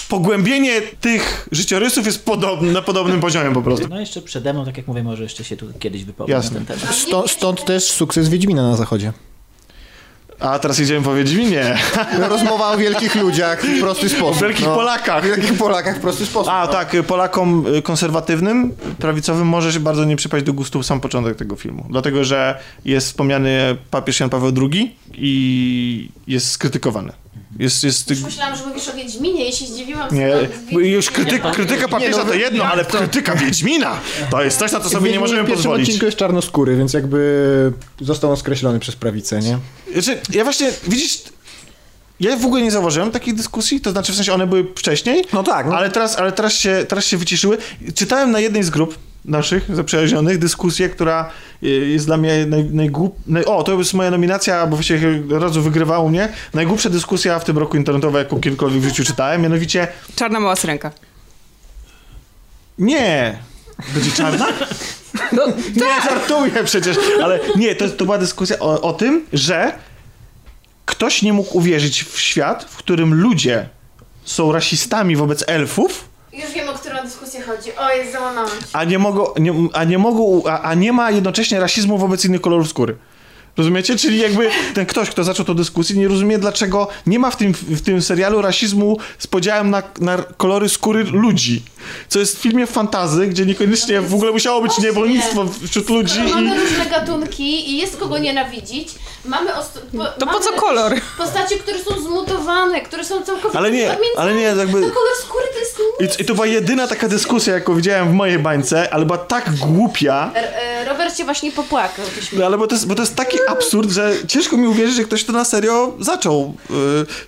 pogłębienie tych życiorysów jest podobny, na podobnym poziomie po prostu. No jeszcze przede mną, tak jak mówię, może jeszcze się tu kiedyś wypowiem Jasne. na ten temat. Stąd, stąd też sukces Wiedźmina na zachodzie. A teraz idziemy po Wiedźminie. Rozmowa o wielkich ludziach w prosty O sposób. wielkich no. Polakach. Wielkich Polakach w prosty sposób. A tak, Polakom y, konserwatywnym, prawicowym może się bardzo nie przypaść do gustu sam początek tego filmu. Dlatego, że jest wspomniany papież Jan Paweł II i jest skrytykowany. Jest, jest, Już myślałam, że mówisz o Wiedźminie i się zdziwiłam. nie, już krytyk, krytyka papieża no, to jedno, ale krytyka Wiedźmina to jest coś, na co sobie nie możemy w pierwszym pozwolić. odcinku jest czarnoskóry, więc jakby został on skreślony przez prawicę, nie? Znaczy, ja właśnie, widzisz, ja w ogóle nie zauważyłem takiej dyskusji, to znaczy w sensie one były wcześniej, No tak, no. ale, teraz, ale teraz, się, teraz się wyciszyły. Czytałem na jednej z grup naszych zaprzyjaźnionych dyskusję, która y, jest dla mnie naj, najgłup... Naj, o, to jest moja nominacja, bo od razu wygrywa u mnie. Najgłupsza dyskusja w tym roku internetowa, jaką kiedykolwiek w życiu czytałem, mianowicie Czarna mała syrenka. nie. Będzie czarna? No, nie, żartuję przecież, ale nie, to, to była dyskusja o, o tym, że ktoś nie mógł uwierzyć w świat, w którym ludzie są rasistami wobec elfów, Już wiem, o którą dyskusję chodzi. O, jest załamałam się. a nie mogą, nie, a nie mogą, a, a nie ma jednocześnie rasizmu wobec innych kolorów skóry. Rozumiecie? Czyli jakby ten ktoś, kto zaczął tę dyskusję, nie rozumie, dlaczego nie ma w tym, w tym serialu rasizmu z podziałem na, na kolory skóry ludzi. Co jest w filmie fantazy, gdzie niekoniecznie w ogóle musiało być niewolnictwo wśród ludzi Skoro i... mamy różne gatunki i jest kogo nienawidzić, mamy... Po, To po mamy co kolor? Postacie, które są zmutowane, które są całkowicie Ale nie, ale nie, jakby... To kolor skóry to jest nic. I, I to była jedyna taka dyskusja, jaką widziałem w mojej bańce, ale była tak głupia, R- e, Robert się właśnie popłakał. no ale bo to, jest, bo to jest taki absurd, że ciężko mi uwierzyć, że ktoś to na serio zaczął y,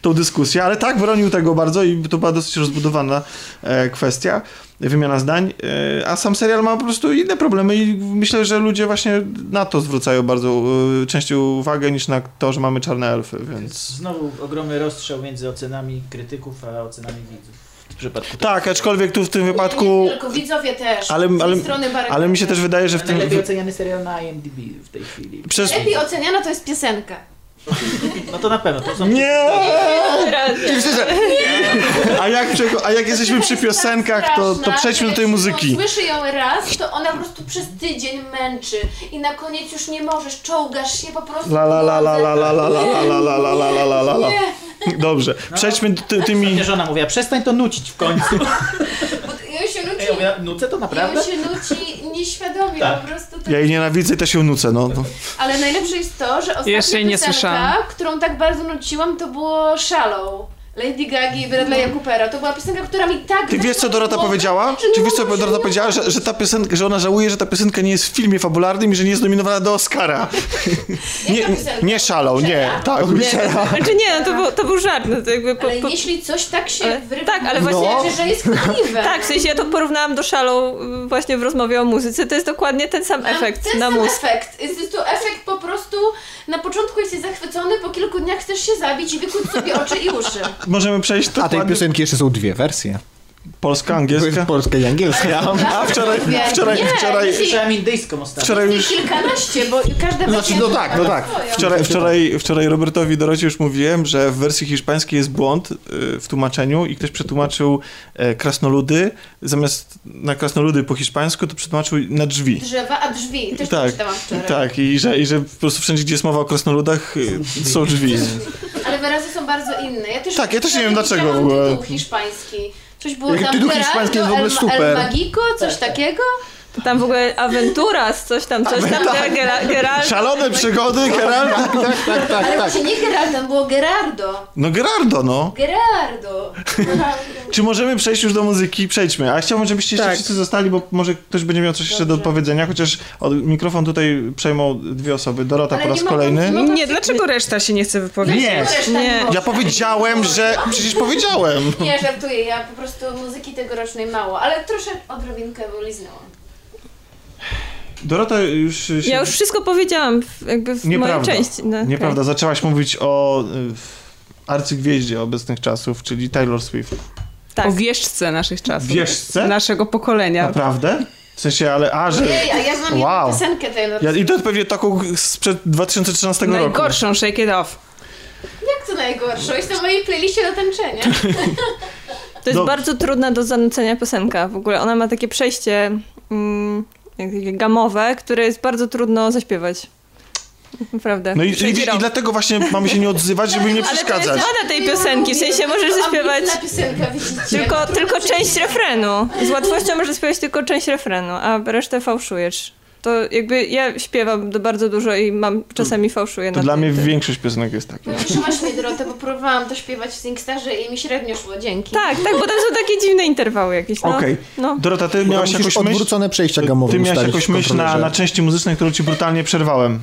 tą dyskusję, ale tak, bronił tego bardzo i to była dosyć rozbudowana e, kwestia, wymiana zdań, e, a sam serial ma po prostu inne problemy i myślę, że ludzie właśnie na to zwracają bardzo y, częściej uwagę niż na to, że mamy czarne elfy, więc... Znowu ogromny rozstrzał między ocenami krytyków, a ocenami widzów. W przypadku tego Tak, aczkolwiek tu w tym Nie wypadku... tylko widzowie też. Ale, ale, ale mi się też wydaje, że w tym... Najlepiej oceniany serial na IMDb w tej chwili. Przez... Lepiej oceniana to jest piosenka. No to na pewno, to są Nie! Nie. A jak, a jak jesteśmy przy piosenkach, to, to przejdźmy do tej muzyki. Słyszy ją raz, to ona po prostu przez tydzień męczy i na koniec już nie możesz, czołgasz się po prostu La la la la la la la la la la la la la la la la Dobrze, przejdźmy ty, tymi... Żona mówiła, przestań to nucić w końcu. Bo Ej, ja mówię, nucę to naprawdę? ją się nuci nieświadomie Tak. po prostu. Tak. Ja jej nienawidzę i też ją nucę, no. Ale najlepsze jest to, że ostatnia Jeszcze nie piosenka, słyszałam. którą tak bardzo nuciłam, to było Shallow. Lady Gaga i Bradley'a Coopera. To była piosenka, która mi tak Ty wiesz, co Dorota głowę, powiedziała? nie Czy wiesz, co Dorota nie powiedziała? Że, że ta piosenka, że ona żałuje, że ta piosenka nie jest w filmie fabularnym i że nie jest nominowana do Oscara. Nie, piosenka? nie szalał, nie. Tak, Nie, znaczy nie, no to był, to był żart. No to jakby po, Ale po, jeśli coś tak się Ale- wrywa, tak, ale w właśnie- głowie, że jest chwytliwe. Tak, w sensie ja to porównałam do Shallow y, właśnie w rozmowie o muzyce. To jest dokładnie ten sam Mam efekt ten na sam mózg. efekt. Jest, jest to efekt po prostu, na początku jesteś zachwycony, po kilku dniach chcesz się zabić i wykuć sobie oczy i uszy. Możemy przejść do A tej piosenki jeszcze są dwie wersje. Polska, angielska. Polska i angielska. A wczoraj, wczoraj, Nie, wczoraj, Słyszałem indyjską ostatnio. wczoraj już... Kilkanaście, bo każda Znaczy, wersja no tak, no tak. Wczoraj, wczoraj, wczoraj Robertowi Dorocie już mówiłem, że w wersji hiszpańskiej jest błąd y, w tłumaczeniu i ktoś przetłumaczył e, krasnoludy, zamiast na krasnoludy po hiszpańsku, to przetłumaczył na drzwi. Drzewa, a drzwi. Też to Tak, wczoraj. tak i że, i że po prostu wszędzie, gdzie jest mowa o krasnoludach, y, są drzwi. Ale wyrazy są bardzo inne. Ja też, Tak, ja też nie wiem dlaczego w ogóle. tytuł hiszpański. Coś było tam hiszpański jest w ogóle super. El Magico, coś takiego? Tam w ogóle Aventuras, coś tam, coś tam, Gera- Geralt. Szalone przygody Geraldo. Tak, tak, tak, tak, Ale tak. właśnie nie Gerardo, tam było Gerardo. No Gerardo, no. Gerardo. Czy możemy przejść już do muzyki? Przejdźmy. A chciałbym, żebyście jeszcze Tak. wszyscy zostali, bo może ktoś będzie miał coś jeszcze do powiedzenia, chociaż od, mikrofon tutaj przejmą dwie osoby. Dorota Ale po raz kolejny. To- nie, dlaczego reszta się nie chce wypowiedzieć? Nie. Reszta Nie. Ja powiedziałem, że... Przecież powiedziałem. Nie, żartuję, ja po prostu muzyki tegorocznej mało, ale troszkę odrobinkę wyliznęłam. Dorota już się... Ja już wszystko powiedziałam w, jakby w mojej Nieprawda. części. No, okej. Nieprawda. Zaczęłaś mówić o y, arcygwieździe obecnych czasów, czyli Taylor Swift. Tak. O wieszczce naszych czasów. Wieszce? Naszego pokolenia. Naprawdę? W sensie, ale... A, że... A ja znam Wow. piosenkę Taylor Ja, I Swift. to pewnie taką sprzed 2013 roku. Najgorszą, shake it off. Jak to najgorsze? Jest na mojej playliście do tańczenia. To jest Do- bardzo trudna do zanucenia piosenka. W ogóle ona ma takie przejście mm, gamowe, które jest bardzo trudno zaśpiewać. Naprawdę. No i, i, i dlatego właśnie mamy się nie odzywać, żeby nie Ale to jest przeszkadzać. wada tej piosenki, w sensie możesz zaśpiewać Na piosenka, widzicie. tylko, tylko część refrenu. Z łatwością możesz śpiewać tylko część refrenu, a resztę fałszujesz. To jakby ja śpiewam do bardzo dużo i mam czasami fałszuję To na dla mnie większość piosenek jest taka. Trzymasz mnie Dorotę, bo próbowałam to śpiewać w Singstarze i mi średnio szło, dzięki. Tak, tak, bo tam są takie dziwne interwały jakieś. No. Okej. No. Dorota, ty Miałeś miałaś jakąś myśl? odwrócone przejścia gamowe Ty miałaś jakąś myśl na, na części muzycznej, którą ci brutalnie przerwałem.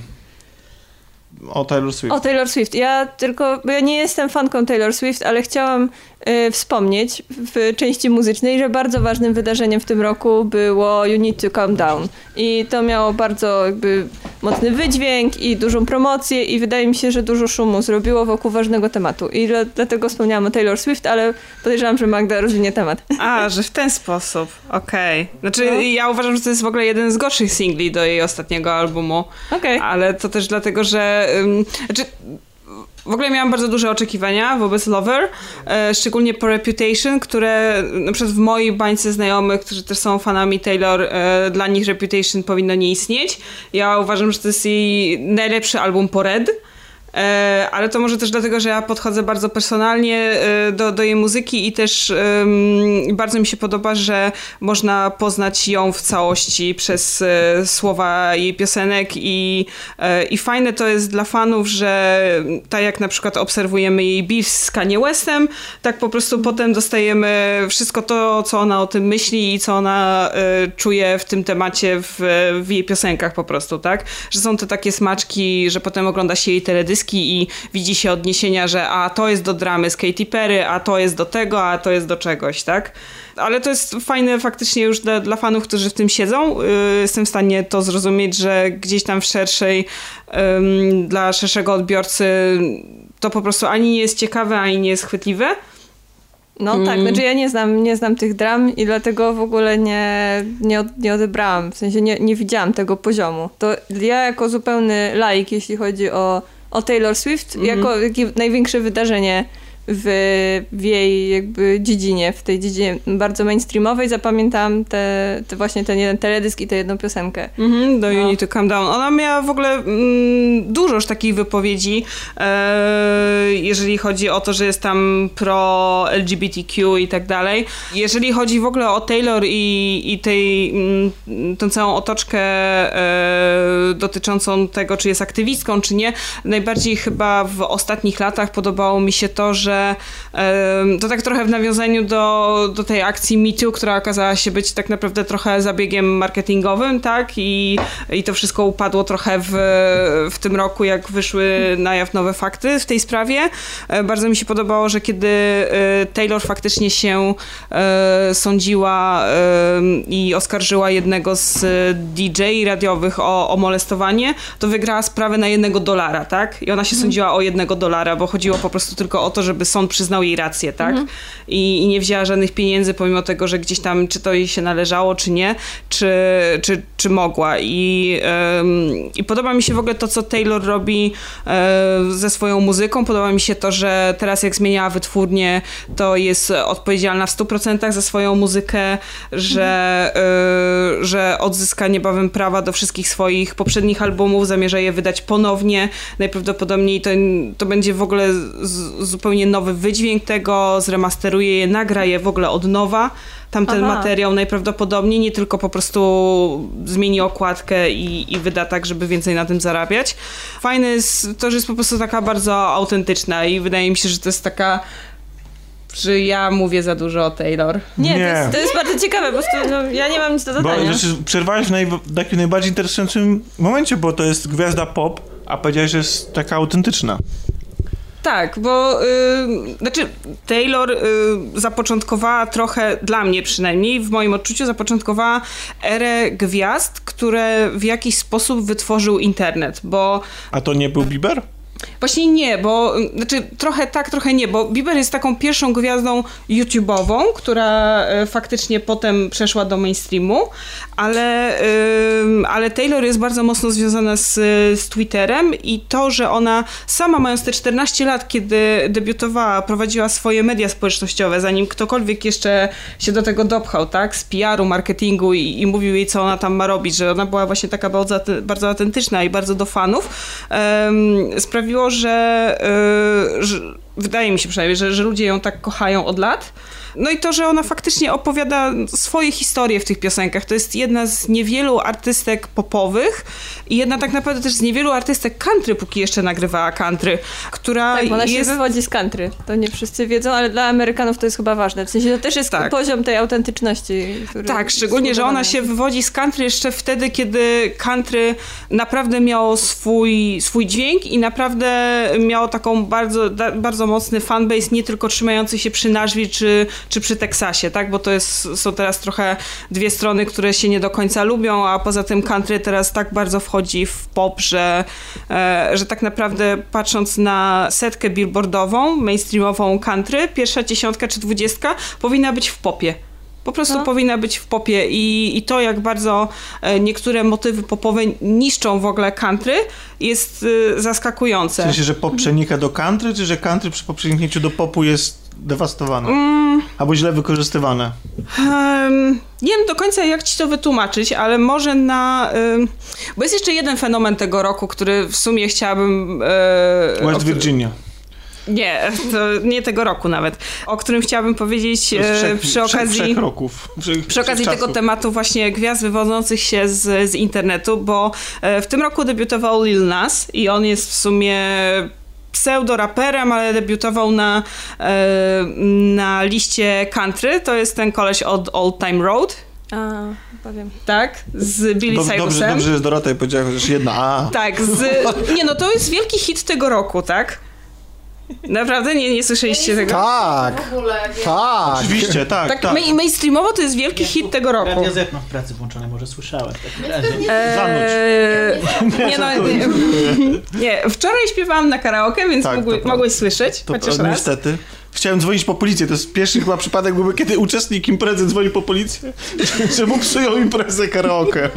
O Taylor Swift. O Taylor Swift. Ja tylko, bo ja nie jestem fanką Taylor Swift, ale chciałam y, wspomnieć w części muzycznej, że bardzo ważnym wydarzeniem w tym roku było You Need to Calm Down. I to miało bardzo jakby mocny wydźwięk i dużą promocję i wydaje mi się, że dużo szumu zrobiło wokół ważnego tematu. I dla, dlatego wspomniałam o Taylor Swift, ale podejrzewam, że Magda rozwinie temat. A, że w ten sposób. Okej. Znaczy, No. ja uważam, że to jest w ogóle jeden z gorszych singli do jej ostatniego albumu. Okej. Ale to też dlatego, że. Znaczy, w ogóle miałam bardzo duże oczekiwania wobec Lover, e, szczególnie po Reputation, które na przykład w mojej bańce znajomych, którzy też są fanami Taylor, e, dla nich Reputation powinno nie istnieć. Ja uważam, że to jest jej najlepszy album po Red. E, ale to może też dlatego, że ja podchodzę bardzo personalnie e, do, do jej muzyki i też bardzo mi się podoba, że można poznać ją w całości przez e, słowa jej piosenek i, i fajne to jest dla fanów, że tak jak na przykład obserwujemy jej beef z Kanye Westem, tak po prostu potem dostajemy wszystko to, co ona o tym myśli i co ona czuje w tym temacie w, w jej piosenkach po prostu, tak? Że są to takie smaczki, że potem ogląda się jej i widzi się odniesienia, że a to jest do dramy z Katy Perry, a to jest do tego, a to jest do czegoś, tak? Ale to jest fajne faktycznie już dla, dla fanów, którzy w tym siedzą. Yy, Jestem w stanie to zrozumieć, że gdzieś tam w szerszej, ym, dla szerszego odbiorcy to po prostu ani nie jest ciekawe, ani nie jest chwytliwe. No tak, Mm. znaczy ja nie znam, nie znam tych dram i dlatego w ogóle nie, nie, nie odebrałam, w sensie nie, nie widziałam tego poziomu. To ja jako zupełny laik, jeśli chodzi o, o Taylor Swift, Mhm. jako jakie największe wydarzenie w, w jej jakby dziedzinie, w tej dziedzinie bardzo mainstreamowej zapamiętałam te, te właśnie ten jeden teledysk i tę jedną piosenkę. Mhm, do No. You Need to Calm Down. Ona miała w ogóle mm, dużo już takich wypowiedzi, e, jeżeli chodzi o to, że jest tam pro LGBTQ i tak dalej. Jeżeli chodzi w ogóle o Taylor i, i tej, mm, tą całą otoczkę e, dotyczącą tego, czy jest aktywistką, czy nie, najbardziej chyba w ostatnich latach podobało mi się to, że e, to tak trochę w nawiązaniu do, do tej akcji MeToo, która okazała się być tak naprawdę trochę zabiegiem marketingowym, tak? I, i to wszystko upadło trochę w, w tym roku, jak wyszły na jaw nowe fakty w tej sprawie. E, Bardzo mi się podobało, że kiedy e, Taylor faktycznie się e, sądziła i oskarżyła jednego z DJ radiowych o, o molestowanie, to wygrała sprawę na jednego dolara, tak? I ona się sądziła o jednego dolara, bo chodziło po prostu tylko o to, żeby sąd przyznał jej rację, tak? I, I nie wzięła żadnych pieniędzy, pomimo tego, że gdzieś tam, czy to jej się należało, czy nie, czy, czy, czy mogła. I, em, I podoba mi się w ogóle to, co Taylor robi e, ze swoją muzyką. Podoba mi się to, że teraz jak zmieniała wytwórnię, to jest odpowiedzialna w 100% za swoją muzykę, że, e, że odzyska niebawem prawa do wszystkich swoich poprzednich albumów, zamierza je wydać ponownie. Najprawdopodobniej to, to będzie w ogóle z, zupełnie nowy wydźwięk tego, zremasteruje je, nagra je w ogóle od nowa. Tamten Aha. materiał najprawdopodobniej nie tylko po prostu zmieni okładkę i, i wyda tak, żeby więcej na tym zarabiać. Fajne jest to, że jest po prostu taka bardzo autentyczna i wydaje mi się, że to jest taka że ja mówię za dużo o Taylor. Nie, Nie. To, jest, to jest bardzo ciekawe, po prostu no, ja nie mam nic do Bo dodania. znaczy, przerwałeś w naj, w takim najbardziej interesującym momencie, bo to jest gwiazda pop, a powiedziałeś, że jest taka autentyczna. Tak, bo y, znaczy Taylor y, zapoczątkowała trochę, dla mnie przynajmniej, w moim odczuciu, zapoczątkowała erę gwiazd, które w jakiś sposób wytworzył internet, bo A to nie był Bieber? Właśnie nie, bo znaczy trochę tak, trochę nie, bo Bieber jest taką pierwszą gwiazdą YouTube'ową, która e, faktycznie potem przeszła do mainstreamu, ale, ym, ale Taylor jest bardzo mocno związana z, z Twitterem i to, że ona sama mając te 14 lat, kiedy debiutowała, prowadziła swoje media społecznościowe, zanim ktokolwiek jeszcze się do tego dopchał, tak, z PR-u, marketingu i, i mówił jej, co ona tam ma robić, że ona była właśnie taka bardzo, bardzo autentyczna i bardzo do fanów, em, sprawiło, że, y, że wydaje mi się przynajmniej, że, że ludzie ją tak kochają od lat. No i to, że ona faktycznie opowiada swoje historie w tych piosenkach. To jest jedna z niewielu artystek popowych i jedna tak naprawdę też z niewielu artystek country, póki jeszcze nagrywała country, która Tak, ona się jest... wywodzi z country. To nie wszyscy wiedzą, ale dla Amerykanów to jest chyba ważne. W sensie to też jest Tak. poziom tej autentyczności. Który Tak, szczególnie, że ona się wywodzi z country jeszcze wtedy, kiedy country naprawdę miało swój, swój dźwięk i naprawdę miało taką bardzo, bardzo mocny fanbase, nie tylko trzymający się przy Nashville czy, czy przy Teksasie, tak? Bo to jest, są teraz trochę dwie strony, które się nie do końca lubią, a poza tym country teraz tak bardzo wchodzi w pop, że, e, że tak naprawdę patrząc na setkę billboardową, mainstreamową country, pierwsza dziesiątka czy dwudziestka powinna być w popie. Po prostu No. powinna być w popie i, i to, jak bardzo e, niektóre motywy popowe niszczą w ogóle country, jest e, W zaskakujące. sensie, że pop przenika do country, czy że country przy po przeniknięciu do popu jest dewastowane? Mm, Albo źle wykorzystywane? em, nie wiem do końca, jak ci to wytłumaczyć, ale może na... em, bo jest jeszcze jeden fenomen tego roku, który w sumie chciałabym... e, West Virginia. Nie, to nie tego roku nawet. O którym chciałabym powiedzieć e, wszech- przy okazji... Wszech roków. Przy, Przy okazji tego tematu właśnie gwiazd wywodzących się z, z internetu, bo e, w tym roku debiutował Lil Nas i on jest w sumie pseudo-raperem, ale debiutował na, e, na liście country. To jest ten koleś od Old Time Road, A, powiem. tak? Z Billy Dobrze, dobrze, dobrze, że Dorota powiedziała chociaż jedna A. Tak, z... Nie no, to jest wielki hit tego roku, tak? Naprawdę? Nie, nie słyszeliście tego? Tak, W ogóle, nie. tak. Oczywiście, tak, Tak, tak. main- mainstreamowo to jest wielki hit tego roku. Radio Z mam w pracy włączone, może słyszałem w takim razie. Eee, nie, no, nie, nie, wczoraj śpiewałam na karaoke, więc Tak, to mogły, prawda. mogłeś słyszeć, To, chociaż to, raz. niestety. Chciałem dzwonić po policję. To jest pierwszy chyba przypadek byłby, kiedy uczestnik imprezy dzwoni po policję, że mu psują imprezę karaoke.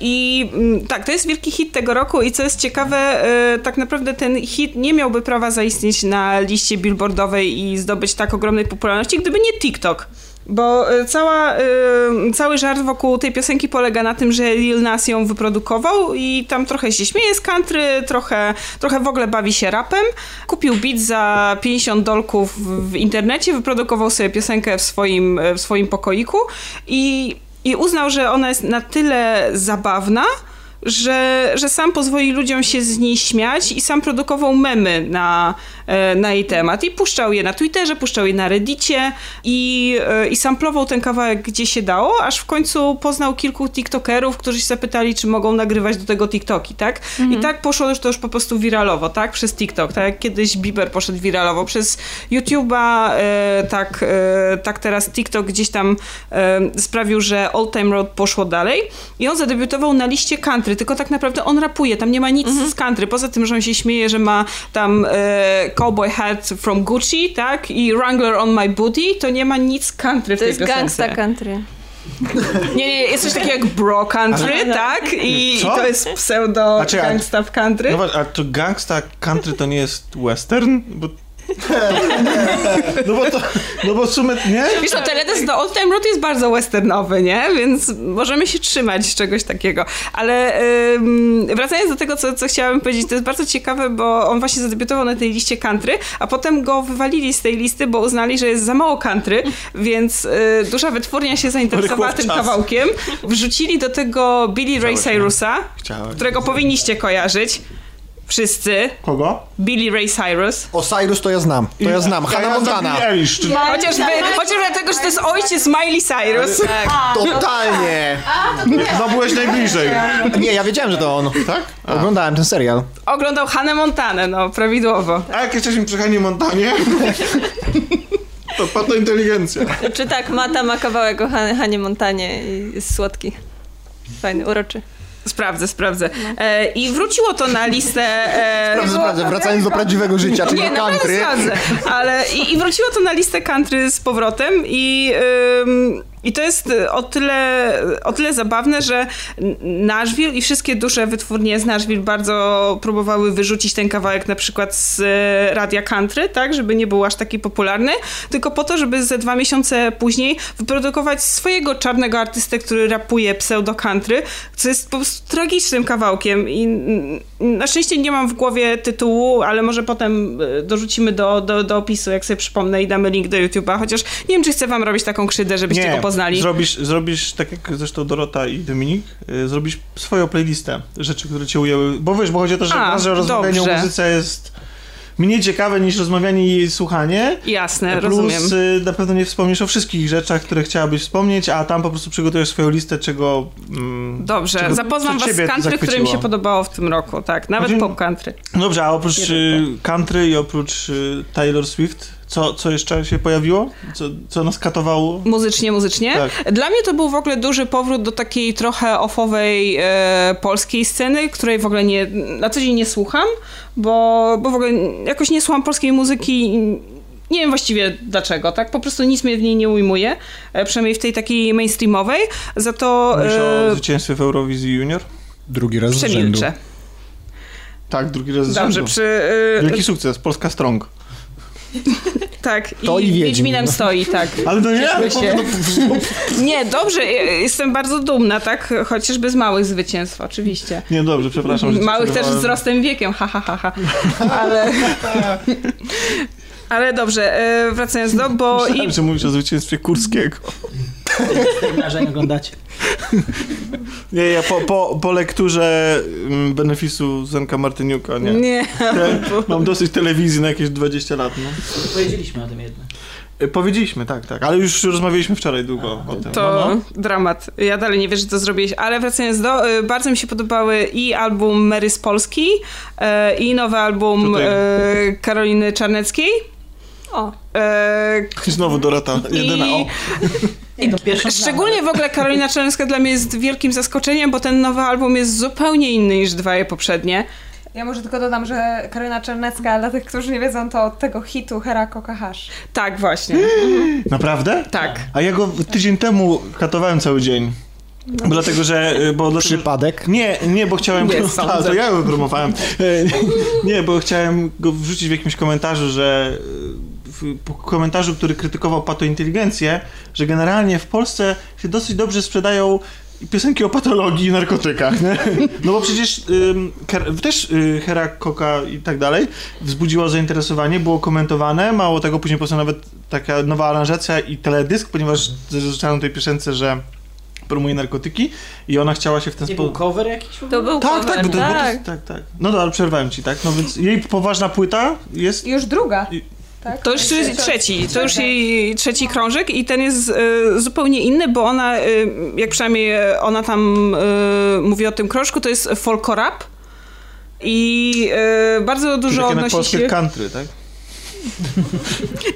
I mm, tak, to jest wielki hit tego roku i co jest ciekawe, e, tak naprawdę ten hit nie miałby prawa zaistnieć na liście billboardowej i zdobyć tak ogromnej popularności, gdyby nie TikTok. Bo e, cała, y, cały żart wokół tej piosenki polega na tym, że Lil Nas ją wyprodukował i tam trochę się śmieje z country, trochę, trochę w ogóle bawi się rapem. Kupił beat za 50 dolków w internecie, wyprodukował sobie piosenkę w swoim, w swoim pokoiku i, i uznał, że ona jest na tyle zabawna, że, że sam pozwoli ludziom się z niej śmiać i sam produkował memy na, e, na jej temat. I puszczał je na Twitterze, puszczał je na Reddicie i, e, i samplował ten kawałek gdzie się dało, aż w końcu poznał kilku TikTokerów, którzy się zapytali, czy mogą nagrywać do tego TikToki, tak? Mhm. I tak poszło już to już po prostu wiralowo, tak? Przez TikTok, tak jak kiedyś Bieber poszedł wiralowo, przez YouTube'a, e, tak, e, tak teraz TikTok gdzieś tam e, sprawił, że All Time Road poszło dalej i on zadebiutował na liście country country, tylko tak naprawdę on rapuje, tam nie ma nic mhm. z country, poza tym, że on się śmieje, że ma tam e, cowboy hat from Gucci, tak, i Wrangler on my booty, to nie ma nic country w to tej piosence. To jest gangsta country. Nie, nie, jest coś takiego jak bro country, Ale... tak? I, I, to jest pseudo znaczy, gangsta w country. No, a to gangsta country to nie jest western? Bo no bo to, no bo w sumie, nie? Wiesz, no teledysk do Old Time Road jest bardzo westernowy, nie? Więc możemy się trzymać czegoś takiego. Ale ym, wracając do tego, co, co chciałam powiedzieć, to jest bardzo ciekawe, bo on właśnie zadebiutował na tej liście country, a potem go wywalili z tej listy, bo uznali, że jest za mało country, więc y, duża wytwórnia się zainteresowała tym kawałkiem. Wrzucili do tego Billy Ray Cyrusa, którego powinniście kojarzyć. Wszyscy. Kogo? Billy Ray Cyrus. O Cyrus to ja znam. To ja znam. Hannah Montana. Chociażby, chociażby dlatego, że to jest ojciec Miley Cyrus. Tak. Totalnie. No byłeś najbliżej. Nie, ja wiedziałem, że to on. Tak? A. Oglądałem ten serial. Oglądał Hannah Montanę, no, prawidłowo. A jak jesteśmy przy Hanie Montanie? To padła inteligencja. Czy tak, Mata ma kawałek o Hanie Montanie i jest słodki. Fajny, uroczy. Sprawdzę, sprawdzę. E, I wróciło to na listę. E, sprawdzę, sprawdzę. Wracając do prawdziwego życia, czyli nie, do country. Sprawdzę, ale i, i, wróciło to na listę country z powrotem i. I to jest y, o tyle, o tyle zabawne, że Nashville i wszystkie duże wytwórnie z Nashville bardzo próbowały wyrzucić ten kawałek na przykład z y, radia country, tak, żeby nie był aż taki popularny, tylko po to, żeby ze dwa miesiące później wyprodukować swojego czarnego artystę, który rapuje pseudo country, co jest po prostu tragicznym kawałkiem i na szczęście nie mam w głowie tytułu, ale może potem y, dorzucimy do, do, do opisu, jak sobie przypomnę i damy link do YouTube'a, chociaż nie wiem, czy chcę wam robić taką krzywdę, żebyście nie. go poznali. Zrobisz, zrobisz, tak jak zresztą Dorota i Dominik, yy, zrobisz swoją playlistę rzeczy, które cię ujęły. Bo wiesz, bo chodzi o to, że, A, że rozmawianie o muzyce jest mniej ciekawe niż rozmawianie i słuchanie. Jasne, Plus, rozumiem. Y, na pewno nie wspomnisz o wszystkich rzeczach, które chciałabyś wspomnieć, a tam po prostu przygotujesz swoją listę, czego. Mm, Dobrze, czego, zapoznam was z country, które mi się podobało w tym roku, tak, nawet znaczy, pop country. Dobrze, a oprócz y, country i oprócz y, Taylor Swift, co, co jeszcze się pojawiło? Co, co nas katowało? Muzycznie, muzycznie? Tak. Dla mnie to był w ogóle duży powrót do takiej trochę offowej e, polskiej sceny, której w ogóle nie, na co dzień nie słucham, bo, bo w ogóle jakoś nie słucham polskiej muzyki nie wiem właściwie dlaczego, tak? Po prostu nic mnie w niej nie ujmuje, e, przynajmniej w tej takiej mainstreamowej. Za to... Mówisz e... o zwycięstwie w Eurowizji Junior? Drugi raz Przemilczę. z rzędu. Tak, drugi raz z Dobrze, rzędu. przy... E... Wielki sukces, Polska Strong. Tak, to i, i Wiedźminem stoi, tak. Ale to nie się. Nie, dobrze, jestem bardzo dumna, tak? Chociażby z małych zwycięstw, oczywiście. Nie, dobrze, przepraszam. Małych też z wzrostem wiekiem, ha, ha, ha, ha. Ale... Ale dobrze, e, wracając do, bo... Myślałem, i... że mówisz o zwycięstwie Kurskiego. Marzeń oglądacie. Nie, ja po, po, po lekturze mm, benefisu Zenka Martyniuka, nie. Nie. mam dosyć telewizji na jakieś 20 lat, no. Powiedzieliśmy o tym jedno. E, powiedzieliśmy, tak, tak, ale już rozmawialiśmy wczoraj długo A, o tym. To no, no. dramat. Ja dalej nie wierzę, że to zrobiłeś, ale wracając do, y, bardzo mi się podobały i album Mary z Polski y, i nowy album y, Karoliny Czarneckiej. O. E, Znowu Dorota, jedyna o. I szczególnie w ogóle Karolina Czerńska dla mnie jest wielkim zaskoczeniem, bo ten nowy album jest zupełnie inny niż dwa poprzednie. Ja może tylko dodam, że Karolina Czernecka, dla tych, którzy nie wiedzą, to od tego hitu Hera Kokahasz. Tak, właśnie. Naprawdę? Tak. A ja go tydzień temu katowałem cały dzień. Bo dlatego, że... y, Bo dlatego, Przypadek. Nie, nie, bo chciałem... Nie. A, to ja go promowałem. E, Nie, bo chciałem go wrzucić w jakimś komentarzu, że e, w komentarzu, który krytykował patointeligencję, że generalnie w Polsce się dosyć dobrze sprzedają piosenki o patologii i narkotykach, nie? No bo przecież ym, też y, Hera Koka i tak dalej wzbudziło zainteresowanie, było komentowane, mało tego, później powstała nawet taka nowa aranżacja i teledysk, ponieważ zaznaczano tej piosence, że promuje narkotyki i ona chciała się w ten Nie był sposób... cover jakiś? To był Tak, cover, tak, bo to, bo to, tak. jest- tak, tak. No to ale przerwałem ci, tak? No więc jej poważna płyta jest... Już druga. I- Tak? To już Trzecia. trzeci, to już jej trzeci krążek i ten jest e, zupełnie inny, bo ona, e, jak przynajmniej e, ona tam e, mówi o tym krążku, to jest folkorap i e, bardzo Czyli dużo na odnosi polskie się... country, tak?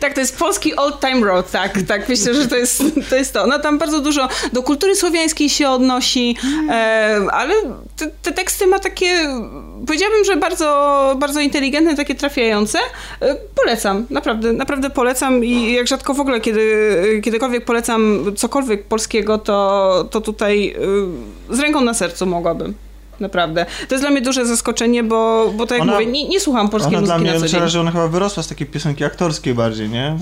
Tak, to jest polski old time road, tak, tak, myślę, że to jest, to jest to. Ona tam bardzo dużo do kultury słowiańskiej się odnosi, e, ale te, te teksty ma takie, powiedziałabym, że bardzo, bardzo inteligentne, takie trafiające. E, polecam, naprawdę, naprawdę polecam i jak rzadko w ogóle, kiedy, kiedykolwiek polecam cokolwiek polskiego, to, to tutaj e, z ręką na sercu mogłabym. Naprawdę. To jest dla mnie duże zaskoczenie, bo, bo tak jak Ona- mówię, nie, nie słucham polskiej Ona dla muzyki mnie na co dzień. że ona chyba wyrosła z takiej piosenki aktorskiej bardziej, nie?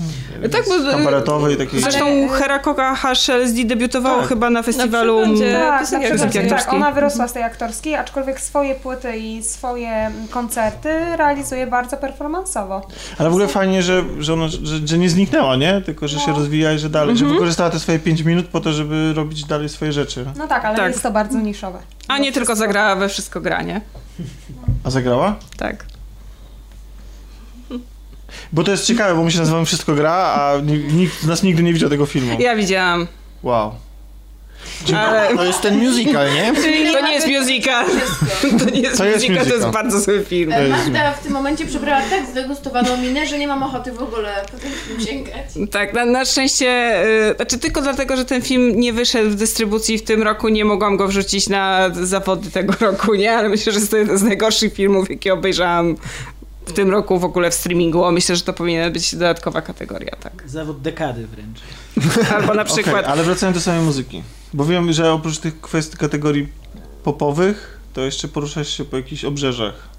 Tak, bo- kabaretowej takiej. Zresztą Ale- Hera Koka HLSD debiutowało Tak. chyba na festiwalu. Tak, piosenki tak, ona wyrosła z tej aktorskiej, aczkolwiek swoje płyty i swoje koncerty realizuje bardzo performansowo. Ale w ogóle fajnie, że, że ona że, że nie zniknęła, nie? Tylko, że się No. rozwija i że dalej, Mhm. że wykorzystała te swoje 5 minut po to, żeby robić dalej swoje rzeczy. No tak, ale Tak. jest to bardzo niszowe. A nie tylko zagrała we wszystko granie. A zagrała? Tak. Bo to jest ciekawe, bo my się nazywamy Wszystko Gra, a ni- nikt z nas nigdy nie widział tego filmu. Ja widziałam. Wow. Ale To jest ten musical, nie? to nie jest musical. To nie jest To jest musical, to jest bardzo zły film. E, Magda w tym momencie przybrała tak zdegustowaną minę, że nie mam ochoty w ogóle po ten film sięgać. Tak, na, na szczęście, y, znaczy tylko dlatego, że ten film nie wyszedł w dystrybucji w tym roku, nie mogłam go wrzucić na zawody tego roku, nie? Ale myślę, że jest to jeden z najgorszych filmów, jakie obejrzałam w tym roku w ogóle w streamingu. Myślę, że to powinna być dodatkowa kategoria, tak. Zawód dekady wręcz. Albo na przykład ale wracając do samej muzyki. Bo wiem, że oprócz tych kwestii kategorii popowych, to jeszcze poruszasz się po jakichś obrzeżach.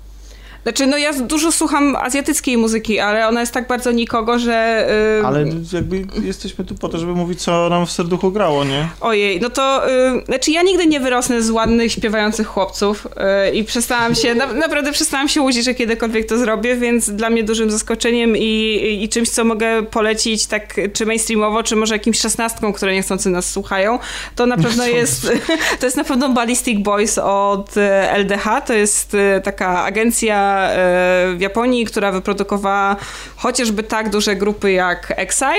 Znaczy, no ja dużo słucham azjatyckiej muzyki, ale ona jest tak bardzo nikogo, że... y, Ale jakby jesteśmy tu po to, żeby mówić, co nam w serduchu grało, nie? Ojej, no to... Y, znaczy, ja nigdy nie wyrosnę z ładnych, śpiewających chłopców y, i przestałam się... Na, naprawdę przestałam się łudzić, że kiedykolwiek to zrobię, więc dla mnie dużym zaskoczeniem i, i czymś, co mogę polecić tak czy mainstreamowo, czy może jakimś szesnastkom, które niechcący nas słuchają, to na pewno jest... To jest na pewno Ballistic Boys od y, LDH. To jest y, taka agencja y, w Japonii, która wyprodukowała chociażby tak duże grupy jak Exile.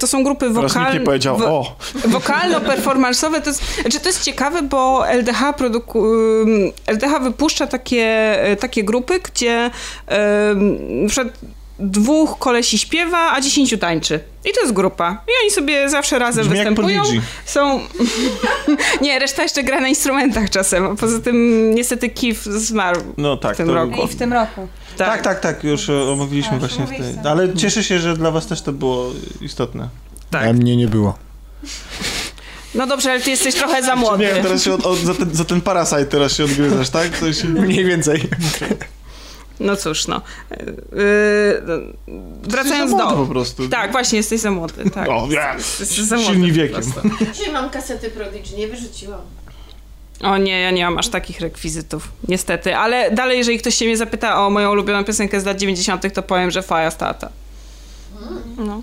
To są grupy wokalne. nie powiedział, o! Wokalno-performanceowe to jest, znaczy to jest ciekawe, bo LDH, produku, LDH wypuszcza takie, y, takie grupy, gdzie przykład dwóch kolesi śpiewa, a dziesięciu tańczy. I to jest grupa. I oni sobie zawsze razem Brzmi występują. Są... nie, reszta jeszcze gra na instrumentach czasem. a Poza tym niestety Keith zmarł. No tak, w tym to... roku. I w tym roku. Tak, tak, tak, już e, omówiliśmy Tak, właśnie w tej. Ale cieszę się, że dla was też to było istotne. Tak. A mnie nie było. No dobrze, ale ty jesteś trochę za młody. Nie wiem, teraz się od, od, za, ten, za ten Parasite teraz się odgryzasz, tak? Się... Mniej więcej. No cóż, no. Yy, wracając Jesteś za młody do... po prostu. Tak, właśnie, jesteś za młody. Tak. O, ja. Jesteś za młody Silni wiekiem. Dzisiaj mam kasety Prodigy, nie wyrzuciłam. O nie, ja nie mam aż takich rekwizytów, niestety. Ale dalej, jeżeli ktoś się mnie zapyta o moją ulubioną piosenkę z lat 90., to powiem, że Faja Stata. No.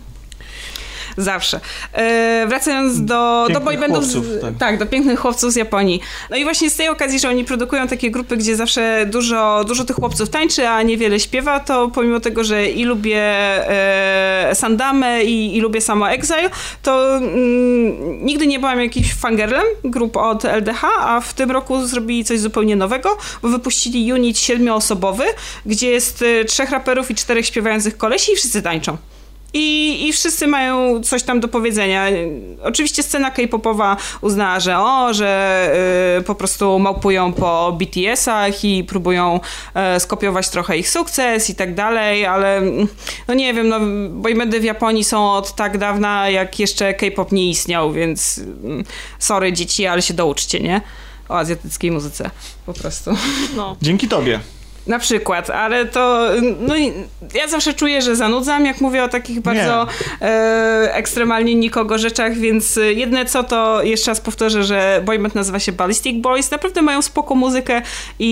Zawsze. E, wracając do, do Pięknych boybandów. chłopców, Tak. tak. do pięknych chłopców z Japonii. No i właśnie z tej okazji, że oni produkują takie grupy, gdzie zawsze dużo, dużo tych chłopców tańczy, a niewiele śpiewa, to pomimo tego, że i lubię e, Sandamę i, i lubię samo Exile, to mm, nigdy nie byłam jakimś fangirlem grup od LDH, a w tym roku zrobili coś zupełnie nowego, bo wypuścili unit siedmioosobowy, gdzie jest e, trzech raperów i czterech śpiewających kolesi i wszyscy tańczą. I, I wszyscy mają coś tam do powiedzenia. Oczywiście scena K-popowa uznała, że o, że y, po prostu małpują po BTS-ach i próbują y, skopiować trochę ich sukces i tak dalej, ale no nie wiem, no boybandy w Japonii są od tak dawna, jak jeszcze K-pop nie istniał, więc y, sorry dzieci, ale się douczcie, nie? O azjatyckiej muzyce, po prostu. No. Dzięki tobie. Na przykład, ale to no, ja zawsze czuję, że zanudzam, jak mówię o takich bardzo e, ekstremalnie nikogo rzeczach, więc jedne co to jeszcze raz powtórzę, że boyband nazywa się Ballistic Boys, naprawdę mają spoko muzykę i,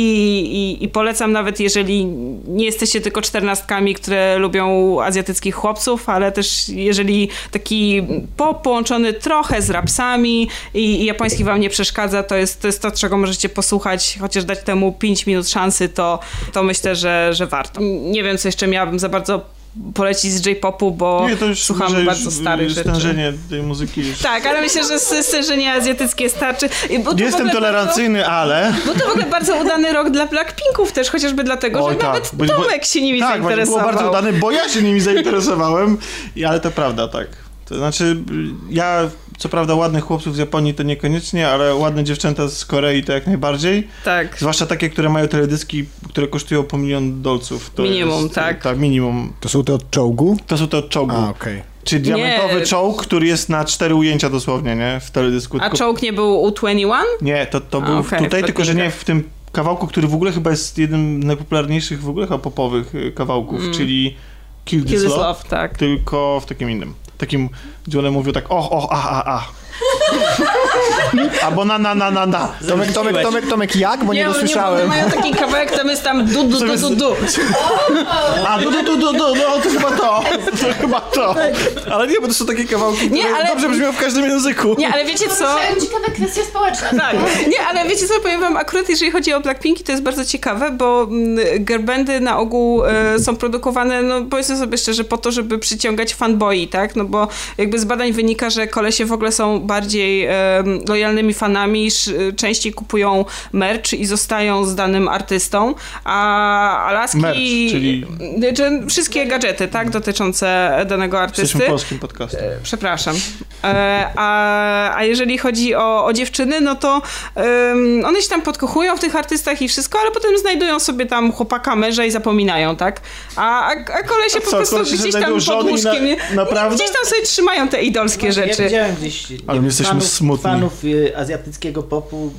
i, i polecam nawet jeżeli nie jesteście tylko czternastkami, które lubią azjatyckich chłopców, ale też jeżeli taki pop połączony trochę z rapsami i, i japoński wam nie przeszkadza, to jest, to jest to, czego możecie posłuchać, chociaż dać temu 5 minut szansy, to to myślę, że, że warto. Nie wiem, co jeszcze miałabym za bardzo polecić z J-popu, bo Nie, to już słucham może bardzo już starych rzeczy. stężenie tej muzyki już... Tak, ale myślę, że stężenie azjatyckie starczy. Jestem tolerancyjny, ale... Bardzo, bo to w ogóle bardzo udany rok dla Blackpinków też, chociażby dlatego, Oj, że tak, nawet bo- Tomek się nimi Tak, właśnie, było zainteresował. bardzo udane, bo ja się nimi zainteresowałem, ale to prawda, tak. To znaczy, ja co prawda ładnych chłopców z Japonii to niekoniecznie, ale ładne dziewczęta z Korei to jak najbardziej. Tak. Zwłaszcza takie, które mają teledyski, które kosztują po milion dolców. To Minimum, jest, tak. Tak, minimum. To są te od czołgu? To są te od czołgu. A, okej. Czyli diamentowy Nie. czołg, który jest na cztery ujęcia dosłownie, nie? W teledysku. A Tylko- czołg nie był U21? Nie, to, to A, był okej, tutaj, tylko że nie w tym kawałku, który w ogóle chyba jest jednym z najpopularniejszych w ogóle popowych y, kawałków, czyli Kill This, Kill This Love, Love, tak. tylko w takim innym. Takim, gdzie one mówią tak, och, och, a, a, a. Albo na, na, na, na, na. Tomek, Tomek, Tomek, Tomek, jak? Bo nie, Nie, dosłyszałem. mają taki kawałek, tam jest tam du, du, du, du, du. A, du, du, du, du, du, no to chyba to. To chyba to. Ale nie, bo to są takie kawałki, Nie, ale- dobrze brzmią w każdym języku. Nie, ale wiecie co? Ciekawe kwestie społeczne. Tak. Nie, ale wiecie co, powiem wam, akurat jeżeli chodzi o Blackpinki, to jest bardzo ciekawe, bo mm, girlbandy na ogół e, są produkowane, no powiedzmy sobie szczerze, po to, żeby przyciągać fanboi, tak? No bo jakby z badań wynika, że kolesie w ogóle są bardziej lojalnymi fanami, sz, częściej kupują merch i zostają z danym artystą, a, a laski... Merch, czyli- Czy wszystkie gadżety, tak? Dotyczące danego artysty. Jesteśmy polskim podcastem. Przepraszam. E, a, a jeżeli chodzi o, o dziewczyny, no to um, one się tam podkochują w tych artystach i wszystko, ale potem znajdują sobie tam chłopaka, męża i zapominają, tak? A, a, a kolesie A po prostu gdzieś tam pod na- łóżkiem, nie? naprawdę? gdzieś tam sobie trzymają te idolskie Ja rzeczy. widziałem gdzieś Ale nie, my jesteśmy fanów, smutni. fanów y, azjatyckiego popu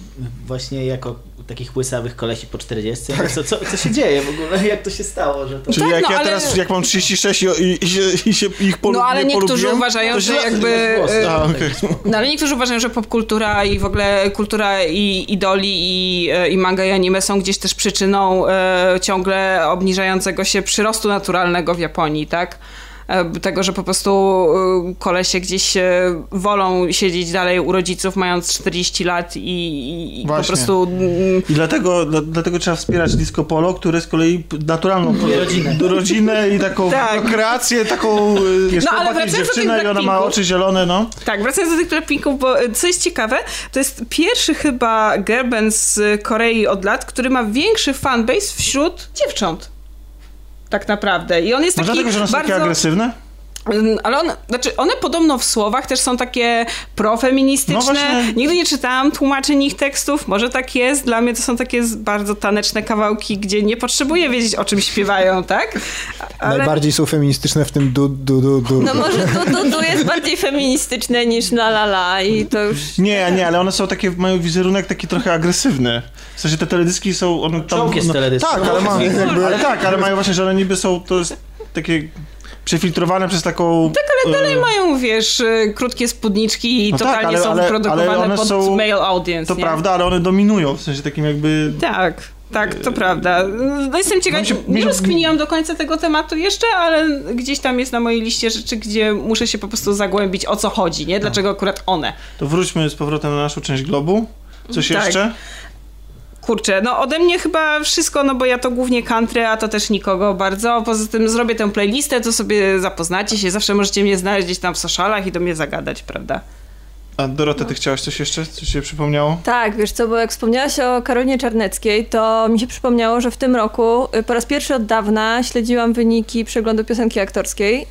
właśnie jako takich łysawych kolesi po 40. Co, co, co się dzieje w ogóle? Jak to się stało, że to... Czyli tak, jak no, ja ale- teraz, jak mam 36 i, i, i, się, i się ich polu, No ale nie niektórzy polubiłem, uważają, że jakby... włosy. e, A, okej. No ale niektórzy uważają, że popkultura i w ogóle kultura i idoli i, e, i manga i anime są gdzieś też przyczyną e, ciągle obniżającego się przyrostu naturalnego w Japonii, tak? E, Tego, że po prostu e, kolesie gdzieś e, wolą siedzieć dalej u rodziców mając 40 lat i, i, po prostu... mm, I dlatego, dla, dlatego trzeba wspierać disco polo, które z kolei naturalną p- rodzinę. rodzinę i taką Tak. kreację, taką jest No, ale wracając do i ona ma oczy zielone, no. Tak, wracając do tych Blackpinków, bo co jest ciekawe, to jest pierwszy chyba girlband z Korei od lat, który ma większy fanbase wśród dziewcząt. Tak naprawdę. I on jest Może taki dlatego, że są takie bardzo... agresywne? Mm, Ale one, znaczy one podobno w słowach też są takie profeministyczne. No właśnie. Nigdy nie czytałam tłumaczeń ich tekstów. Może tak jest. Dla mnie to są takie bardzo taneczne kawałki, gdzie nie potrzebuję wiedzieć, o czym śpiewają, tak? Ale... Najbardziej są feministyczne w tym du, du, du, du. No może tu, tu, tu jest bardziej feministyczne niż la la la i to już... Nie, nie, ale one są takie, mają wizerunek taki trochę agresywny. W sensie te teledyski są... One tam, Czołg jest teledyskiem. Tak, ale, ma, jakby, ale tak, ale mają właśnie, że one niby są, to jest takie przefiltrowane przez taką... Tak, ale dalej e, mają, wiesz, y, krótkie spódniczki i No tak, totalnie ale- są ale- wyprodukowane ale pod są- male audience, To nie? prawda, ale one dominują, w sensie takim jakby... Tak, tak, to prawda. No jestem ciekawa, mi nie rozkminiłam do końca tego tematu jeszcze, ale gdzieś tam jest na mojej liście rzeczy, gdzie muszę się po prostu zagłębić, o co chodzi, nie? Dlaczego akurat one? To wróćmy z powrotem na naszą część globu. Coś Tak. jeszcze? Kurczę, no ode mnie chyba wszystko, no bo ja to głównie country, a to też nikogo bardzo. Poza tym zrobię tę playlistę, to sobie zapoznacie się, zawsze możecie mnie znaleźć gdzieś tam w socialach i do mnie zagadać, prawda? A Dorota, ty chciałaś coś jeszcze? Coś się przypomniało? Tak, wiesz co, bo jak wspomniałaś o Karolinie Czarneckiej, to mi się przypomniało, że w tym roku y, po raz pierwszy od dawna śledziłam wyniki przeglądu piosenki aktorskiej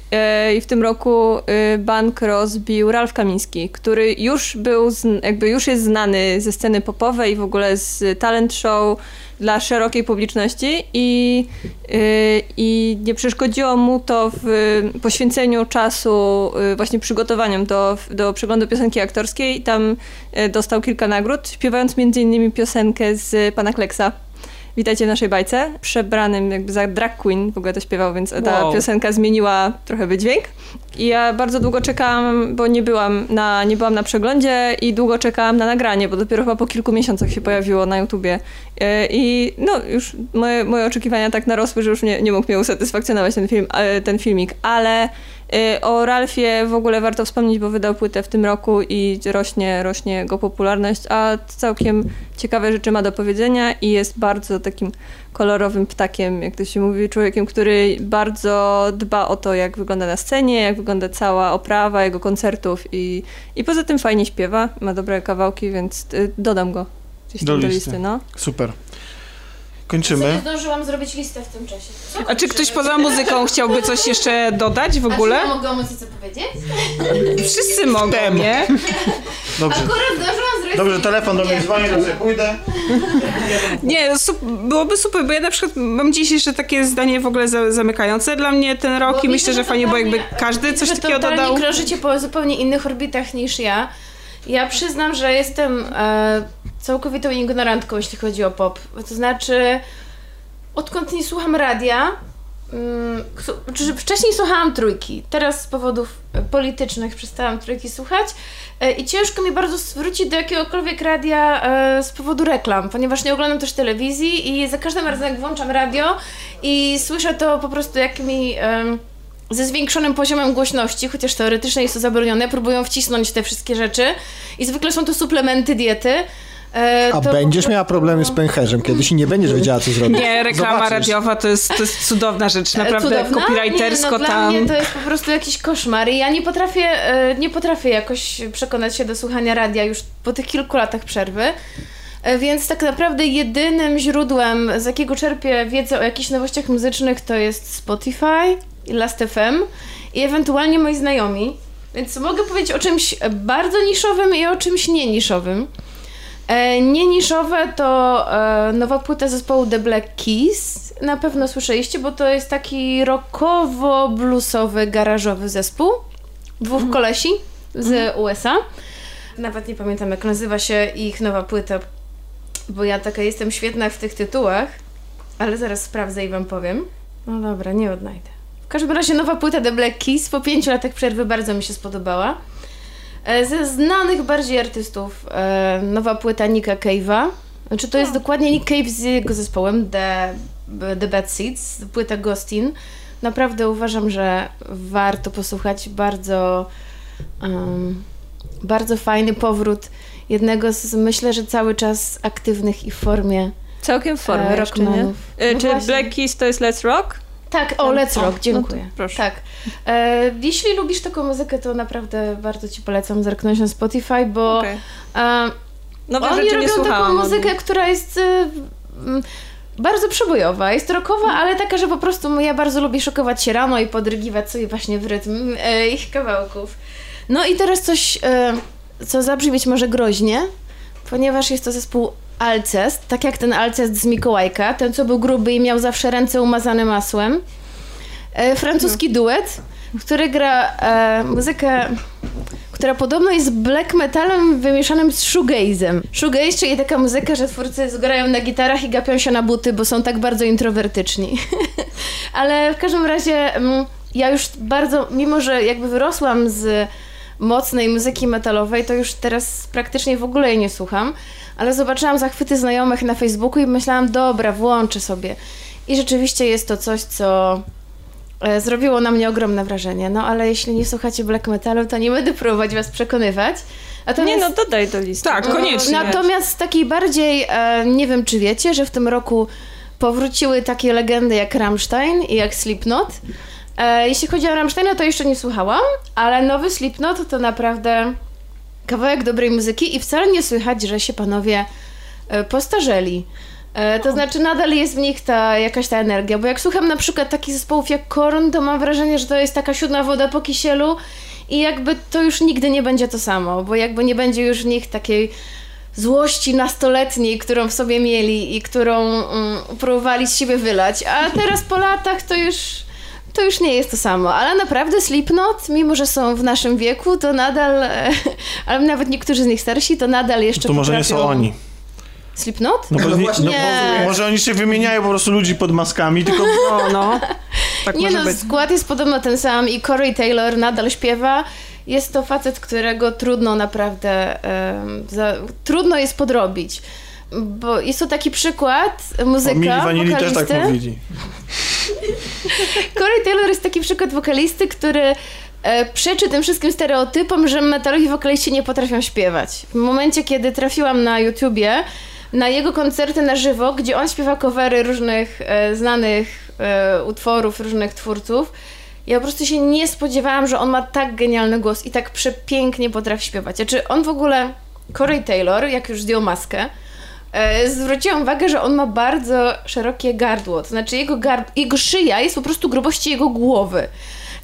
y, i w tym roku y, bank rozbił Ralf Kamiński, który już był, jakby już jest znany ze sceny popowej i w ogóle z talent show, dla szerokiej publiczności i, yy, i nie przeszkodziło mu to w poświęceniu czasu yy, właśnie przygotowaniom do, do przeglądu piosenki aktorskiej. Tam yy, dostał kilka nagród, śpiewając między innymi piosenkę z Pana Kleksa. Witajcie w naszej bajce. Przebranym jakby za drag queen w ogóle to śpiewał, więc ta wow. piosenka zmieniła trochę wydźwięk. I ja bardzo długo czekałam, bo nie byłam, na, nie byłam na przeglądzie i długo czekałam na nagranie, bo dopiero chyba po kilku miesiącach się pojawiło na YouTubie. E, I no już moje, moje oczekiwania tak narosły, że już nie, nie mógł mnie usatysfakcjonować ten, film, e, ten filmik, ale o Ralfie w ogóle warto wspomnieć, bo wydał płytę w tym roku i rośnie, rośnie jego popularność, a całkiem ciekawe rzeczy ma do powiedzenia i jest bardzo takim kolorowym ptakiem, jak to się mówi, człowiekiem, który bardzo dba o to, jak wygląda na scenie, jak wygląda cała oprawa jego koncertów i, i poza tym fajnie śpiewa, ma dobre kawałki, więc y, dodam go gdzieś do, do listy. listy no. Super. Kończymy. Ja zdążyłam zrobić listę w tym czasie. Co A czy ktoś poza muzyką chciałby coś jeszcze dodać w ogóle? A czy ja mogę o muzyce powiedzieć? Wszyscy mogą, Tem. nie? Dobrze. Akurat zdążyłam zrobić... Dobrze, telefon do mnie dzwoni, to sobie pójdę. Nie, byłoby super, bo ja na przykład mam dziś jeszcze takie zdanie w ogóle zamykające dla mnie ten rok bo i myślę, że fajnie, bo jakby każdy coś takiego dodał. Że krążycie po zupełnie innych orbitach niż ja. Ja przyznam, że jestem e, całkowitą ignorantką, jeśli chodzi o pop. To znaczy, odkąd nie słucham radia, um, wcześniej słuchałam trójki, teraz z powodów politycznych przestałam trójki słuchać e, i ciężko mi bardzo wrócić do jakiegokolwiek radia e, z powodu reklam, ponieważ nie oglądam też telewizji i za każdym razem jak włączam radio i słyszę to po prostu jak mi... E, ze zwiększonym poziomem głośności, chociaż teoretycznie jest to zabronione, próbują wcisnąć te wszystkie rzeczy i zwykle są to suplementy diety. E, A będziesz miała problemy z pęcherzem kiedyś i nie będziesz wiedziała, co zrobić. Nie, reklama Zobaczysz. radiowa to jest, to jest cudowna rzecz, e, naprawdę cudowna? copywritersko nie, no, tam. Dla mnie to jest po prostu jakiś koszmar i ja nie potrafię, e, nie potrafię jakoś przekonać się do słuchania radia już po tych kilku latach przerwy. E, więc tak naprawdę jedynym źródłem, z jakiego czerpię wiedzę o jakichś nowościach muzycznych, to jest Spotify i Last.fm i ewentualnie moi znajomi. Więc mogę powiedzieć o czymś bardzo niszowym i o czymś nie niszowym. E, nie niszowe to e, nowa płyta zespołu The Black Keys. Na pewno słyszeliście, bo to jest taki rockowo-bluesowy, garażowy zespół. Dwóch mhm. kolesi z mhm. USA. Nawet nie pamiętam, jak nazywa się ich nowa płyta, bo ja taka jestem świetna w tych tytułach, ale zaraz sprawdzę i wam powiem. No dobra, nie odnajdę. W każdym razie nowa płyta The Black Keys po pięciu latach przerwy bardzo mi się spodobała. E, ze znanych bardziej artystów e, nowa płyta Nika Cave'a. Znaczy to jest no. dokładnie Nick Cave z jego zespołem The, The Bad Seeds, płyta Ghostin. Naprawdę uważam, że warto posłuchać. Bardzo, um, bardzo fajny powrót jednego z, myślę, że cały czas aktywnych i w formie Całkiem w formie e, jeszcze, nie? E, no czy właśnie. Black Keys to jest Let's Rock? Tak, o Let's Rock, no dziękuję. No proszę. Tak. E, jeśli lubisz taką muzykę, to naprawdę bardzo Ci polecam zerknąć na Spotify, bo okay. e, Nowe oni robią taką muzykę, która jest e, bardzo przebojowa, jest rockowa, ale taka, że po prostu ja bardzo lubię szokować się rano i podrygiwać sobie właśnie w rytm e, ich kawałków. No i teraz coś, e, co zabrzmi być może groźnie, ponieważ jest to zespół Alcest, tak jak ten Alcest z Mikołajka, ten co był gruby i miał zawsze ręce umazane masłem. E, francuski no. duet, który gra e, muzykę, która podobno jest black metalem wymieszanym z shoegazem. Shoegaze, czyli taka muzyka, że twórcy zgrają na gitarach i gapią się na buty, bo są tak bardzo introwertyczni. Ale w każdym razie mm, ja już bardzo, mimo że jakby wyrosłam z mocnej muzyki metalowej, to już teraz praktycznie w ogóle jej nie słucham ale zobaczyłam zachwyty znajomych na Facebooku i myślałam, dobra, włączę sobie. I rzeczywiście jest to coś, co e, zrobiło na mnie ogromne wrażenie. No ale jeśli nie słuchacie black metalu, to nie będę próbować was przekonywać. Natomiast, nie no, dodaj do listy. Tak, koniecznie. Natomiast takiej bardziej, e, nie wiem czy wiecie, że w tym roku powróciły takie legendy jak Rammstein i jak Slipknot. E, jeśli chodzi o Rammsteina, to jeszcze nie słuchałam, ale nowy Slipknot to naprawdę kawałek dobrej muzyki i wcale nie słychać, że się panowie e, postarzeli. E, to znaczy nadal jest w nich ta jakaś ta energia, bo jak słucham na przykład takich zespołów jak Korn, to mam wrażenie, że to jest taka siódma woda po kisielu i jakby to już nigdy nie będzie to samo, bo jakby nie będzie już w nich takiej złości nastoletniej, którą w sobie mieli i którą um, próbowali z siebie wylać, a teraz po latach to już to już nie jest to samo, ale naprawdę Slipknot, mimo że są w naszym wieku, to nadal, ale nawet niektórzy z nich starsi, to nadal jeszcze To może nie są oni. Slipknot? No, bo, No nie, właśnie. no, bo może oni się wymieniają po prostu ludzi pod maskami, tylko No, no. Tak nie no, być. skład jest podobno ten sam i Corey Taylor nadal śpiewa. Jest to facet, którego trudno naprawdę, em, za, trudno jest podrobić. Bo jest to taki przykład o, muzyka, Mili Vanilli też tak mówili. Corey Taylor jest taki przykład wokalisty, który e, przeczy tym wszystkim stereotypom, że metalowi wokaliści nie potrafią śpiewać. W momencie, kiedy trafiłam na YouTubie na jego koncerty na żywo, gdzie on śpiewa covery różnych e, znanych e, utworów, różnych twórców, ja po prostu się nie spodziewałam, że on ma tak genialny głos i tak przepięknie potrafi śpiewać. Znaczy on w ogóle, Corey Taylor, jak już zdjął maskę, zwróciłam uwagę, że on ma bardzo szerokie gardło. To znaczy jego, gard- jego szyja jest po prostu grubości jego głowy.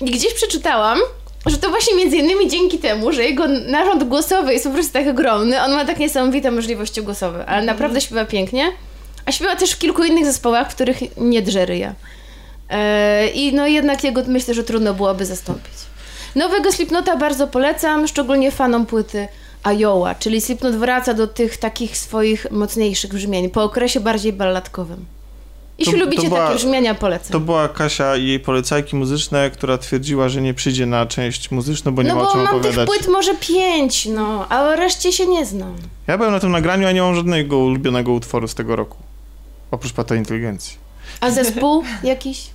I gdzieś przeczytałam, że to właśnie między innymi dzięki temu, że jego narząd głosowy jest po prostu tak ogromny, on ma tak niesamowite możliwości głosowe, ale naprawdę śpiewa pięknie. A śpiewa też w kilku innych zespołach, w których nie drze ryja. E, I no jednak jego myślę, że trudno byłoby zastąpić. Nowego Slipnota bardzo polecam, szczególnie fanom płyty Iowa, czyli Slipknot wraca do tych takich swoich mocniejszych brzmień, po okresie bardziej balladkowym. Jeśli To- to lubicie była- takie brzmienia, polecam. To była Kasia i jej polecajki muzyczne, która twierdziła, że nie przyjdzie na część muzyczną, bo nie no ma o bo czym mam opowiadać. tych płyt może pięć, no, a o reszcie się nie znam. Ja byłem na tym nagraniu, a nie mam żadnego ulubionego utworu z tego roku. Oprócz Pata Inteligencji. A zespół jakiś?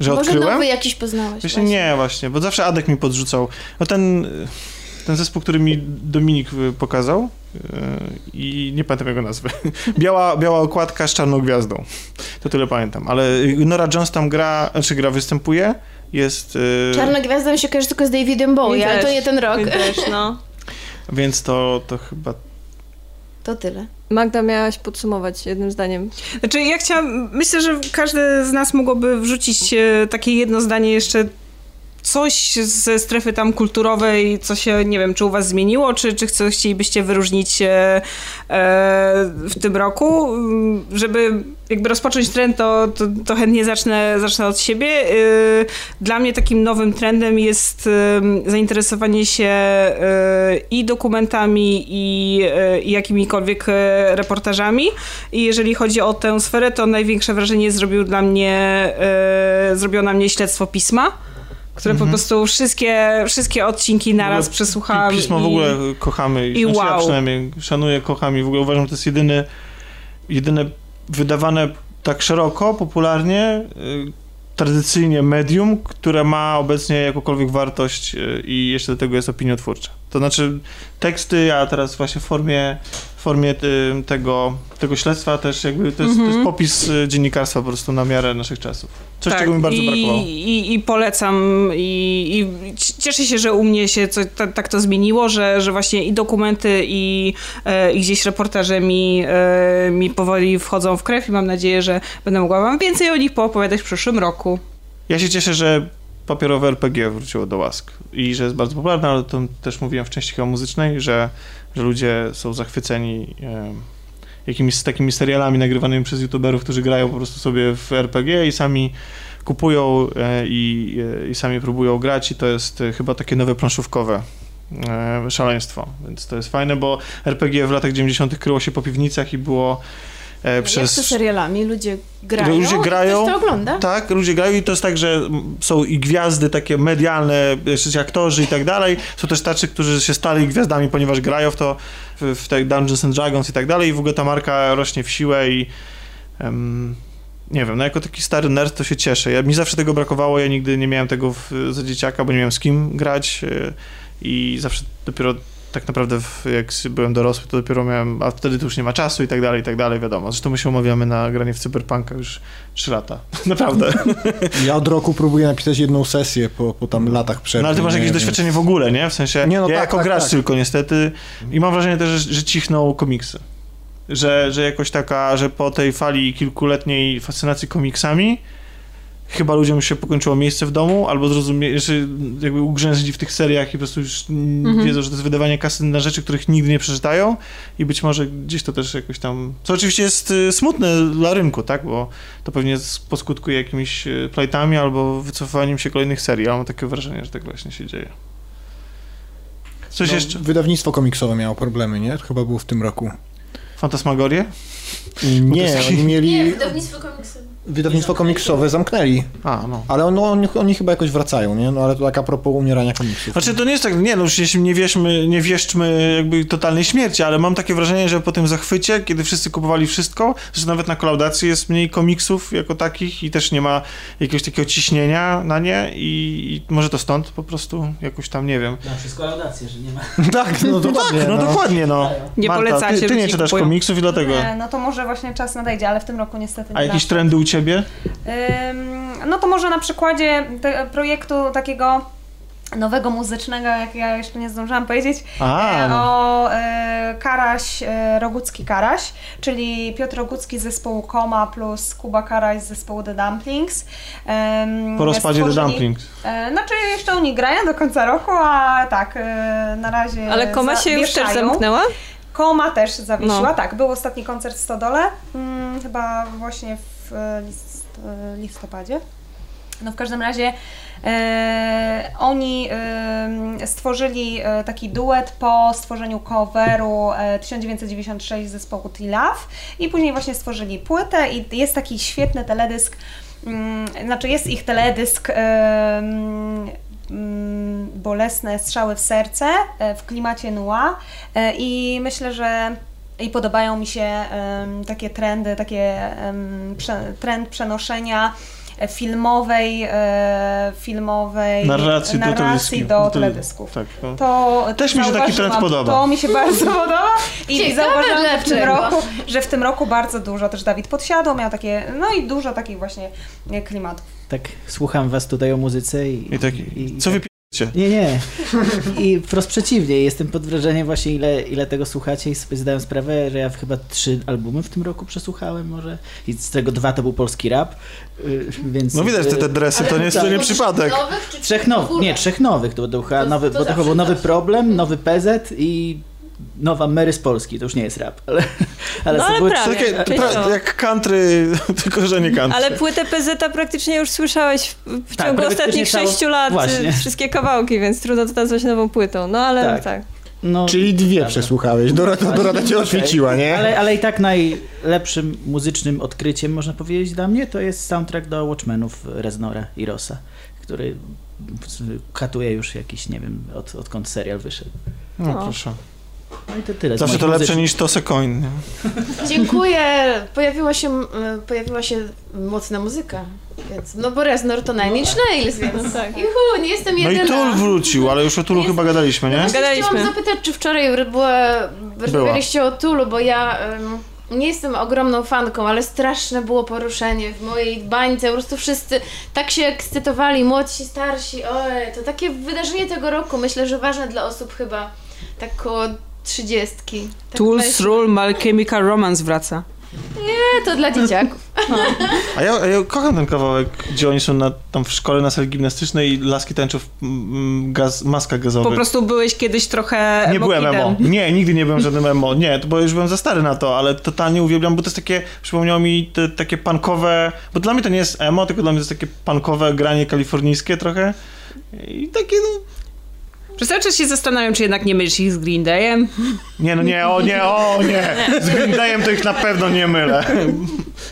Że Może odkryłem? nowy jakiś poznałeś Właśnie właśnie. nie, właśnie, bo zawsze Adek mi podrzucał. No ten, ten zespół, który mi Dominik y, pokazał y, i nie pamiętam jego nazwy. Biała, biała okładka z czarną gwiazdą. To tyle pamiętam. Ale y, Nora Jones tam gra, znaczy gra, występuje. Jest... Czarna Gwiazda mi się kojarzy tylko z Davidem Bowie, ale to nie ten rok. Też, no. Więc to, to chyba... To tyle. Magda, miałaś podsumować jednym zdaniem. Znaczy ja chciałam, myślę, że każdy z nas mogłoby wrzucić e, takie jedno zdanie jeszcze coś ze strefy tam kulturowej, co się, nie wiem, czy u was zmieniło, czy, czy chcielibyście wyróżnić e, w tym roku. Żeby jakby rozpocząć trend, to, to, to chętnie zacznę, zacznę od siebie. E, Dla mnie takim nowym trendem jest e, zainteresowanie się e, i dokumentami, i, i jakimikolwiek reportażami. I jeżeli chodzi o tę sferę, to największe wrażenie zrobił dla mnie, zrobiło na mnie śledztwo pisma które po prostu wszystkie, wszystkie odcinki naraz Mhm. Przesłuchałam. pi- Pismo i... w ogóle kochamy. i znaczy Ja wow. przynajmniej szanuję, kocham i w ogóle uważam, że to jest jedyny, jedyne wydawane tak szeroko, popularnie, y, tradycyjnie medium, które ma obecnie jakąkolwiek wartość y, i jeszcze do tego jest opiniotwórcze. To znaczy teksty, a teraz właśnie w formie, formie y, tego, tego śledztwa też jakby to jest, to jest popis y, dziennikarstwa po prostu na miarę naszych czasów. Coś, czego mi bardzo Tak, i, brakowało. I, I polecam i, i cieszę się, że u mnie się co, ta, tak to zmieniło, że, że właśnie i dokumenty i, e, i gdzieś reportaże mi, e, mi powoli wchodzą w krew i mam nadzieję, że będę mogła wam więcej o nich poopowiadać w przyszłym roku. Ja się cieszę, że papierowe RPG wróciło do łask i że jest bardzo popularne, ale to też mówiłem w części chyba muzycznej, że, że ludzie są zachwyceni jakimiś takimi serialami nagrywanymi przez youtuberów, którzy grają po prostu sobie w RPG i sami kupują e, i, e, i sami próbują grać i to jest e, chyba takie nowe planszówkowe szaleństwo, więc to jest fajne, bo RPG w latach 90. kryło się po piwnicach i było e, Jak przez... to serialami? Ludzie grają? Ludzie grają, to ogląda? Tak, ludzie grają i to jest tak, że są i gwiazdy takie medialne, jeszcze aktorzy i tak dalej. Są też tacy, którzy się stali gwiazdami, ponieważ grają w to, w, w te Dungeons and Dragons i tak dalej i w ogóle ta marka rośnie w siłę i em, nie wiem, no jako taki stary nerd to się cieszę. Ja, mi zawsze tego brakowało, ja nigdy nie miałem tego w, za dzieciaka, bo nie miałem z kim grać y, i zawsze dopiero tak naprawdę w, jak byłem dorosły, to dopiero miałem, a wtedy to już nie ma czasu i tak dalej, i tak dalej, wiadomo. Zresztą my się umawiamy na granie w Cyberpunka już 3 lata. Naprawdę. Ja od roku próbuję napisać jedną sesję po, po tam latach przerwy. No ale ty masz nie? jakieś Więc- doświadczenie w ogóle, nie? W sensie, Nie, no ja tak, jako tak, gracz tak. tylko niestety i mam wrażenie też, że, że cichną komiksy. Że, że jakoś taka, że po tej fali kilkuletniej fascynacji komiksami chyba ludziom się pokończyło miejsce w domu, albo zrozumie, że jakby ugrzęźli w tych seriach i po prostu już Mhm. wiedzą, że to jest wydawanie kasy na rzeczy, których nigdy nie przeczytają i być może gdzieś to też jakoś tam, co oczywiście jest y, smutne dla rynku, tak, bo to pewnie z- poskutkuje jakimiś y, plajtami albo wycofaniem się kolejnych serii, ale mam takie wrażenie, że tak właśnie się dzieje. Coś No, jeszcze? Wydawnictwo komiksowe miało problemy, nie? To chyba było w tym roku. Fantasmagorie? Nie, oni mieli... wydawnictwo komiksowe. Wydawnictwo komiksowe zamknęli, A, no. ale on, oni, oni chyba jakoś wracają, nie? No ale to tak a propos umierania komiksów. Znaczy to nie jest tak, nie no, jeśli nie wierzmy, nie wieszczmy jakby totalnej śmierci, ale mam takie wrażenie, że po tym zachwycie, kiedy wszyscy kupowali wszystko, że nawet na kolaudacji jest mniej komiksów jako takich i też nie ma jakiegoś takiego ciśnienia na nie i, i może to stąd po prostu jakoś tam, nie wiem. Na wszystko laudację, że nie ma. tak, no dokładnie. Tak, no, dokładnie, no. Nie Marta, polecacie, ty, ty nie czytasz kupują. komiksów i dlatego... Nie, no to może właśnie czas nadejdzie, ale w tym roku niestety nie A jakieś trendy u ciebie? Ym, No to może na przykładzie te, projektu takiego nowego muzycznego, jak ja jeszcze nie zdążyłam powiedzieć, A, e, o e, Karaś, e, Rogucki Karaś, czyli Piotr Rogucki z zespołu Koma plus Kuba Karaś z zespołu The Dumplings. Ym, Po rozpadzie The stworzyli- Dumplings. E, Znaczy jeszcze oni grają do końca roku, a tak, e, na razie Ale koma się już też zamknęła? Koma też zawiesiła, No. tak. Był ostatni koncert w Stodole, mm, chyba właśnie w list, e, listopadzie. No w każdym razie e, oni e, stworzyli e, taki duet po stworzeniu coveru e, 1996 zespołu T-Love i później właśnie stworzyli płytę i jest taki świetny teledysk, mm, znaczy jest ich teledysk e, mm, bolesne strzały w serce e, w klimacie e, i myślę, że i podobają mi się em, takie trendy, takie em, prze, trend przenoszenia e, filmowej, e, filmowej Narracji do narracji teledysków. do Do- teledysków. Tak, no. To Też mi się taki trend podoba. To mi się bardzo podoba i Ciekawe zauważyłam w tym roku, że w tym roku bardzo dużo też Dawid Podsiadło miał takie, no i dużo takich właśnie klimatów. Tak słucham was tutaj o muzyce i... I tak, i- co wy Nie, nie. I wprost przeciwnie. Jestem pod wrażeniem właśnie ile, ile tego słuchacie i sobie zdałem sprawę, że ja chyba trzy albumy w tym roku przesłuchałem może. I z tego dwa to był polski rap, y, więc... No widać te, te y, dresy, to nie jest, to nie przypadek. Nowych, czy Trzech nowych, nie, trzech nowych, to To- nowy, to bo to chyba był nowy problem, nowy PZ i nowa Mary z Polski, to już nie jest rap, ale... ale No to ale były prawie. Takie, Częściowo. pra, jak country, tylko że nie country. Ale płytę PZ praktycznie już słyszałeś w, Tak, ciągu ostatnich sześciu lat, Właśnie. y, wszystkie kawałki, więc trudno to nazwać nową płytą. No ale Tak. tak. No, Czyli dwie Dobra. przesłuchałeś, Dorota, Dorota cię oświeciła, nie? Ale, ale i tak najlepszym muzycznym odkryciem, można powiedzieć, dla mnie, to jest soundtrack do Watchmenów Reznora i Rossa, który katuje już jakiś, nie wiem, od, odkąd serial wyszedł. No, O. proszę. No i to tyle. Zawsze to lepsze niż Tose Coin. Dziękuję. Pojawiła się, pojawiła się mocna muzyka. Więc, no bo Reznor to Nine Inch Nails, więc No tak. juhu, nie jestem No i jedyna. Tul wrócił, ale już o Tulu Jest- chyba gadaliśmy, nie? Właśnie Gadaliśmy. chciałam zapytać, czy wczoraj była, rozmawialiście o Tulu, bo ja em, nie jestem ogromną fanką, ale straszne było poruszenie w mojej bańce. Po prostu wszyscy tak się ekscytowali, młodsi, starsi. Oj, to takie wydarzenie tego roku. Myślę, że ważne dla osób chyba tak trzydziestki. Tak Tools Rule My Chemical Romance wraca. Nie, to dla dzieciaków. A ja, a ja kocham ten kawałek, gdzie oni są na, tam w szkole na sali gimnastycznej i laski tańczą w mm, gaz, maskach gazowych. Po prostu byłeś kiedyś trochę Nie byłem emo. Nie, nigdy nie byłem żadnym emo. Nie, to bo już byłem za stary na to, ale totalnie uwielbiam, bo to jest takie, przypomniało mi te, takie punkowe, bo dla mnie to nie jest emo, tylko dla mnie to jest takie punkowe granie kalifornijskie trochę. I takie, no, Przez cały czas się zastanawiam, czy jednak nie mylisz ich z Green Dayem. nie, no nie, o nie, o nie, z Green Dayem to ich na pewno nie mylę.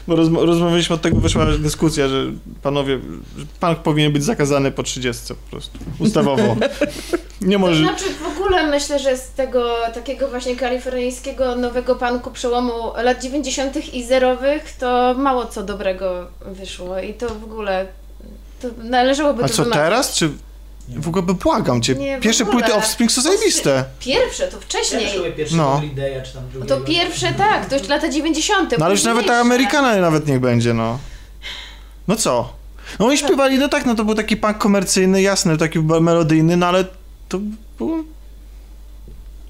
Bo rozma- rozmawialiśmy od tego, wyszła dyskusja, że panowie, że punk powinien być zakazany po 30 po prostu, ustawowo. Nie To może... znaczy w ogóle myślę, że z tego takiego właśnie kalifornijskiego nowego punku przełomu lat 90. i zerowych to mało co dobrego wyszło i to w ogóle to należałoby A to co teraz, czy... W ogóle by błagam cię. Nie, Pierwsze ogóle. płyty Offspring są zajebiste. Pierwsze, to wcześniej. Pierwsze były pierwsze No. no. Czy tam No drugiego. to pierwsze tak, to już lata 90. No ale już nawet ta. Amerykana nawet niech będzie, no. No co? No oni śpiewali, no tak, no to był taki punk komercyjny, jasny, taki melodyjny, no ale to było...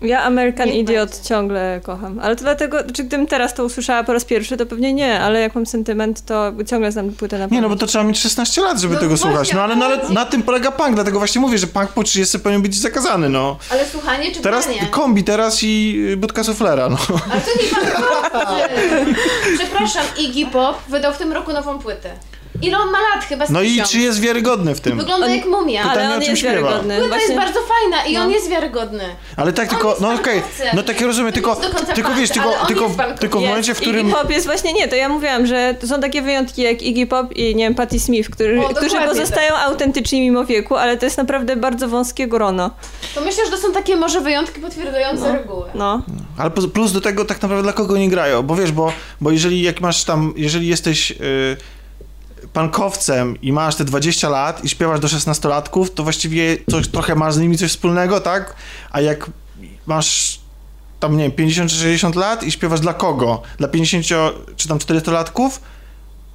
Ja American Niech Idiot będzie. ciągle kocham. Ale to dlatego, czy gdybym teraz to usłyszała po raz pierwszy, to pewnie nie, ale jak mam sentyment, to ciągle znam płytę na Nie, no bo to trzeba mieć 16 lat, żeby No tego właśnie, słuchać. No ale, no, ale chodzi. na tym polega punk, dlatego właśnie mówię, że punk po 30 powinien być zakazany, no. Ale słuchanie czy Teraz granie? kombi teraz i budka suflera, no. Ale to nie pan Przepraszam, Iggy Pop wydał w tym roku nową płytę. Ile on ma lat? Chyba z No i tysiąc. czy jest wiarygodny w tym? Wygląda On- jak mumia. Pytanie, Ale o on czym jest śpiewa. wiarygodny. Płyta jest Właśnie- bardzo fajna i No. on jest wiarygodny. Ale tak tylko, jest no okej, pankowcem. no tak ja rozumiem, To tylko, nie jest do końca tylko wiesz, tylko, ale on tylko, jest tylko w Jest. momencie, w którym... Iggy Pop jest właśnie, nie, to ja mówiłam, że to są takie wyjątki jak Iggy Pop i nie wiem, Patti Smith, który, O, którzy dokładnie pozostają autentyczni mimo wieku, ale to jest naprawdę bardzo wąskie grono. To myślę, że to są takie może wyjątki potwierdzające reguły. No. Ale plus- plus do tego tak naprawdę dla kogo nie grają, bo wiesz, bo, bo jeżeli jak masz tam, jeżeli jesteś y, pankowcem i masz te 20 lat i śpiewasz do 16-latków, to właściwie coś, trochę masz z nimi coś wspólnego, tak? A jak masz tam, nie wiem, 50 czy 60 lat i śpiewasz dla kogo? Dla 50 czy tam 40-latków?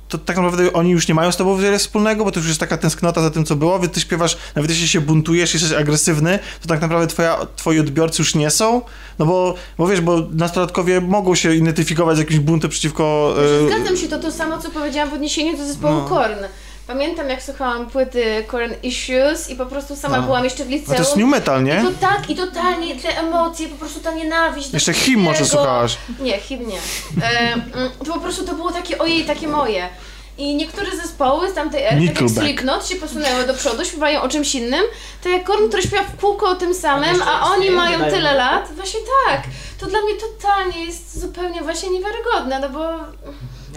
To tak naprawdę oni już nie mają z tobą wiele wspólnego, bo to już jest taka tęsknota za tym, co było. Wy ty śpiewasz, nawet jeśli się buntujesz, jesteś agresywny, to tak naprawdę twoja, twoi odbiorcy już nie są. No bo, bo wiesz, bo nastolatkowie mogą się identyfikować z jakimś buntem przeciwko... e, Zgadzam się, to to samo, co powiedziałam w odniesieniu do zespołu No. Korn. Pamiętam, jak słuchałam płyty Korn Issues i po prostu sama No. byłam jeszcze w liceum. to jest new metal, I nie? to tak, i totalnie te emocje, po prostu ta nienawiść. Jeszcze him może słuchałaś. Nie, him nie. E, mm, to po prostu to było takie ojej, takie moje. I niektóre zespoły z tamtej ery, tak jak. Slipknot, się posunęły do przodu, śpiewają o czymś innym, tak jak Korn, który śpiewa w kółko o tym samym, a oni mają tyle lat. Właśnie tak. To dla mnie totalnie jest zupełnie właśnie niewiarygodne, no bo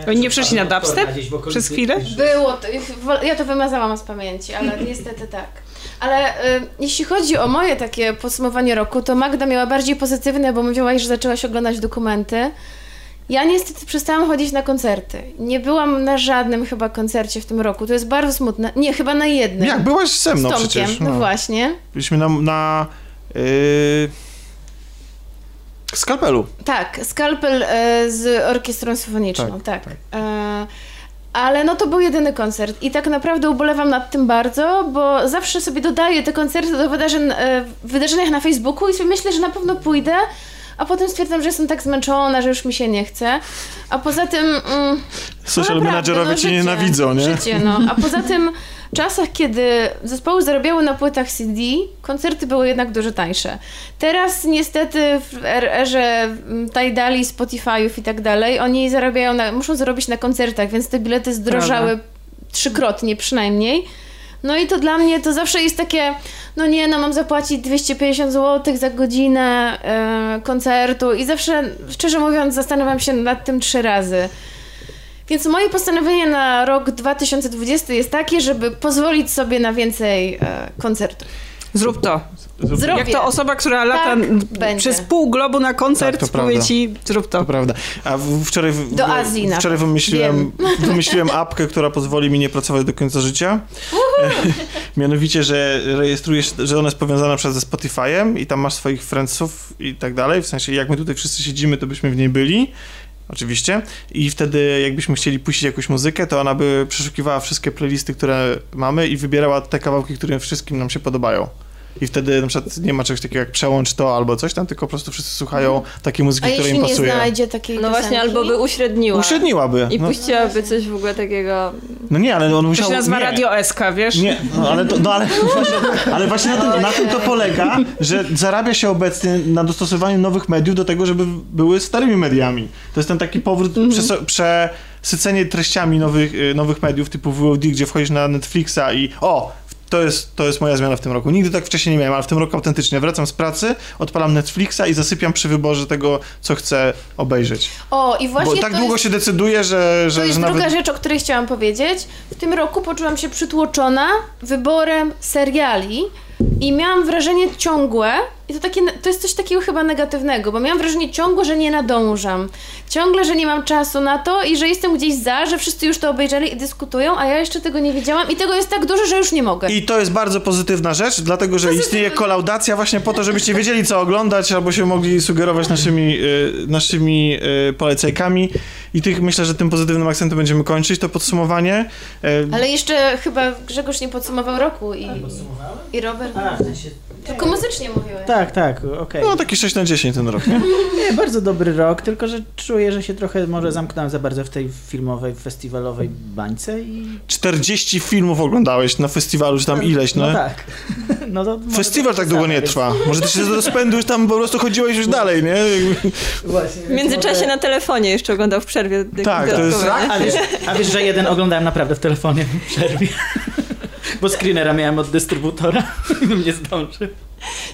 Oni nie przeszli na dubstep przez chwilę? było to, ja to wymazałam z pamięci, ale niestety tak. Ale y, jeśli chodzi o moje takie podsumowanie roku, to Magda miała bardziej pozytywne, bo mówiłaś, że zaczęłaś oglądać dokumenty. Ja niestety przestałam chodzić na koncerty. Nie byłam na żadnym chyba koncercie w tym roku. To jest bardzo smutne. Nie, chyba na jednym. Jak, byłaś ze mną Z Tomkiem, przecież. no. właśnie. Byliśmy na... na yy... Skalpelu. Tak, Skalpel e, z orkiestrą symfoniczną, tak. E, ale no to był jedyny koncert i tak naprawdę ubolewam nad tym bardzo, bo zawsze sobie dodaję te koncerty do wydarzeń, e, wydarzeniach na Facebooku i sobie myślę, że na pewno pójdę, a potem stwierdzam, że jestem tak zmęczona, że już mi się nie chce. A poza tym... Mm, Social no managerowie no cię życie, nienawidzą, nie? Życie, no. A poza tym w czasach, kiedy zespoły zarabiały na płytach CD, koncerty były jednak dużo tańsze. Teraz niestety w er- erze mm, Tidali, Spotify'ów i tak dalej, oni zarabiają na, muszą zarobić na koncertach, więc te bilety zdrożały trzykrotnie przynajmniej. No i to dla mnie to zawsze jest takie, no nie, no mam zapłacić 250 zł za godzinę e, koncertu i zawsze, szczerze mówiąc, zastanawiam się nad tym trzy razy. Więc moje postanowienie na rok 2020 jest takie, żeby pozwolić sobie na więcej e, koncertów. Zrób to. Zrobię. Jak to osoba, która lata Tak, będzie. przez pół globu na koncert, Tak, to powie ci, zrób to. To prawda. A wczoraj, w, Do Azji nawet. wczoraj wymyśliłem, wymyśliłem apkę, która pozwoli mi nie pracować do końca życia. Mianowicie, że rejestrujesz, że ona jest powiązana przez ze Spotify'em i tam masz swoich friendsów i tak dalej. W sensie, jak my tutaj wszyscy siedzimy, to byśmy w niej byli. Oczywiście. I wtedy, jakbyśmy chcieli puścić jakąś muzykę, to ona by przeszukiwała wszystkie playlisty, które mamy i wybierała te kawałki, które wszystkim nam się podobają. I wtedy na przykład nie ma czegoś takiego jak przełącz to albo coś tam, tylko po prostu wszyscy słuchają takiej muzyki, A która jeśli im nie pasuje. znajdzie takiej No właśnie, piosenki? albo by uśredniła. Uśredniłaby. I No, puściłaby coś w ogóle takiego... no nie, ale on To musiał... się nazywa nie. Radio SK, wiesz? Nie, no ale, to, no ale, ale właśnie na tym, na tym to polega, że zarabia się obecnie na dostosowaniu nowych mediów do tego, żeby były starymi mediami. To jest ten taki powrót, przeso- przesycenie treściami nowych, y, nowych mediów typu VOD, gdzie wchodzisz na Netflixa i o, to jest, to jest moja zmiana w tym roku. Nigdy tak wcześniej nie miałem, ale w tym roku autentycznie wracam z pracy, odpalam Netflixa i zasypiam przy wyborze tego, co chcę obejrzeć. O, i właśnie Bo tak długo jest... się decyduje, że, że, To jest że druga nawet... rzecz, o której chciałam powiedzieć. W tym roku poczułam się przytłoczona wyborem seriali i miałam wrażenie ciągłe, I to, takie, to jest coś takiego chyba negatywnego, bo miałam wrażenie ciągle, że nie nadążam. Ciągle, że nie mam czasu na to i że jestem gdzieś za, że wszyscy już to obejrzeli i dyskutują, a ja jeszcze tego nie widziałam i tego jest tak dużo, że już nie mogę. I to jest bardzo pozytywna rzecz, dlatego że istnieje kolaudacja właśnie po to, żebyście wiedzieli, co oglądać, albo się mogli sugerować naszymi, y, naszymi y, polecajkami. I tych myślę, że tym pozytywnym akcentem będziemy kończyć to podsumowanie. Y, Ale jeszcze chyba Grzegorz nie podsumował roku i, i Robert. A, w sensie... Tylko muzycznie mówiłem. Tak, tak, okej. no taki 6 na 10 ten rok, nie? Nie, bardzo dobry rok, tylko że czuję, że się trochę może zamknąłem za bardzo w tej filmowej, festiwalowej bańce i... 40 filmów oglądałeś na festiwalu, czy tam ileś, no. No tak. No to Festiwal tak długo nie więc- trwa. Może ty się do rozpędu już tam po prostu chodziłeś już dalej, nie? Właśnie, W międzyczasie może- na telefonie jeszcze oglądał w przerwie. Tak, to jest- nie? A wiesz, a wiesz, że jeden oglądałem naprawdę w telefonie w przerwie. Bo screenera miałem od dystrybutora i bym nie zdążył.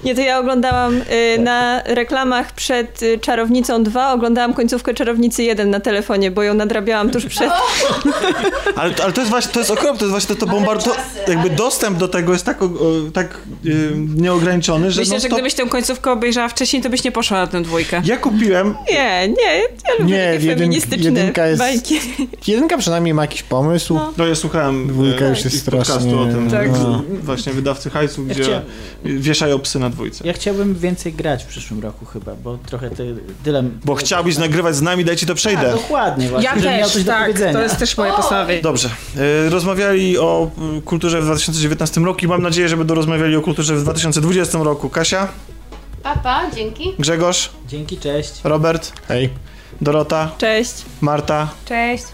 Nie, to ja oglądałam y, na reklamach przed y, Czarownicą 2, oglądałam końcówkę Czarownicy 1 na telefonie, bo ją nadrabiałam tuż przed. Ale, ale to jest właśnie, to jest okropne, to jest właśnie to, to Jakby ale- dostęp do tego jest tak, o, tak y, nieograniczony, że Myślę, no że gdybyś tę końcówkę obejrzała wcześniej, to byś nie poszła na tę dwójkę. Ja kupiłem Nie, nie, ja lubię Nie, takie jedyn- feministyczne jedynka jest- bajki. Jedynka przynajmniej ma jakiś pomysł. No ja słuchałem Dwójka e, już jest ich podcastu strasznie- o tym Tak. no. właśnie wydawcy hajsu, Ja gdzie chciałem- psy na dwójce. Ja chciałbym więcej grać w przyszłym roku chyba, bo trochę ty, tyle... Bo chciałbyś nagrywać z nami, dajcie to A, przejdę. dokładnie właśnie, Ja miał też, do tak. powiedzenia. To jest też moje postanowienie. Dobrze. E, rozmawiali o y, kulturze w 2019 roku i mam nadzieję, że będą rozmawiali o kulturze w 2020 roku. Kasia, Papa, dzięki. Grzegorz, Dzięki, cześć. Robert, Hej. Dorota, Cześć. Marta, Cześć.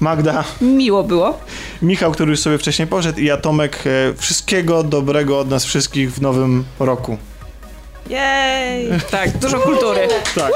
Magda, Miło było. Michał, który już sobie wcześniej poszedł i ja Tomek. E, wszystkiego dobrego od nas wszystkich w nowym roku. Jej! Tak, dużo kultury. Tak.